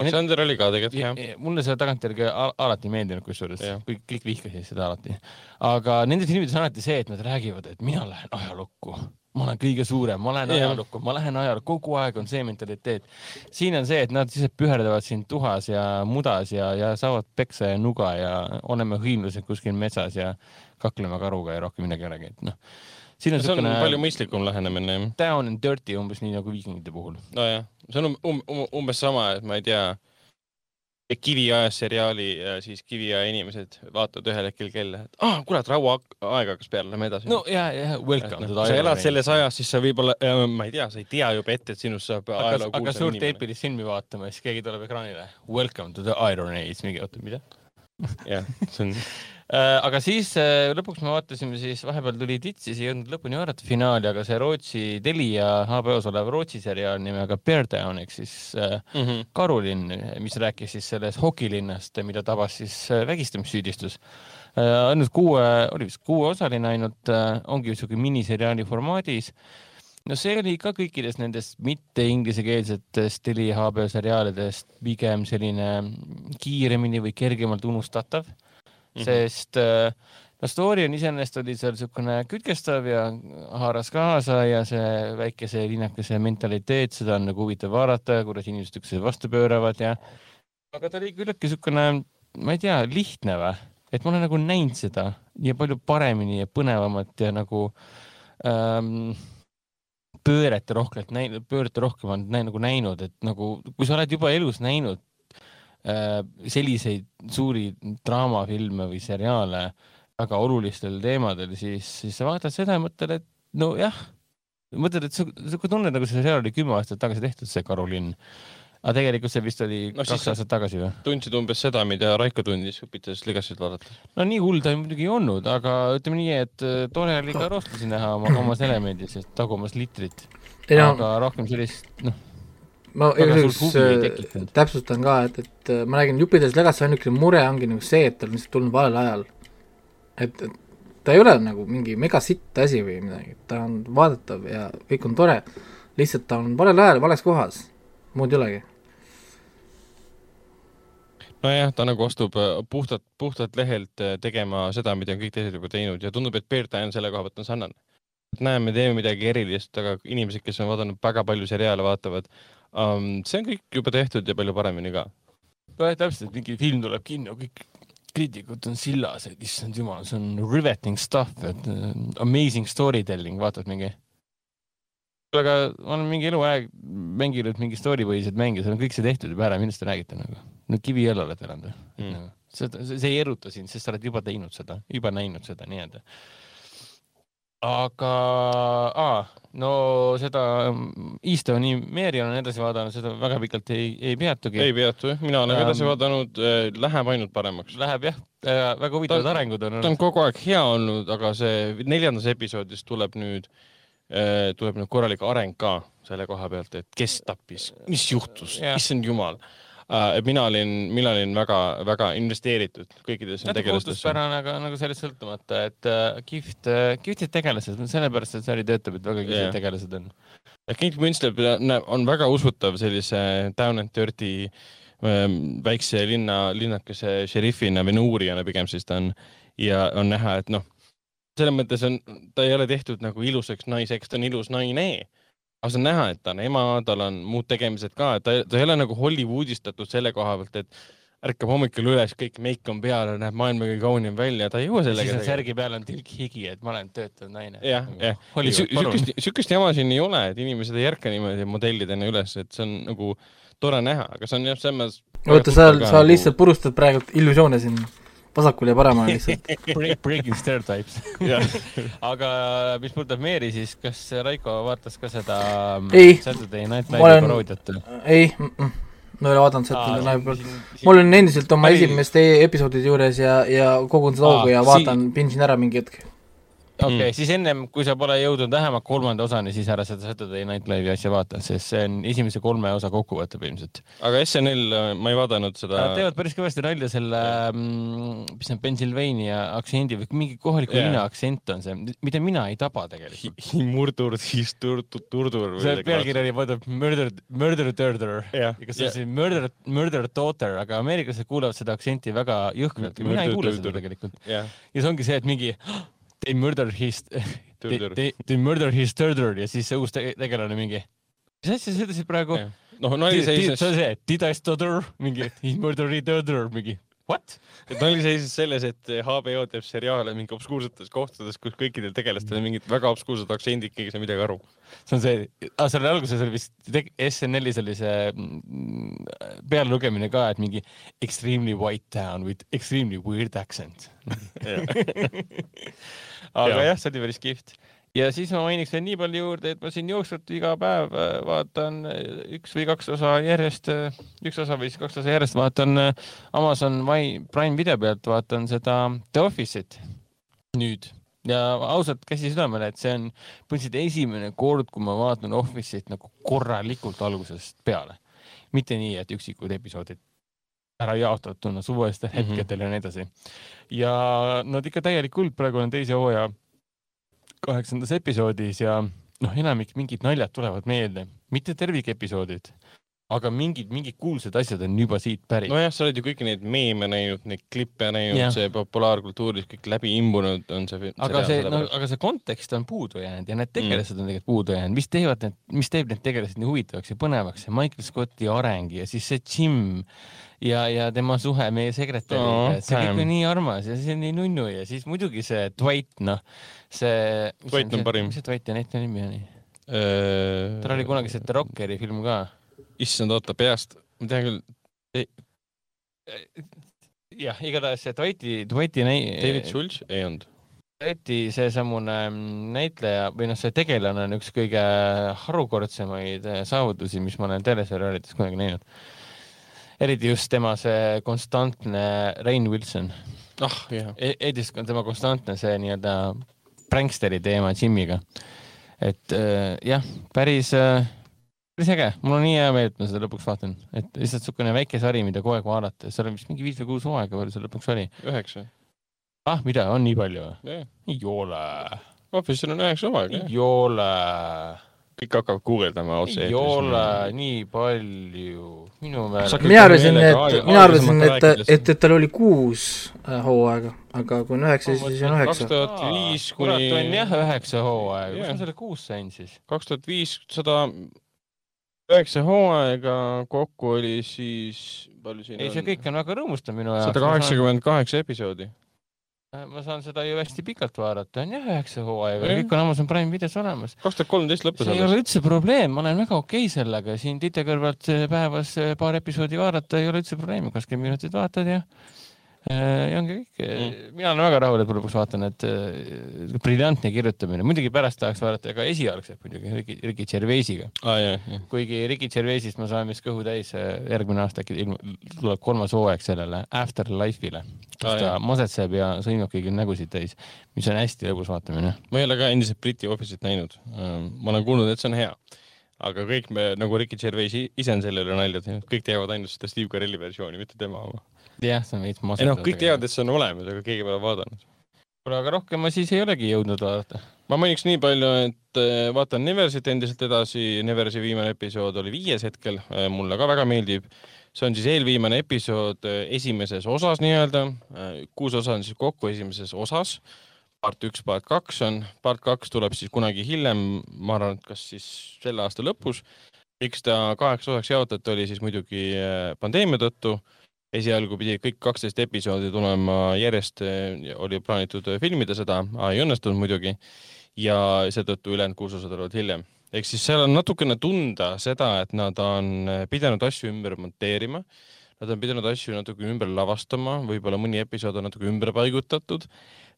Alexander oli ka tegelikult hea. mulle see tagantjärgi al- alati ei meeldinud, kusjuures Jah. kõik, kõik vihkasid seda alati. aga nendes filmides on alati see, et nad räägivad, et mina lähen ajalukku, ma olen kõige suurem, ma lähen ajalukku, ma lähen ajalukku, kogu aeg on see mentaliteet. siin on see, et nad lihtsalt püherdavad siin tuhas ja mudas ja, ja saavad peksa ja nuga ja oleme hõimlused kuskil metsas ja kakleme karuga ja rohkem midagi ei olegi, et noh. siin on see on niisugune palju mõistlikum lähenemine, down and dirty umbes nii nagu viikingite puhul. nojah, see on um, um, umbes sama, et ma ei tea, Kiviajas seriaali ja siis Kiviaja inimesed vaatavad ühel hetkel kella, et ah, kurat, rauaaeg hakkas peale, lähme edasi. no ja, ja welcome no, sa elad selles ajas, siis sa võib-olla, ma ei tea, sa ei tea juba ette, et sinust saab ajaloo hakkas kuulsam suurt inimene. eepilist filmi vaatama ja siis keegi tuleb ekraanile. Welcome to the Iron Age, mingi oota, mida? jah, see on, aga siis äh, lõpuks me vaatasime siis, vahepeal tuli tits, siis ei jõudnud lõpuni vaadata finaali, aga see Rootsi Telia HBO-s olev Rootsi seriaal nimega Bear Down ehk siis äh, mm -hmm. karulinn, mis rääkis siis sellest hokilinnast, mida tabas siis äh, vägistamissüüdistus äh,. ainult kuue, oli vist kuueosaline ainult äh,, ongi niisugune miniseriaali formaadis no see oli ka kõikidest nendest mitte inglisekeelsetest teli HBO seriaalidest pigem selline kiiremini või kergemalt unustatav mm, -hmm. sest äh, no story on iseenesest oli seal niisugune kütkestav ja haaras kaasa ja see väikese linnakese mentaliteet, seda on nagu huvitav vaadata, kuidas inimesed üksteise vastu pööravad ja aga ta oli küllaltki niisugune, ma ei tea, lihtne või, et ma olen nagu näinud seda ja palju paremini ja põnevamat ja nagu ähm, pöörete rohkelt näinud, pöörete rohkem on näin, nagu näinud, et nagu kui sa oled juba elus näinud selliseid suuri draamafilme või seriaale väga olulistel teemadel, siis, siis sa vaatad seda ja mõtled, et nojah, mõtled, et sa tunned nagu see seriaal oli kümme aastat tagasi tehtud, see Karolin aga tegelikult see vist oli No kaks aastat tagasi või? tundsid umbes seda, mida Raiko tundis Õpites Legacy't vaadates. no nii hull ta muidugi ei olnud, aga ütleme nii, et äh, tore oli ka roostlasi näha oma, omas elemendis, et tagumas litrit, no aga rohkem sellist, noh, ma tekitanud. äh, täpsustan ka, et, et äh, ma räägin Jupiter's Legacy ainukene mure ongi nagu see, et ta on lihtsalt tulnud valel ajal. et, et ta ei ole nagu mingi megasitt asi või midagi, ta on vaadatav ja kõik on tore, lihtsalt ta on valel ajal vales kohas, muud ei olegi. nojah, ta nagu astub äh, puhtalt, puhtalt lehelt tegema seda, mida on kõik teised juba teinud ja tundub, et Beartime selle koha pealt on sarnane. näeme, teeme midagi erilist, aga inimesed, kes on vaadanud väga palju seriaale, vaatavad um,, see on kõik juba tehtud ja palju paremini ka. nojah, täpselt, mingi film tuleb kinno, kõik kriitikud on sillas, et issand jumal, see on riveting stuff, et uh, amazing storytelling, vaatad mingi. aga ma olen mingi eluaeg mänginud mingi story põhiseid mänge, seal on kõik see tehtud juba ära, millest te räägite nagu? no kivi all oled elanud või Mm. mm.? seda, see ei eruta sind, sest sa oled juba teinud seda, juba näinud seda nii-öelda. aga, no seda Eastoni Mary olen edasi vaadanud, seda väga pikalt ei, ei peatugi. ei peatu jah, mina olen Ähm, edasi vaadanud, läheb ainult paremaks. Läheb jah, väga huvitavad Ta- arengud on ta on olnud. kogu aeg hea olnud, aga see neljandas episoodis tuleb nüüd, tuleb nüüd korralik areng ka selle koha pealt, et kes tappis, mis juhtus issand jumal. Et mina olin, mina olin väga-väga investeeritud kõikidesse natuke tegelastesse. ootuspärane, aga nagu sellest sõltumata, et äh, kihvt äh,, kihvtid tegelased, sellepärast et sari töötab, et väga kihvtid yeah. tegelased on. Kate Winslet näeb- on väga usutav sellise down and dirty ähm, väikse linna, linnakese šerifina või no uurijana pigem siis ta on ja on näha, et noh, selles mõttes on, ta ei ole tehtud nagu ilusaks naiseks, ta on ilus naine. Aga see on näha, et ta on ema, tal on muud tegemised ka, et ta, ta ei ole nagu Hollywoodistatud selle koha pealt, et ärkab hommikul üles, kõik meik on peal, näeb maailma kõige kaunim välja, ta ei jõua siis sellega on. särgi peal on tilk higi, et ma olen töötav naine. jah, jah. Sihukest, sihukest jama siin ei ole, et inimesed ei ärka niimoodi modellidena üles, et see on nagu tore näha, aga see on jah, selles mõttes. oota, sa, sa lihtsalt purustad praegu illusioone siin vasakul ja paremal lihtsalt. Breaking stereotypes. aga mis puudutab Meeri, siis kas Raiko vaatas ka seda mm, Ei. Saturday Night Live'i olen- paroodiat? ei, ma ei ole vaadanud seda live pealt. ma olen endiselt oma Päris- esimeste episoodide juures ja, ja kogun seda hoogu ja vaatan, pinsin ära mingi hetk. Okei okay, Mm. siis ennem, kui sa pole jõudnud vähemalt kolmanda osani, siis ära seda Saturday Night Live'i asja vaata, sest see on esimese kolme osa kokkuvõte ilmselt. aga SNL, ma ei vaadanud seda Nad. teevad päris kõvasti nalja selle, mis see on, Pennsylvania aktsendi või mingi kohaliku Jaa. linna aktsent on see, mida mina ei taba tegelikult. murdur, siis turdur, turdur. see pealkiri oli vaata Murder, Murder Turder. jah, kas see on see Murder, Murder Daughter, aga ameeriklased kuulavad seda aktsenti väga jõhkralt mina ei kuule seda tegelikult. jah, ja see ongi see, et mingi they murder his, they, they, they murder his turder ja siis see uus te tegelane mingi, mis asja sa ütlesid praegu? noh, nali see seisis on, see, did I stutter, mingi he murdered turder, mingi what? nali seisis selles, et HBO teeb seriaale mingi obskuursetes kohtades, kus kõikidel tegelastel on mingid väga obskuursed aktsendid, keegi ei saa midagi aru. see on see, ah, seal alguses oli vist SNL-is oli see mm, pealelugemine ka, et mingi extremely white town with extremely weird accent. aga Jaa. jah, see oli päris kihvt. Ja siis ma mainiks veel nii palju juurde, et ma siin jooksvalt iga päev äh, vaatan äh, üks või kaks osa järjest, üks osa või siis kaks osa järjest vaatan äh, Amazon Prime video pealt vaatan seda The Office'it nüüd ja ausalt käsi südamele, et see on põhimõtteliselt esimene kord, kui ma vaatan Office'it nagu korralikult algusest peale. mitte nii, et üksikud episoodid ära jaotatuna suvalistel Mhm. hetkedel ja nii edasi. ja nad ikka täielik kuld, praegu olen teise hooaja kaheksandas episoodis ja noh, enamik mingid naljad tulevad meelde, mitte tervikepisoodid, aga mingid, mingid kuulsad asjad on juba siit pärit. nojah, sa oled ju kõiki neid meeme näinud, neid klippe näinud see populaarkultuuris kõik läbi imbunud on see. aga see, no aga see kontekst on puudu jäänud ja need tegelased on tegelikult puudu jäänud, mis teevad need, mis teeb need tegelased nii huvitavaks ja põnevaks, see Michael Scotti areng ja siis see Jim ja, ja tema suhe meie sekretäriga oh,, see kõik on nii armas ja see on nii nunnu ja siis muidugi see Dwight, noh, see. Dwight on parim. mis see Dwighti näitleja nimi oli? Äh, tal oli kunagi see Rockeri film ka. issand, oota peast, ma tean küll, jah, igatahes see Dwighti, Dwighti näi-. David Schultz ei olnud. eriti seesamune mm, näitleja või noh, see tegelane on üks kõige harukordsemaid eh, saavutusi, mis ma olen teleseriaalides kunagi näinud. eriti just tema see konstantne Rain Wilson ah jah, E- Edis on tema konstantne see nii-öelda pranksteri teema Jimiga. et äh, jah, päris äh,, päris äge, mul on nii hea meel, et ma seda lõpuks vaatan, et lihtsalt niisugune väike sari, mida kogu aeg vaadata, seal on vist mingi viis või kuus hooaega veel seal lõpuks oli. üheksa. ah, mida, on nii palju või? jah, ei ole, Office'il on üheksa hooaega, ei ole, kõik hakkavad guugeldama otse ei ole. nii palju, minu meelest mina arvasin, et mina arvasin, et, rääkides. et, et tal oli kuus äh, hooaega, aga kui on üheksa, siis on kaks üheksa. tuhat viis kurat, on kuni jah üheksa hooaega, Jah. kus ma selle kuus sain siis? kaks tuhat viissada üheksa hooaega kokku oli siis, palju siin ei, see kõik on väga rõõmustav minu jaoks. sada kaheksakümmend kaheksa episoodi. ma saan seda ju hästi pikalt vaadata, on jah üheksa hooaega, kõik on Amazon Prime videos olemas. kaks tuhat kolmteist lõppes see ei ole üldse probleem, ma olen väga okei sellega, siin tite kõrvalt eh, päevas eh, paar episoodi vaadata ei ole üldse probleemi, kakskümmend minutit vaatad ja ja ongi kõik mm.. mina olen väga rahul, et ma lõpuks vaatan, et äh, briljantne kirjutamine, muidugi pärast tahaks vaadata ka esialgset muidugi Ricky, Ricky Gervaisiga, ah,. kuigi Ricky Gervaisist ma saan vist kõhu täis, järgmine aasta äkki tuleb kolmas hooaeg sellele Afterlife'ile, kus Aa, ta jah. masetseb ja sõimab kõigil nägusid täis, mis on hästi lõbus vaatamine. ma ei ole ka endiselt Briti Office'it näinud. ma olen kuulnud, et see on hea. aga kõik me, nagu Ricky Gervais ise on selle üle nalja teinud, kõik teavad ainult seda Steve Carelli versiooni, mitte tema oma. jah, see on veits ei masetav. noh, kõik teavad, et see on olemas, aga keegi pole vaadanud. kuule, aga rohkem ma siis ei olegi jõudnud vaadata. ma mainiks nii palju, et äh, vaatan Neversit endiselt edasi, Neversi viimane episood oli viies hetkel, mulle ka väga meeldib. see on siis eelviimane episood äh, esimeses osas nii-öelda, kuus osa on siis kokku esimeses osas. part üks, part kaks on, part kaks tuleb siis kunagi hiljem, ma arvan, et kas siis selle aasta lõpus. miks ta kaheks osaks jaotati, oli siis muidugi äh, pandeemia tõttu esialgu pidi kõik kaksteist episoodi tulema järjest, oli plaanitud äh, filmida seda, ei õnnestunud muidugi ja seetõttu ülejäänud kuus osa tulevad hiljem. ehk siis seal on natukene tunda seda, et nad on äh, pidanud asju ümber monteerima. Nad on pidanud asju natuke ümber lavastama, võib-olla mõni episood on natuke ümber paigutatud,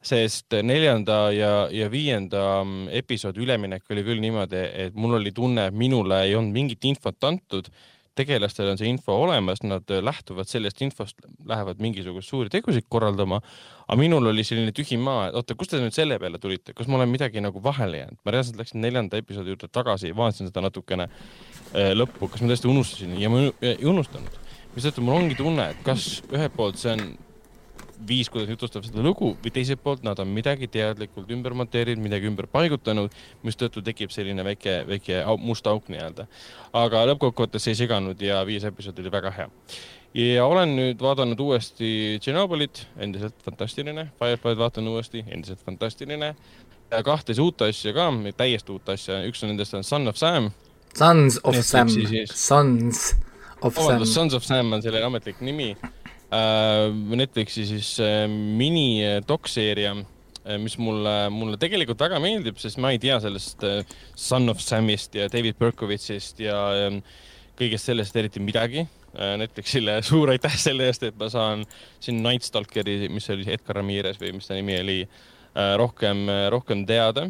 sest neljanda ja, ja viienda mm, episoodi üleminek oli küll niimoodi, et mul oli tunne, et minule ei olnud mingit infot antud tegelastel on see info olemas, nad lähtuvad sellest infost, lähevad mingisuguseid suuri tegusid korraldama. aga minul oli selline tühi maa, et oota, kust te nüüd selle peale tulite, kas ma olen midagi nagu vahele jäänud, ma reaalselt läksin neljanda episoodi juurde tagasi, vaatasin seda natukene äh, lõppu, kas ma tõesti unustasin ja ma ei unustanud. mistõttu mul ongi tunne, et kas ühelt poolt see on viis, kuidas jutustab seda lugu või teiselt poolt nad on midagi teadlikult ümber monteerinud, midagi ümber paigutanud, mistõttu tekib selline väike, väike au, must auk nii-öelda. aga lõppkokkuvõttes see ei seganud ja viies episood oli väga hea. ja olen nüüd vaadanud uuesti Tšernobõlit, endiselt fantastiline, Firefly'd vaatan uuesti, endiselt fantastiline. kahte uut asja ka, täiesti uut asja, üks on nendest on Son of Sam, Sons of Sam. Sons of Sam vabandust, Sons of Sam on selle ametlik nimi. Netflixi siis äh, mini-dokseeria, mis mulle, mulle tegelikult väga meeldib, sest ma ei tea sellest äh, Son of Samist ja David Berkovitsist ja ähm, kõigest sellest eriti midagi. Netflixile suur aitäh selle eest, et ma saan siin Night Stalkeri, mis oli Edgar Ramirez või mis ta nimi oli, rohkem, rohkem teada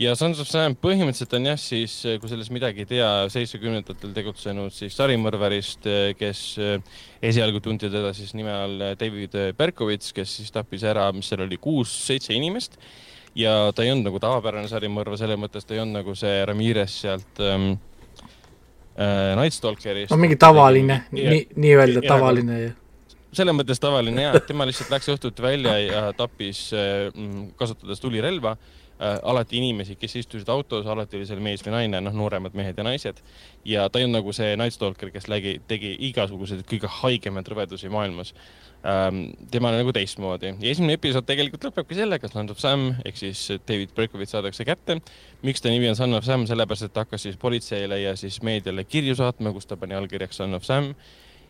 ja Sons of Sam põhimõtteliselt on jah, siis kui sellest midagi ei tea, seitsmekümnendatel tegutsenud siis sarimõrvarist, kes eh, esialgu tunti teda siis nime all David Berkovits, kes siis tappis ära, mis seal oli, kuus-seitse inimest. ja ta ei olnud nagu tavapärane sarimõrvar, selles mõttes ta ei olnud nagu see Ramirez sealt ähm, äh, Night Stalkerist. no mingi tavaline, nii, nii-öelda tavaline ja selles mõttes tavaline ja, tema lihtsalt läks õhtuti välja ja tappis mm, kasutades tulirelva äh, alati inimesi, kes istusid autos, alati oli seal mees või naine, noh, nooremad mehed ja naised. ja ta ei olnud nagu see Night Stalker, kes lägi, tegi igasuguseid kõige haigemaid rõvedusi maailmas ähm,. tema oli nagu teistmoodi ja esimene episood tegelikult lõpebki sellega, et Son of Sam ehk siis David Berkovitš saadakse kätte. miks ta nimi on Son of Sam, sellepärast et ta hakkas siis politseile ja siis meediale kirju saatma, kus ta pani allkirjaks Son of Sam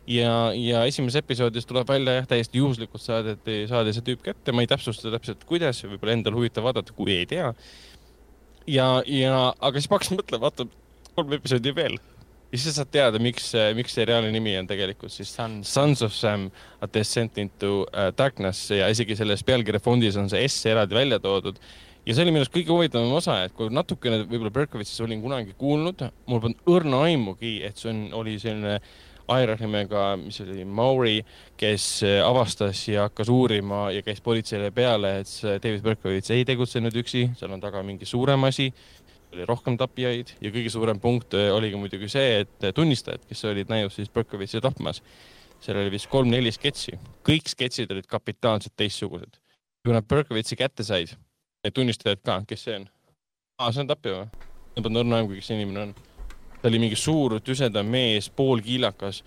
ja, ja esimeses episoodis tuleb välja jah, täiesti juhuslikult saadeti, saadi see tüüp kätte, ma ei täpsusta täpselt, kuidas, võib-olla endal huvitav vaadata, kui ei tea. ja, ja, aga siis ma hakkasin mõtlema, vaata, kolm episoodi veel. ja siis sa saad teada, miks, miks seriaali nimi on tegelikult siis Sons. Sons of Sam, A Descent into uh, Darkness ja isegi selles pealkirja fondis on see S eraldi välja toodud. ja see oli minu arust kõige huvitavam osa, et kui natukene võib-olla Berkovitsis olin kunagi kuulnud, mul polnud õrna aimugi, et see on, oli selline Aira nimega, mis oli Mauri, kes äh, avastas ja hakkas uurima ja käis politseile peale, et see David Berkovits ei tegutsenud üksi, seal on taga mingi suurem asi, oli rohkem tapijaid ja kõige suurem punkt äh, oligi muidugi see, et tunnistajad, kes olid näinud siis Berkovitsi tapmas, seal oli vist kolm-neli sketši, kõik sketšid olid kapitaalselt teistsugused. kui nad Berkovitsi kätte said, need tunnistajad ka, kes see on? aa, see on tapja või? ma polnud õrna aimugi, kes see inimene on. Ta oli mingi suur tüseda mees, poolkiilakas.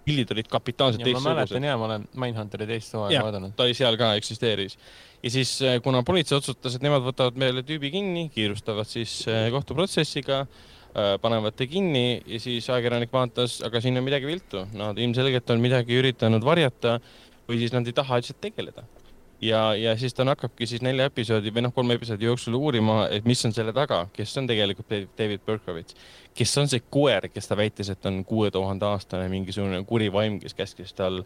pildid olid kapitaalselt ja ma mäletan teistsugused. ja, ma olen Mindhunteri teist hooaega vaadanud. ta oli seal ka, eksisteeris. ja siis, kuna politsei otsustas, et nemad võtavad meile tüübi kinni, kiirustavad siis äh, kohtuprotsessiga, panevad ta kinni ja siis ajakirjanik vaatas, aga siin on midagi viltu, nad ilmselgelt on midagi üritanud varjata või siis nad ei taha lihtsalt tegeleda. ja, ja siis ta hakkabki siis nelja episoodi või noh, kolme episoodi jooksul uurima, et mis on selle taga, kes on tegelikult David Berkovitš, kes on see koer, kes ta väitis, et on kuue tuhande aastane mingisugune kuri vaim, kes käskis tal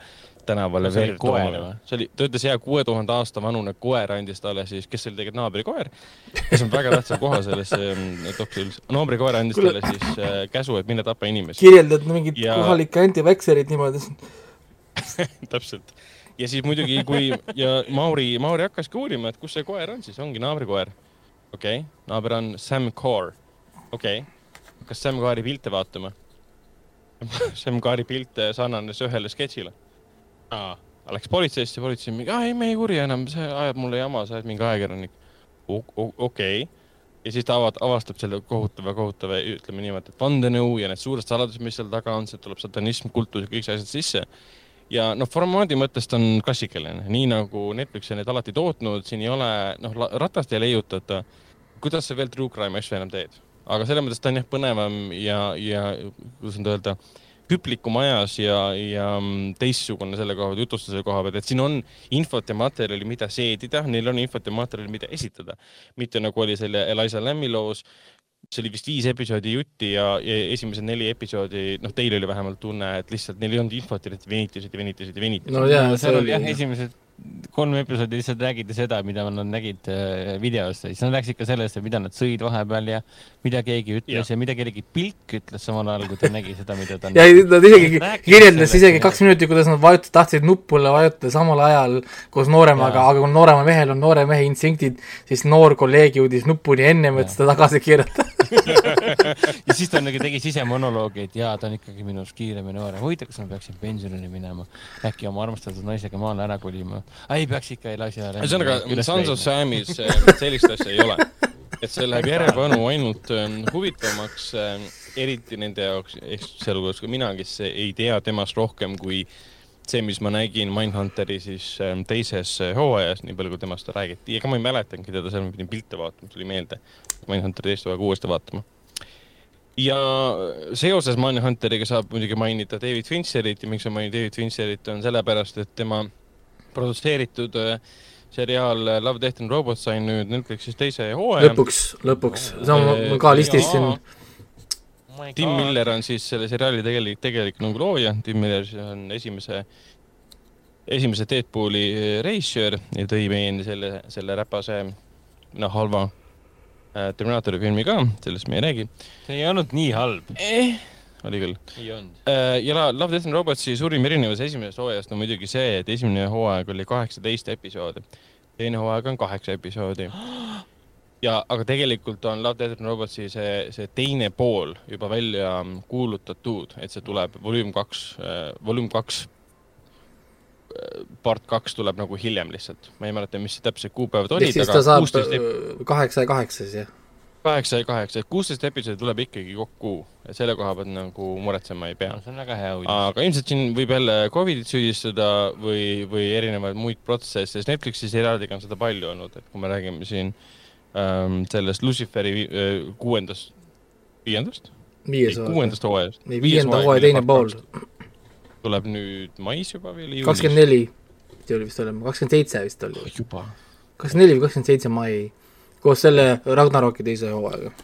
tänavale See oli verd koer tooma või? see oli, ta ütles ja kuue tuhande aasta vanune koer andis talle siis, kes oli tegelikult naabrikoer, kes on väga tähtsa koha selles ähm, doktoris. naabrikoer andis Kuule- talle siis äh, käsu, et mine tapa inimesi. kirjeldad mingit Ja- kohalikke anti-vaxxerit niimoodi, täpselt. Ja siis muidugi, kui ja Mauri, Mauri hakkaski uurima, et kus see koer on siis, ongi naabrikoer. okei okay., naaber on Sam Core. okei okay., hakkas Sam Core'i pilte vaatama. Sam Core'i pilt äh, sarnanes ühele sketšile. Läks politseisse, politsei mingi, aa ei, me ei uuri enam, see ajab mulle jama, sa oled mingi ajakirjanik. okei ja siis ta avad, avastab selle kohutava, kohutava, ütleme niimoodi, et vandenõu ja need suured saladused, mis seal taga on, sealt tuleb satanism, kultus ja kõik see asjad sisse ja noh, formaadi mõttes ta on klassikaline, nii nagu Netflix on neid alati tootnud, siin ei ole, noh, ratast ei leiutata. kuidas sa veel true crime asju enam teed? aga selles mõttes ta on jah põnevam ja, ja kuidas nüüd öelda, hüplikum ajas ja, ja mm, teistsugune selle koha pealt, jutustuse koha pealt, et siin on infot ja materjali, mida seedida, neil on infot ja materjali, mida esitada. mitte nagu oli selle Eliza Lammi loos, see oli vist viis episoodi jutti ja, ja esimesed neli episoodi, noh, teil oli vähemalt tunne, et lihtsalt neil ei olnud infot ja nad venitasid ja venitasid ja venitasid. No jaa, see seal oli oli jah, esimesed kolm episoodi lihtsalt räägiti seda, mida nad nägid äh, videos, siis nad rääkisid ka sellest, mida nad sõid vahepeal ja mida keegi ütles ja, ja mida kellegi pilk ütles samal ajal, kui ta nägi seda, mida ta ja nad isegi kirjeldas isegi kaks minutit, kuidas nad vajutasid, tahtsid nupule vajutada samal ajal koos nooremaga, aga kui nooremal mehel on noore mehe instinktid, siis noor kolleeg jõudis nupuni ennem, et seda tagasi keerata. ja siis ta nagu tegi sisemonoloogi, et jaa, ta on ikkagi minust kiirem ja noorem. huvitav, kas ma peaksin pensionile minema, äkki oma armastatud naisega maale ära kolima. Ei peaks ikka, ei lase ühesõnaga, Sons of Samis äh, sellist asja ei ole. et see läheb järjepanu ainult ähm, huvitavamaks, eriti nende jaoks, ehk sealhulgas ka mina, kes ei tea temast rohkem kui see, mis ma nägin Mindhunteri siis ähm, teises äh, hooajas, nii palju kui temast räägiti, ega ma ei mäletanudki teda, seal ma pidin pilte vaatama, tuli meelde. Mindhunteri teist hooaega uuesti vaatama. ja seoses Mindhunteriga saab muidugi mainida David Fincherit ja miks ma mainin David Fincherit, on sellepärast, et tema produtseeritud äh, seriaal äh, Love, Death and Robots sai nüüd Netflixis teise hooaja. lõpuks, lõpuks, see on mul ka listis siin. Tim Miller on siis selle seriaali tegelik, tegelik nagu looja, Tim Miller siis on esimese, esimese Deadpooli äh, režissöör ja tõi meieni selle, selle räpase, noh, halva äh, Terminaatori filmi ka, sellest me ei räägi see ei olnud nii halb. eh,. Oli küll. olnud. ja Love, Death and Robotsi suurim erinevus esimesest hooajast on muidugi see, et esimene hooaeg oli kaheksateist episoodi, teine hooaeg on kaheksa episoodi. ja, aga tegelikult on Love, Death and Robotsi see, see teine pool juba välja kuulutatud, et see tuleb volüüm kaks, volüüm kaks, part kaks tuleb nagu hiljem lihtsalt, ma ei mäleta, mis täpsed kuupäevad olid, aga ta saab kuusteist äh, kaheksa ja kaheksa siis jah? Kaheksa ja kaheksa, et kuusteist episoodi tuleb ikkagi kokku, et selle koha pealt nagu muretsema ei pea. see on väga hea uudis. aga ilmselt siin võib jälle Covidit süüdistada või, või erinevaid muid protsesse, sest Netflixi seriaalidega on seda palju olnud, et kui me räägime siin ähm, sellest Luciferi äh, kuuendast, viiendast, kuuendast hooajast. ei, viienda hooaja teine pool, tuleb nüüd mais juba või juunis? kakskümmend neli pidi oli vist olema, kakskümmend seitse vist oli. juba. kakskümmend neli või kakskümmend seitse mai, koos selle Ragnaroki teise hooajaga.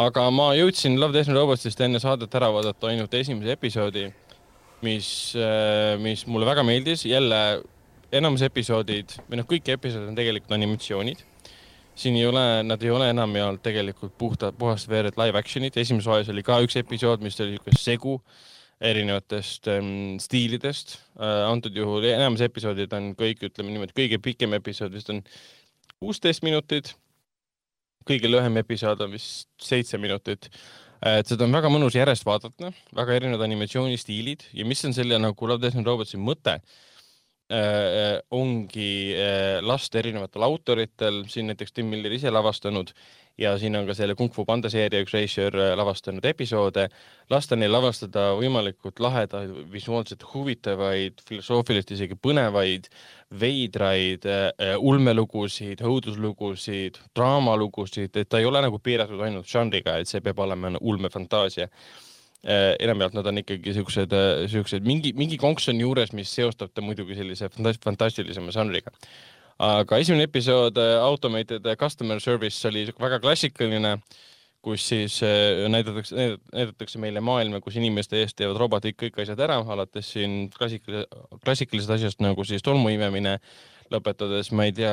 aga ma jõudsin Love, Death and Robotsist enne saadet ära vaadata ainult esimese episoodi, mis, mis mulle väga meeldis, jälle enamus episoodid või noh, kõik episoodid on tegelikult animatsioonid. siin ei ole, nad ei ole enamjaolt tegelikult puhta, puhast veeret live action'it, esimeses hooajas oli ka üks episood, mis oli niisugune segu erinevatest ähm, stiilidest äh,. antud juhul enamus episoodid on kõik, ütleme niimoodi, kõige pikem episood vist on kuusteist minutit. kõige lühem episood on vist seitse minutit. et seda on väga mõnus järjest vaadata, väga erinevad animatsioonistiilid ja mis on selle nagu Love, Death and Robotsi mõte äh, ongi äh, lasta erinevatel autoritel, siin näiteks Tim Miller ise lavastanud ja siin on ka selle Kung Fu Panda seeria üks režissöör äh, lavastanud episoode, lasta neil lavastada võimalikult lahedaid, visuaalselt huvitavaid, filosoofiliselt isegi põnevaid, veidraid äh, ulmelugusid, õuduslugusid, draamalugusid, et ta ei ole nagu piiratud ainult žanriga, et see peab olema ulmefantaasia äh, enamjaolt nad on ikkagi siuksed, siuksed mingi, mingi konks on juures, mis seostab ta muidugi sellise fantast- fantastilisema žanriga. Aga esimene episood äh, Automated Customer Service oli väga klassikaline, kus siis äh, näidatakse, näidatakse meile maailma, kus inimeste eest teevad robotid kõik asjad ära, alates siin klassikalise, klassikalisest asjast nagu siis tolmuimemine, lõpetades, ma ei tea,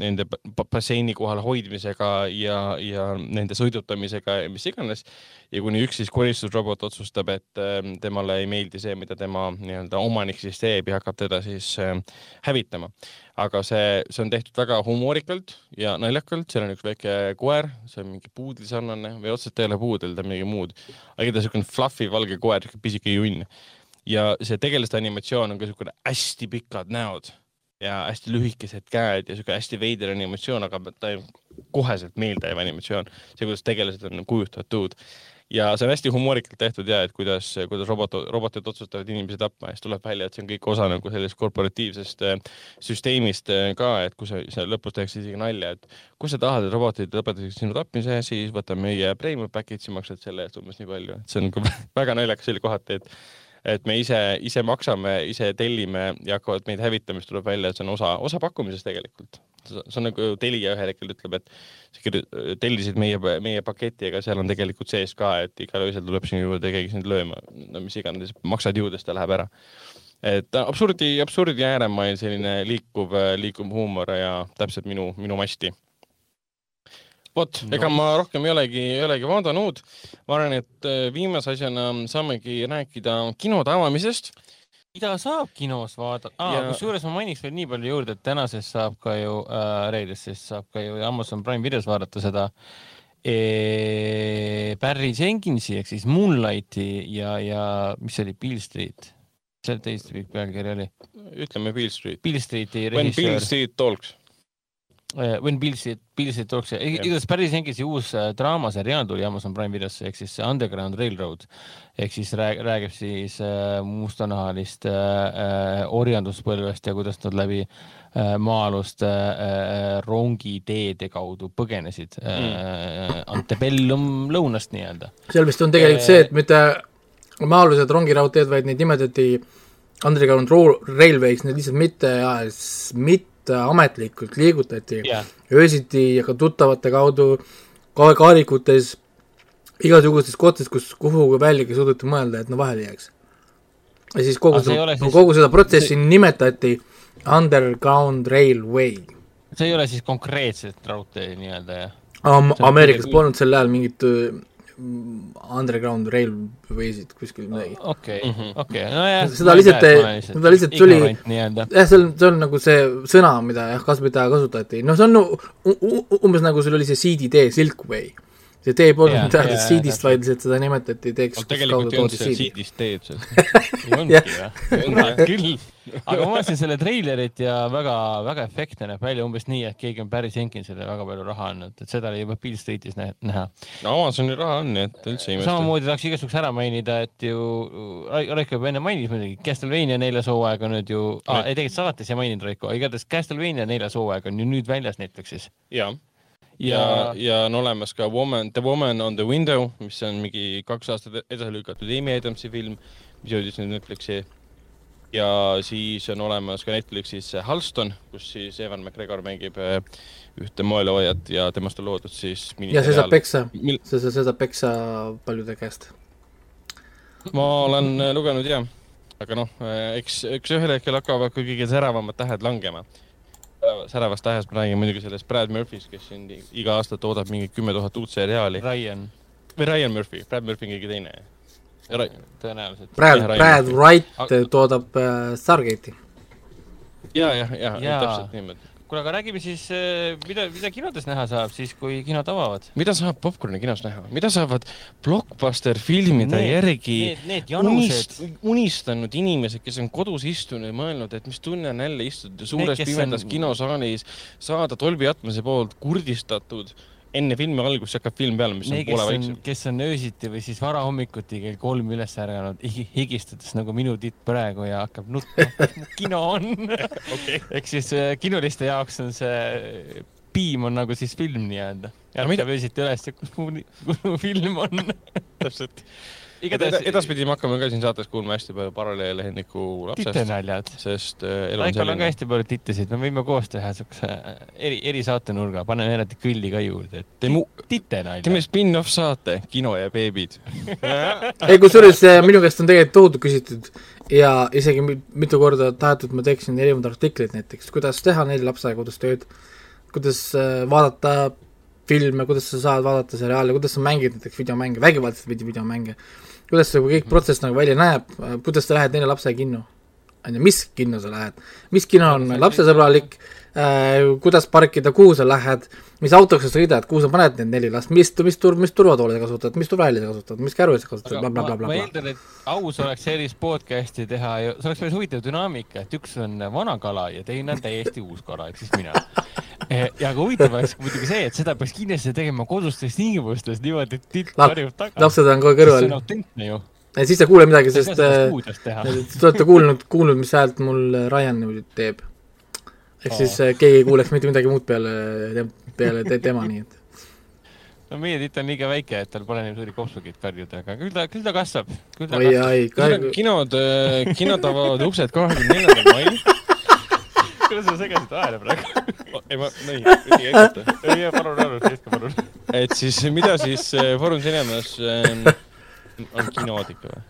nende ba- basseini kohal hoidmisega ja, ja nende sõidutamisega ja mis iganes. ja kuni üks siis koristusrobot otsustab, et äh, temale ei meeldi see, mida tema nii-öelda omanik siis teeb ja hakkab teda siis äh, hävitama. aga see, see on tehtud väga humoorikalt ja naljakalt, seal on üks väike koer, see on mingi puudli sarnane või otseselt ei ole puudel, ta on midagi muud. aga ta on siukene fluffy valge koer, siuke pisike junn. ja see tegelaste animatsioon on ka siukene hästi pikad näod ja hästi lühikesed käed ja siuke hästi veider animatsioon, aga ta koheselt meeldejääv animatsioon, see, kuidas tegelased on kujutatud. Ja see on hästi humoorikalt tehtud ja et kuidas, kuidas robot, robotid otsustavad inimesi tapma. Ja siis tuleb välja, et see on kõik osa nagu sellest korporatiivsest äh, süsteemist äh, ka, et kus see lõpus tehakse isegi nalja, et kui sa tahad, et robotid lõpetaksid sinu tapmise, siis võta meie premium package'i, maksad selle eest umbes nii palju, et see on nagu väga naljakas oli kohati, et et me ise, ise maksame, ise tellime ja hakkavad meid hävitama, siis tuleb välja, et see on osa, osa pakkumisest tegelikult. see on nagu Telia ühel hetkel ütleb, et sa kirju- tellisid meie, meie paketi, aga seal on tegelikult sees ka, et igal öösel tuleb sinu juurde keegi sind lööma, no mis iganes, maksad juurde, siis ta läheb ära. et absurdi, absurdi ääremail selline liikuv, liikuv huumor ja täpselt minu, minu masti vot, ega ma rohkem ei olegi, ei olegi vaadanud. ma arvan, et äh, viimase asjana saamegi rääkida kinode avamisest. mida saab kinos vaadata ah, Ja- kusjuures ma mainiks veel nii palju juurde, et tänasest saab ka ju äh,, reedest saab ka ju Amazon Prime videos vaadata seda e, Barry Jenkinsi ehk siis Moonlighti ja, ja mis see oli, Beale Street, mis selle teise pikk pealkiri oli? ütleme Beale Street. Beale Streeti When Beale režissöör, Street talks. When Beale Street, Beale Street Talks, igatahes Barry Jenkinsi uus äh, draamaseriaal tuli Amazon Prime videosse ehk siis Underground Railroad. Ehk siis rääg, räägib siis äh, mustanahalist äh, äh, orjanduspõlvest ja kuidas nad läbi äh, maa-alust äh, äh, rongiteede kaudu põgenesid äh, Antebellum lõunast nii-öelda. seal vist on tegelikult see, et mitte maa-alused rongiraudteed, vaid neid nimetati Underground Ro- Railway'ks, need lihtsalt mitte, mitte ametlikult liigutati jah, öösiti ja ka tuttavate kaudu ka kaarikutes, igasugustes kohtades, kus kuhugi väljagi suudeti mõelda, et no vahele jääks. ja siis kogu see seda, siis- kogu seda protsessi nimetati Underground Railway see ei ole siis konkreetselt raudtee nii-öelda jah? Am- See, Ameerikas polnud sel ajal mingit äh, Underground Railway'sid kuskil midagi. okei Mhm., okei, nojah. Seda lihtsalt ei- seda lihtsalt tuli- jah, see on, see on nagu see sõna, mida jah, kas, mida kasutati, noh, see on u- u- umbes nagu sul oli see CD-tee Silkway. See tee polnud tähendab jaa, CD-st, täpselt. vaid lihtsalt seda nimetati teeks, kus tegelikult ei olnud see CD. siidist teed seal. ongi Jah. või? küll. aga ma vaatasin selle treilerit ja väga, väga efektne näeb välja umbes nii, et keegi on Barry Jenkinsile väga palju raha andnud, et seda oli juba Bill Streetis nä- näha. no Amazoni raha on, nii et üldse ei imesta. samamoodi tahaks igasuguks ära mainida, et ju Ra- Raiko juba enne mainis muidugi, Castlevania neljas hooaeg on nüüd ju ah,, ei tegelikult saates ei maininud Raiko, igatahes Castlevania neljas hooaeg on ju nüüd väljas Netflixis. ja, ja, ja on olemas ka Woman, The Woman on the Window, mis on mingi kaks aastat edasi lükatud Amy Adamsi film, mis jõudis nüüd Netflixi. ja siis on olemas ka Netflixis Halston, kus siis Evan McGregor mängib äh, ühte moeloojat ja temast on loodud siis ja see saab peksa, Mil- see, see, saab peksa paljude käest. ma olen äh, lugenud ja, aga noh, eks, eks ühel hetkel hakkavad ka kõige säravamad tähed langema. Säravast tähest ma räägin muidugi sellest Brad Murphy'st, kes siin iga aasta toodab mingi kümme tuhat uut seriaali. Ryan, või Ryan Murphy, Brad Murphy on keegi teine. tõenäoliselt. Brad, Jah. Brad Wright toodab äh, Stargate'i. ja, ja, ja, ja täpselt niimoodi. kuule, aga räägime siis, mida, mida kinodes näha saab siis, kui kinod avavad? mida saab popkorni kinos näha, mida saavad blockbuster filmide Need- järgi Need, need unist,, unistanud inimesed, kes on kodus istunud ja mõelnud, et mis tunne on jälle istuda suures pimedas on- kinosaalis, saada Dolby Atmose poolt kurdistatud enne filmi algust hakkab film peale, mis on Need, kes poole on vaiksem., kes on öösiti või siis varahommikuti kell kolm üles ärganud, higistades nagu minu titt praegu ja hakkab nutma, kino on okay.. ehk siis äh, kinoliste jaoks on see piim on nagu siis film nii-öelda. Ärkab öösiti üles ja kus mu, kus mu film on. täpselt. Igatahes edaspidi me hakkame ka siin saates kuulma hästi palju paralleelhenniku lapsest, titenaljad. sest äh, elu on Raikol on ka selline. hästi palju tittesid, me võime koos teha siukse äh, eri, erisaatenurga, paneme eraldi kõlli ka juurde, et teeme, titenalja teeme. spin-off saate Kino ja beebid. ei, kusjuures äh, minu käest on tegelikult tohutu küsitud ja isegi mi- mitu korda tahetud, ma teeksin erinevaid artikleid näiteks, kuidas teha neil lapsekodustööd, kuidas äh, vaadata filme, kuidas sa saad vaadata seriaale, kuidas sa mängid näiteks videomänge, vägivaldselt video- videomänge, kuidas see kõik protsess nagu välja näeb, kuidas sa lähed neile lapsega kinno, on ju, mis kinno sa lähed, mis kino on lapsesõbralik? Äh,, kuidas parkida, kuhu sa lähed, mis autoga sa sõidad, kuhu sa paned need neli last, mis, mis tur-, mis turvatoole sa kasutad, mis turvahelja sa kasutad, mis käru sa kasutad, aga ma, blablabla. eeldan, et aus oleks sellist podcast'i teha ja see oleks päris huvitav dünaamika, et üks on vana kala ja teine on täiesti uus kala, ehk siis mina. Ja aga huvitav oleks muidugi see, et seda peaks kindlasti tegema kodustes tingimustes niimoodi, et titt Lap- karjub taga. lapsed on kohe see kõrval on. autentne ju. siis ei kuule midagi, sa sest teha. te olete kuulnud, kuulnud, mis häält mul Ryan nüüd teeb. ehk siis keegi ei kuuleks mitte midagi muud peale, peale te, tema, nii et. no meie titt on liiga väike, et tal pole nii suuri kopsugeid karjuda, aga küll ta, küll ta kasvab. kahju, kinod, kinod avavad uksed kahekümne neljandal mail. Kuidas sa segasid vahele praegu? ei, ma, ei, ei ekata. ei, palun, palun, tehke palun. et siis, mida siis äh, Foorum Cinemas äh, on kinood ikka või?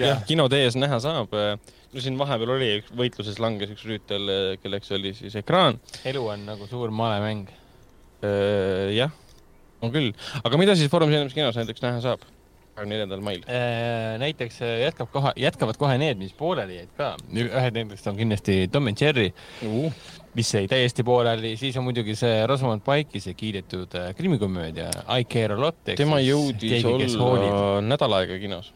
jah, kinode ees näha saab. no siin vahepeal oli, võitluses langes üks rüütel, kelleks oli siis ekraan. elu on nagu suur malemäng. jah, on küll. aga mida siis Foorum Cinemas kinos näiteks näha saab? Kahekümne neljandal mail. Äh, näiteks äh, jätkab kohe, jätkavad kohe need, mis pooleli jäid ka. ühed nendest on kindlasti Tom and Jerry, mis jäi täiesti pooleli, siis on muidugi see Rosamund Pike'i see kiidetud äh, krimikomöödia I care a lot. tema jõudis olla nädal aega kinos.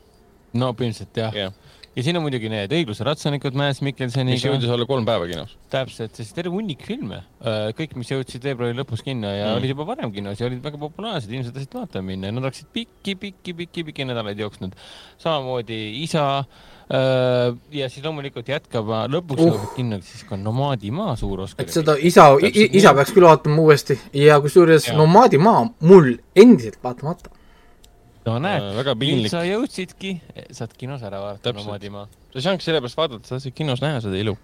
no põhimõtteliselt jah jah, ja siin on muidugi need õigluse ratsanikud Mäes mis Mikkelseniga, jõudis olla kolm päeva kinos. täpselt, siis terve hunnik filme, kõik, mis jõudsid veebruari lõpus kinno ja Mm. olid juba varem kinos ja olid väga populaarsed, inimesed tahtsid vaatama minna ja nad oleksid pikki, pikki, pikki, pikki nädalaid jooksnud. samamoodi isa äh, ja siis loomulikult jätkab, lõpuks Uh. kinno siis ka Nomaadimaa suur Oscar. et seda isa, isa peaks küll vaatama uuesti ja kusjuures Jaa. Nomaadimaa mul endiselt vaatamata. No näed, väga nüüd sa jõudsidki, saad kinos ära vaadata. Nomaadimaa. sa ei saanudki sellepärast vaadata, sa tahtsid kinos näha seda ilu.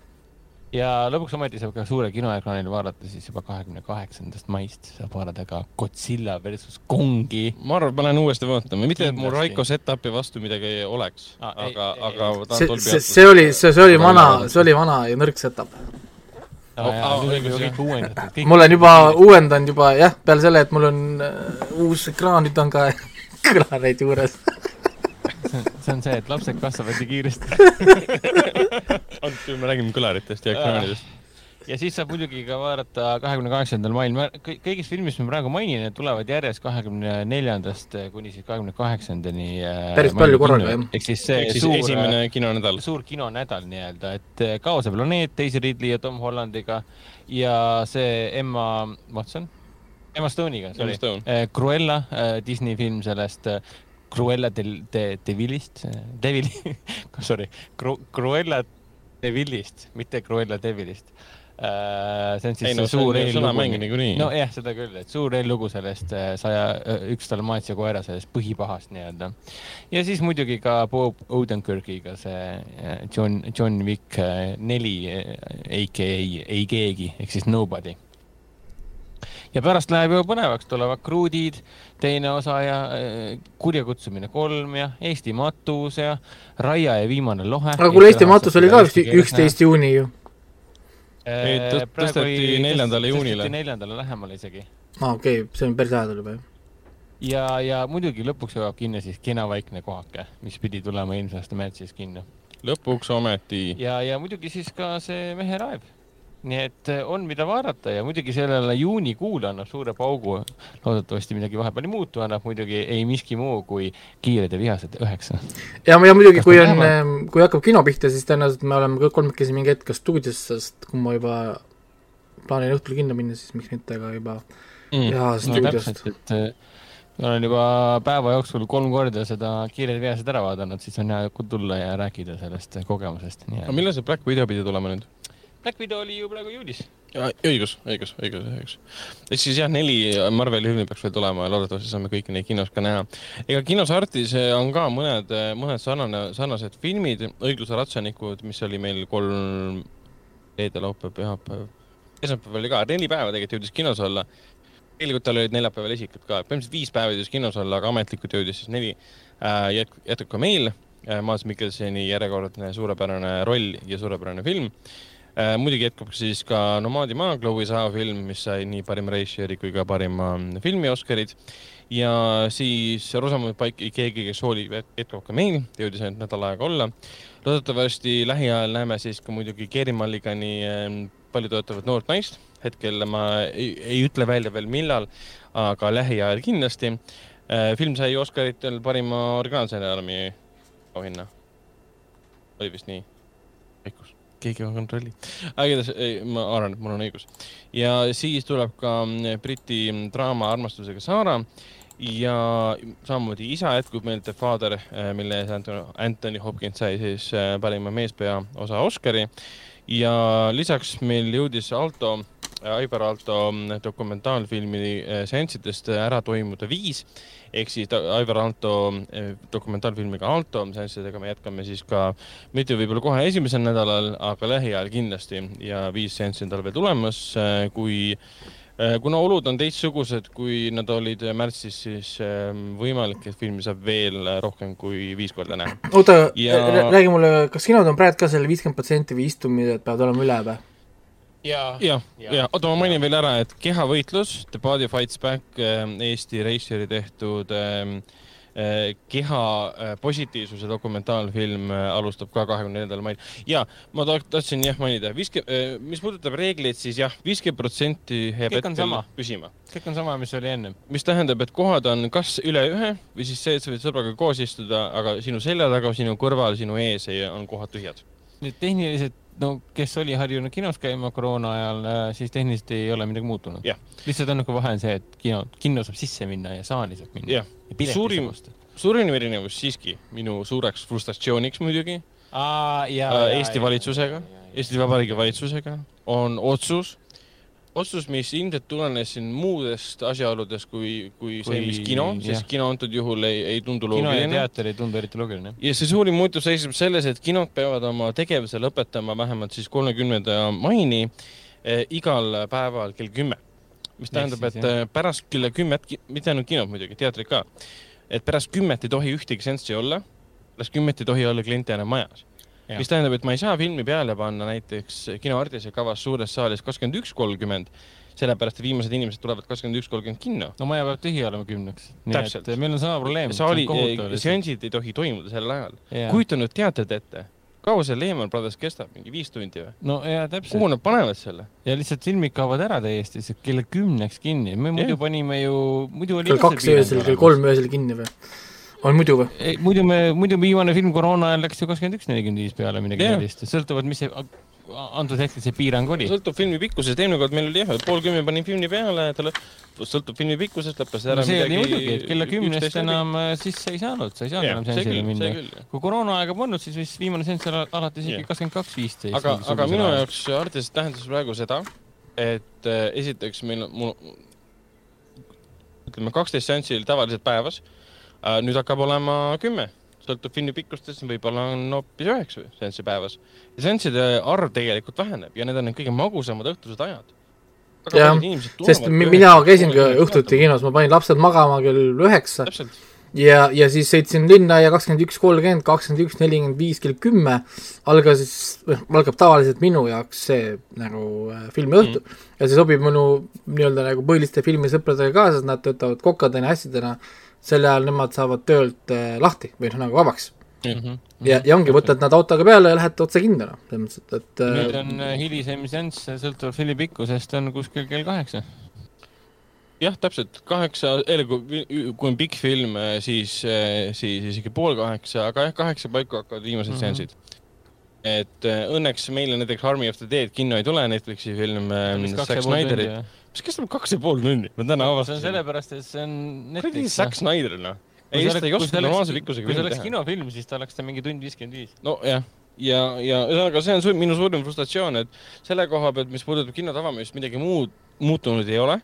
ja lõpuks ometi saab ka suure kinoekraanil vaadata siis juba kahekümne kaheksandast maist saab vaadata ka Godzilla versus Kongi. ma arvan, et ma lähen uuesti vaatama, mitte et mul. Raiko setup'i vastu midagi oleks, Ah, ei, aga, ei, aga ei. see, see, see oli, see, see oli vana see oli vana ja nõrk setup. Oh, ah, uuendatud. ma olen juba uuendanud juba jah, peale selle, et mul on äh, uus ekraan, nüüd on ka kõlareid juures. see on see, et lapsed kasvavad nii kiiresti. ainult kui me räägime kõlaritest ja ekraanidest. ja siis saab muidugi ka vaadata kahekümne kaheksandal mail, kõigist filmist ma praegu mainin, need tulevad järjest kahekümne neljandast kuni siis kahekümne kaheksandani. Päris palju korraga, jah. ehk siis see ehk siis suur, esimene kinonädal. suur kinonädal nii-öelda, et äh, Kaose planeet Daisy Ridley ja Tom Hollandiga ja see Emma Watson, Emma Stone'iga, sorry Stone., Cruella, Disney film sellest äh, Cruella del, de, Devilist, Devil, sorry, Cruella Devilist, mitte Cruella Devilist. see on siis ei no see suur eellugu. nojah, seda küll, et suur eellugu sellest saja, üks Dalmatia koera sellest põhipahast nii-öelda. ja siis muidugi ka Bob Odenkirkiga see John, John Wick neli, AKA ei keegi ehk siis Nobody. Ja pärast läheb juba põnevaks, tulevad Kruudid, teine osa ja äh, Kurjakutsumine kolm ja Eesti matus ja Raia ja viimane lohe. aga kuule, Eesti matus oli ka üks, üksteist juuni ju. Ei, tõ- tõsteti neljandale juunile. neljandale lähemale isegi aa, okei okay,, see on päris lähedal juba, jah. ja, ja muidugi lõpuks jõuab kinno siis Kena vaikne kohake, mis pidi tulema eelmise aasta märtsis kinno. lõpuks ometi. ja, ja muidugi siis ka see Mehe raev. Nii et eh, on, mida vaadata ja muidugi sellele juunikuule annab suure paugu. loodetavasti midagi vahepeal ei muutu, annab muidugi ei miski muu kui Kiired ja vihased üheksa. ja, ja muidugi, kui on lähevad?, kui hakkab kino pihta, siis tõenäoliselt me oleme kõik kolmekesi mingi hetk ka stuudios, sest kui ma juba plaanin õhtul kinno minna, siis miks mitte ka juba Mm. teha no stuudiost et eh, ma olen juba päeva jooksul kolm korda seda Kiired ja vihased ära vaadanud, siis on hea tulla ja rääkida sellest kogemusest. aga millal see Black Widow pidi tulema nüüd? Black Widow oli ju praegu juulis. õigus, õigus, õigus, õigus. ehk siis jah, neli Marveli filmi peaks veel tulema ja loodetavasti saame kõiki neid kinos ka näha. ega kinos Artis on ka mõned, mõned sarnane, sarnased filmid, Õigluse ratsanikud, mis oli meil kolm, reede, laupäev, pühapäev, esmaspäev oli ka, neli päeva tegelikult jõudis kinos olla. tegelikult tal olid neljapäeval esikud ka, põhimõtteliselt viis päeva jõudis kinos olla, aga ametlikult jõudis siis neli äh,. jätkub ka meil äh,, Maas Mikkelsoni järjekordne suurepärane roll ja suurepärane film äh,. Muidugi jätkub siis ka Nomaadi maa, Chloe Zhao film, mis sai nii parima režissööri kui ka parima mm, filmi Oscarid. ja siis Rosamund Pike, keegi, kes hoolib, jätkub ka meil, jõudis ainult nädal aega olla. loodetavasti lähiajal näeme siis ka muidugi Keeri Mulligani ähm, palju toetavat noort naist. hetkel ma ei, ei ütle välja veel millal, aga lähiajal kindlasti. film sai Oscaritel parima originaalstsenaariumi auhinna. oli vist nii? Keegi on kontrolli. aga igatahes, ma arvan, et mul on õigus. ja siis tuleb ka mm, Briti draama Armastusega Saara ja samamoodi isa jätkub meil The Father, mille ees Anthony, Hopkins sai siis äh, parima meespea osa Oscari ja lisaks meil jõudis Alto, Aivar Alto mm, dokumentaalfilmi äh, seanssidest ära toimuda viis ehk siis Aivar Alto äh, dokumentaalfilmiga Alto seanssidega me jätkame siis ka mitte võib-olla kohe esimesel nädalal, aga lähiajal kindlasti ja viis seanssi on tal veel tulemas, kui kuna olud on teistsugused, kui nad olid märtsis, siis võimalik, et filmi saab veel rohkem kui viis korda näha. oota Ja- räägi mulle, kas kinod on praegu ka selle viiskümmend protsenti või istumised peavad olema üle või? ja, jah, ja oota, ma mainin veel ära, et Kehavõitlus, The Body Fights Back, Eesti reisijari tehtud ähm, äh, keha äh, positiivsuse dokumentaalfilm äh, alustab ka kahekümne neljandal mail. ja ma ta- tahtsin jah mainida, viiske, mis puudutab reegleid, siis jah, viiskümmend protsenti jääb hetkel sama. püsima. kõik on sama, mis oli ennem. mis tähendab, et kohad on kas üle ühe või siis see, et sa võid sõbraga koos istuda, aga sinu selja taga, sinu kõrval, sinu ees on kohad tühjad. nüüd tehniliselt, no kes oli harjunud kinos käima koroona ajal, siis tehniliselt ei ole midagi muutunud Jah.. lihtsalt ainuke vahe on see, et kino, kinno saab sisse minna ja saali saab minna. jah, suurim, suurim erinevus siiski minu suureks frustratsiooniks muidugi äh, Eesti valitsusega, Eesti Vabariigi valitsusega on otsus, otsus, mis ilmselt tulenes siin muudest asjaoludest kui, kui see, mis kino, jah. sest kino antud juhul ei, ei tundu kino ja loogiline. teater ei tundu eriti loogiline. ja see suurim muutus seisneb selles, et kinod peavad oma tegevuse lõpetama vähemalt siis kolmekümnenda maini eh, igal päeval kell kümme. mis tähendab, et eh, pärast kella kümmet, mitte ainult kinod muidugi, teatrid ka, et pärast kümmet ei tohi ühtegi seanssi olla, pärast kümmet ei tohi olla kliente enam majas. Jah. mis tähendab, et ma ei saa filmi peale panna näiteks Kino Ardise kavas suures saalis kakskümmend üks kolmkümmend, sellepärast et viimased inimesed tulevad kakskümmend üks kolmkümmend kinno. no maja peab tühi olema kümneks. Täpselt. meil on sama probleem. saali, seansid ei tohi toimuda sel ajal. Jaa. kujuta nüüd teatrit ette, kaua see Lehman Brothers kestab, mingi viis tundi või? no ja täpselt kuhu. nad panevad selle? ja lihtsalt filmid kaovad ära täiesti, see kella kümneks kinni. me muidu panime ju, muidu oli kell kaks öösel, kell. kolm öösel kinni või? On muidu või? muidu me, muidu viimane film koroona ajal läks ju kakskümmend üks, nelikümmend viis peale midagi sellist, sõltuvalt, mis see, antud hetkel see piirang oli. sõltub filmi pikkusest, eelmine kord meil oli jah, pool kümme panin filmi peale, ta lõpp, sõltub filmi pikkusest, lõppes ära see oli muidugi, et kella kümnest enam äh, sisse ei saanud, sa ei saanud Jah, enam seansile minna. kui koroonaaega polnud, siis vist viimane seanss oli alati isegi kakskümmend kaks, viisteist. aga, aga minu jaoks artist tähendas praegu seda, et äh, esiteks meil mul, ütleme kaksteist seanssi oli tavaliselt päevas nüüd hakkab olema kümme, sõltub filmi pikkustest, võib-olla on hoopis üheksa seanssi päevas. ja seansside arv tegelikult väheneb ja need on need kõige magusamad õhtused ajad. Jah, sest mi- mina käisingi õhtuti kinos, ma panin lapsed magama kell üheksa ja, ja siis sõitsin linna ja kakskümmend üks kolmkümmend, kakskümmend üks nelikümmend viis kell kümme algas siis, algab tavaliselt minu jaoks see nagu äh, filmiõhtu mm. ja see sobib minu nii-öelda nagu põhiliste filmisõpradega ka, sest nad töötavad kokadena, asjadena, sel ajal nemad saavad töölt äh, lahti või noh, nagu vabaks. Mhm. ja, ja ongi, võtad nad autoga peale ja lähed otse kinno, noh, selles mõttes, et, et nüüd äh, on äh, hilisem seanss, sõltuvalt filmi pikkusest, on kuskil kell kaheksa. jah, täpselt kaheksa, kui, kui on pikk film, siis, siis isegi pool kaheksa, aga jah, kaheksa paiku hakkavad viimased mm Mhm. -hmm. seansid. Et äh, õnneks meile näiteks Army of the Dead kinno ei tule, Netflixi film äh, Zack Snyderi, mis kestab kaks ja pool tundi, ma täna see on avastasin. sellepärast, et see on kuradi Netflix. Zack Snyder, noh. ei, seda ei oska normaalse pikkusega kui see oleks kinofilm, siis ta oleks ta mingi tund viiskümmend viis. nojah, ja, ja ühesõnaga, see on su- minu suurim frustratsioon, et selle koha pealt, mis puudutab kinno tavamist, midagi muud muutunud ei ole.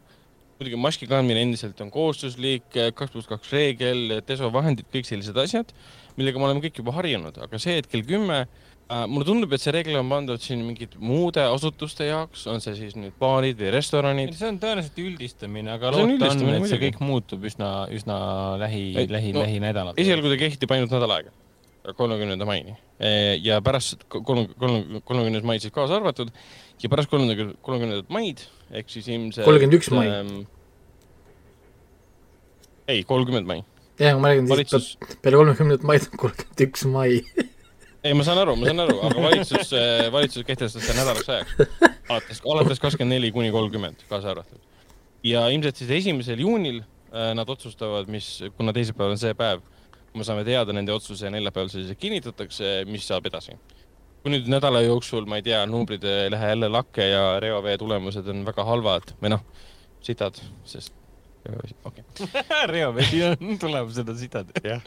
muidugi maski kandmine endiselt on kohustuslik, kaks pluss kaks reegel, desovahendid, kõik sellised asjad, millega me oleme kõik juba harjunud, aga see, et kell kümme äh, mulle tundub, et see reegel on pandud siin mingite muude asutuste jaoks, on see siis nüüd baarid või restoranid. see on tõenäoliselt üldistamine, aga loota on, et see muidugi. kõik muutub üsna, üsna lähi lähi, no lähinädalatel. esialgu ta kehtib ainult nädal aega, kolmekümnenda maini ja pärast kolm, kolm, kolmekümnes mai siis kaasa arvatud ja pärast kolmekümnendat, kolmekümnendat maid ehk siis ilmselt. 31 mai. ei, kolmkümmend mai. jah, ma räägin siis valitsus, peale kolmekümnendat maid on kolmkümmend üks mai. ei, ma saan aru, ma saan aru, aga valitsus, valitsus kehtestas selle nädalaks ajaks. alates, alates kakskümmend neli kuni kolmkümmend kaasa arvatud. ja ilmselt siis esimesel juunil äh, nad otsustavad, mis, kuna teisipäeval on see päev, me saame teada nende otsuse ja neljapäeval see siis kinnitatakse, mis saab edasi. kui nüüd nädala jooksul, ma ei tea, numbrid ei lähe jälle lakke ja reovee tulemused on väga halvad või noh, sitad, sest okei okay.. reovesi on tulemused on sitad. jah,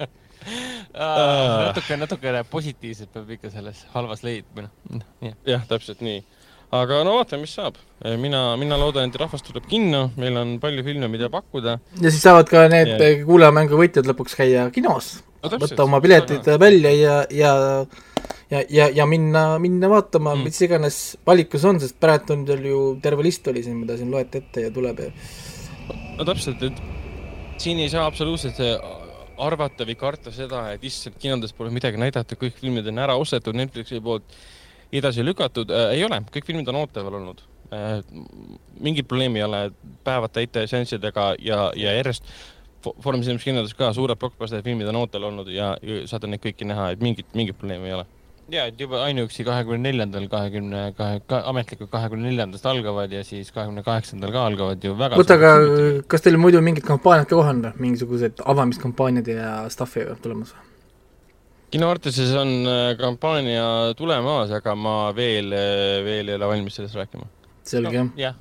natuke, natukene positiivset peab ikka selles halvas leidma, noh, jah. jah, täpselt nii. aga no vaatame, mis saab. mina, mina loodan, et rahvas tuleb kinno, meil on palju filme, mida pakkuda. ja siis saavad ka need Ja- kuulajamängu võitjad lõpuks käia kinos, võtta oma piletid välja ja, ja ja, ja, ja minna, minna vaatama mm., mis iganes valikus on, sest praegu on teil ju terve list oli siin, mida siin loete ette ja tuleb ja no täpselt, et siin ei saa absoluutselt arvata või karta seda, et issand, kinodes pole midagi näidata, kõik filmid on ära ostetud Netflixi poolt edasi lükatud äh,, ei ole, kõik filmid on ootaval olnud äh,. mingit probleemi ei ole, päevad täite seanssidega ja, ja järjest Fo- Foorumis ilmselt kinodes ka suured blockbuster filmid on ootel olnud ja, ja saate neid kõiki näha, et mingit, mingit probleemi ei ole. ja, et juba ainuüksi kahekümne neljandal, kahekümne kahe, ka ametlikult kahekümne neljandast algavad ja siis kahekümne kaheksandal ka algavad ju väga oota, aga kas teil muidu mingid kampaaniad ka kohe on või, mingisugused avamiskampaaniad ja stuff'i tulemas või? kinoartises on äh, kampaania tulemaas, aga ma veel, veel ei ole valmis sellest rääkima. selge jah. jah,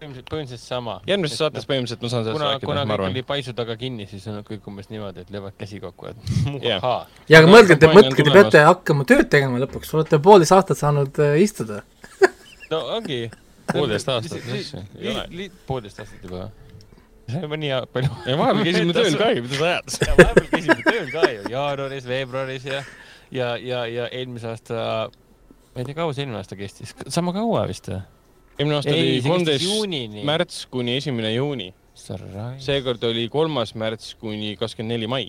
põhimõtteliselt, põhimõtteliselt sama. järgmises saates põhimõtteliselt ma saan sellest kuna, rääkida, kuna ma kõik arvan oli. paisu taga kinni, siis on kõik umbes niimoodi, et löövad käsi kokku, et Jah. muhahaa. ja aga mõelge, te mõtke, te peate hakkama tööd tegema lõpuks, olete poolteist aastat saanud äh, istuda. no ongi. Poolteist aastat, poolteist aastat juba või? see on juba nii palju. ja vahepeal käisime tööl ka ju, mida sa ajad? ja vahepeal käisime tööl ka ju, jaanuaris, veebruaris ja, ja, ja, ja eelmise aasta, ma ei tea, kaua see eelmine aasta kestis, sama kaua vist või? Eelmine aasta oli kolmteist märts kuni esimene juuni. seekord oli kolmas märts kuni kakskümmend neli mai.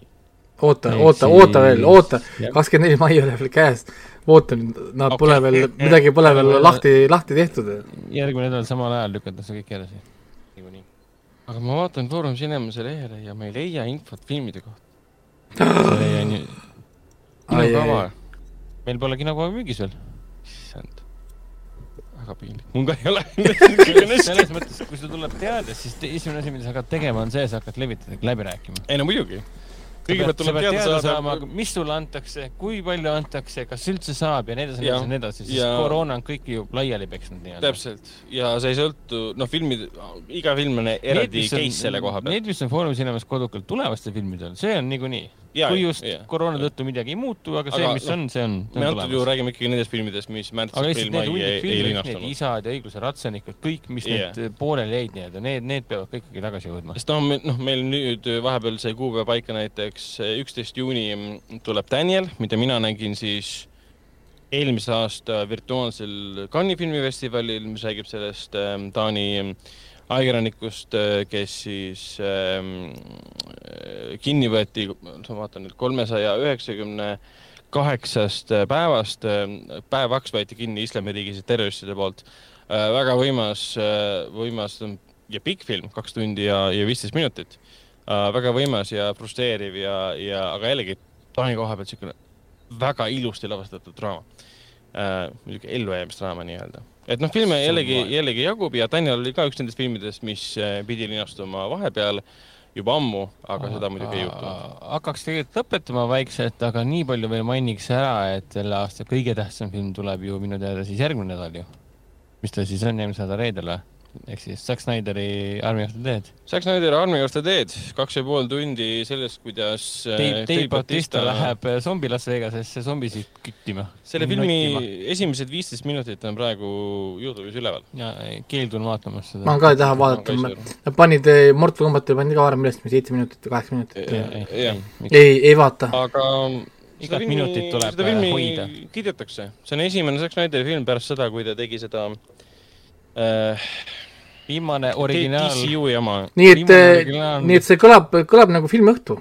oota, oota, oota veel, oota, kakskümmend neli mai ei ole veel käes. ootan, nad Okei. pole veel, midagi pole veel lahti, lahti tehtud. järgmine nädal samal ajal lükatakse kõik edasi. niikuinii. aga ma vaatan Foorum Cinemase lehele ja ma ei leia infot filmide kohta. see on ju, kinokava meil pole kinokoha müügis veel. issand. Väga piinlik. mul ka ei ole. selles mõttes, kui sul tuleb teade, siis te- esimene asi, mida sa hakkad tegema, on see, sa hakkad levitajatega läbi rääkima. ei no muidugi. kõigepealt tuleb teada teada saada saama, mis sulle antakse, kui palju antakse, kas üldse saab ja nii edasi, edasi, nii edasi, sest Ja- koroona on kõiki ju laiali peksnud nii-öelda. täpselt ja see ei sõltu, noh, filmid, iga film on eraldi case selle koha pealt. Need, mis on Foorum Cinemas kodukalt tulevastel filmidel, see on niikuinii. Jaa, kui just jaa. koroona tõttu midagi ei muutu, aga see mis noh, on, see on. me antud juhul räägime ikkagi nendest filmidest, mis märts, aga aprill, mai ei, ei linastunud. isad ja õigluse ratsanikud, kõik, mis Jaa. need pooleli jäid nii-öelda, need, need peavad ka ikkagi tagasi jõudma. sest noh, noh, meil nüüd vahepeal sai kuupäev paika näiteks üksteist juuni tuleb Daniel, mida mina nägin siis eelmise aasta virtuaalsel Cannes'i filmifestivalil, mis räägib sellest ähm, Taani ähm, ajakirjanikust, kes siis ähm, äh, kinni võeti, ma vaatan nüüd kolmesaja üheksakümne kaheksast äh, päevast, päev kaks võeti kinni Islamiriigis terroristide poolt. väga võimas, võimas ja pikk film, kaks tundi ja, ja viisteist minutit. väga võimas ja frustreeriv ja, ja aga jällegi Taani koha pealt niisugune väga ilusti lavastatud draama. Niisugune ellujäämisdraama nii-öelda. et noh, filme jällegi, jällegi jagub ja Daniel oli ka üks nendest filmidest, mis äh, pidi linastuma vahepeal juba ammu, aga seda muidugi ei juhtunud. hakkaks tegelikult lõpetama vaikselt, aga nii palju veel mainiks ära, et selle aasta kõige tähtsam film tuleb ju minu teada siis järgmine nädal ju. mis ta siis on järgmise nädala reedel või? Ehk siis Zack Snyderi Army of the Dead. Zack Snyder Army of the Dead, kaks ja pool tundi sellest, kuidas äh, Dave, Dave Bautista läheb äh, zombi Las Vegasesse zombisid küttima. selle filmi esimesed viisteist minutit on praegu Youtube'is üleval. ja ei, keeldun vaatamast seda. ma ka ei taha vaadata, nad panid eh, Mortal Combatile pandi ka varem üles, seitse minutit või kaheksa minutit. jah, ei, ei vaata. aga Igat minutit tuleb, seda äh, filmi hoida. kiidetakse, see on esimene Zack Snyderi film pärast seda, kui ta tegi seda äh, viimane originaal, DCU jama. nii et originaalne- nii et see kõlab, kõlab nagu filmiõhtu.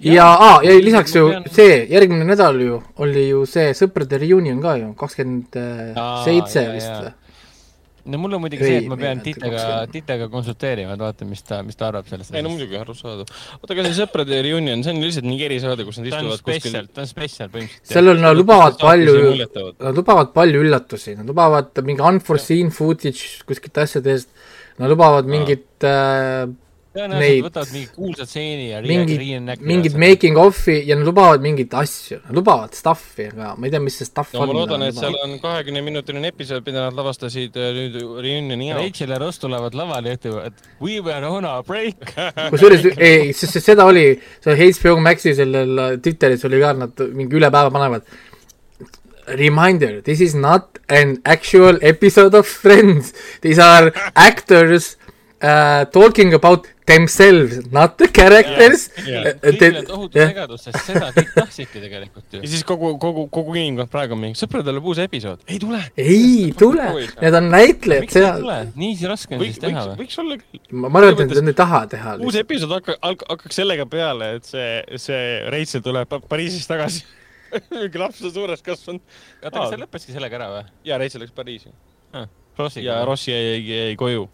ja, aa, ja lisaks ju see, järgmine nädal ju oli ju see sõprade reunion ka ju, kakskümmend seitse vist või? No mul on muidugi see, et ma pean Titega, 20. Titega konsulteerima, et vaata, mis ta, mis ta arvab sellest ei no muidugi, arusaadav. oota, aga see sõprade reunion, see on lihtsalt nii erisaade, kus nad istuvad kuskil ta on spetsial põhimõtteliselt. seal on, nad lubavad palju, nad lubavad palju üllatusi, nad lubavad mingi unforeseen footage kuskilt asjadest, nad lubavad mingit äh, tõenäoliselt võtavad mingi kuulsa stseeni ja mingit seda. making of'i ja nad lubavad mingeid asju, nad lubavad stuff'i, aga ma ei tea, mis see stuff no on. ma loodan, et seal on kahekümne minutiline episood, mida nad lavastasid äh, nüüd reunioni jaoks. Rachel ja Ross tulevad lavale ja ütlevad, et we were on a break. kusjuures, ei, sest sest seda oli, see HBO Maxi sellel Twitteris oli ka, nad mingi üle päeva panevad. Reminder, this is not an actual episode of Friends, these are actors uh, talking about themselves, not the characters. kõigil on tohutu segadus, sest seda kõik tahtsidki tegelikult ju ja. siis kogu, kogu, kogu inimkond praegu on mingi, sõpradel tuleb uus episood. ei tule. ei tule, need on näitlejad seal, nii raske on siis, teha või? võiks olla küll. ma arvan, et nad ei taha teha uus episood hakka-, hakkaks sellega peale, et see, see Rachel tuleb Pa- Pariisist tagasi. mingi laps on suureks kasvanud. oota, kas see lõppeski sellega ära või? ja Rachel läks Pariisi Rossiga ja? Rossi jäi, jäi koju.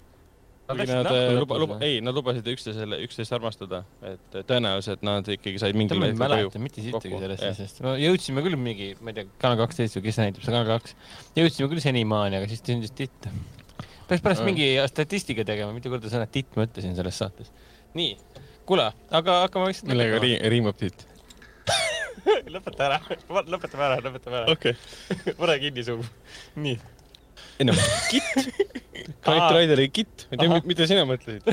Nad läksid nad äh, luba, luba, ei, nad lubasid üksteisele, üksteist armastada, et tõenäoliselt nad ikkagi said mingil ma ei hetkel koju mäleta mitte sittagi sellest asjast. me jõudsime küll mingi, ma ei tea, Kanal kaksteist või kes näitab, see Kanal kaks. jõudsime küll senimaani, aga siis sündis titt. peaks pärast Mm. mingi statistika tegema, mitu korda sõna titt ma ütlesin selles saates. nii, kuule, aga hakkame vaikselt millega ri-, riimab tiit? lõpeta ära, lõpetame ära, lõpetame ära. okei. pane kinni suu. nii. Ei noh, kitt. Knight Rideri kitt, ma ei tea, mida sina mõtlesid.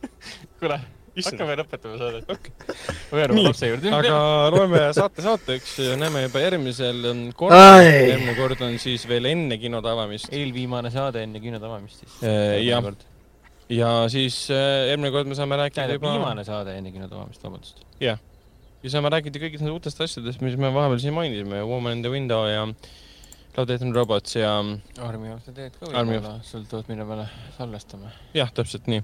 kuule, hakkame lõpetama saadet okay.. ma jään Nii, oma lapse juurde. aga loeme saate saateks, näeme juba järgmisel korral. Järgmine kord on siis veel enne kinode avamist. eelviimane saade enne kinode avamist siis. jah, ja siis äh, järgmine kord me saame rääkida juba, viimane saade enne kinode avamist, vabandust. ja saame rääkida kõigist nendest uutest asjadest, mis me vahepeal siin mainisime, Woman in the Window ja And Robots ja Armi of the Dead ka Army võib-olla, sõltuvalt mille peale salvestame. jah, täpselt nii.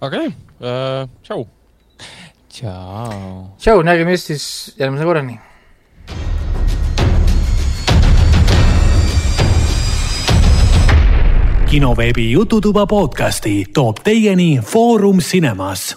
aga jah äh,, tšau. tšau. tšau, nägeme siis järgmise korrani. kinoveebi Jututuba podcasti toob teieni Foorum Cinemas.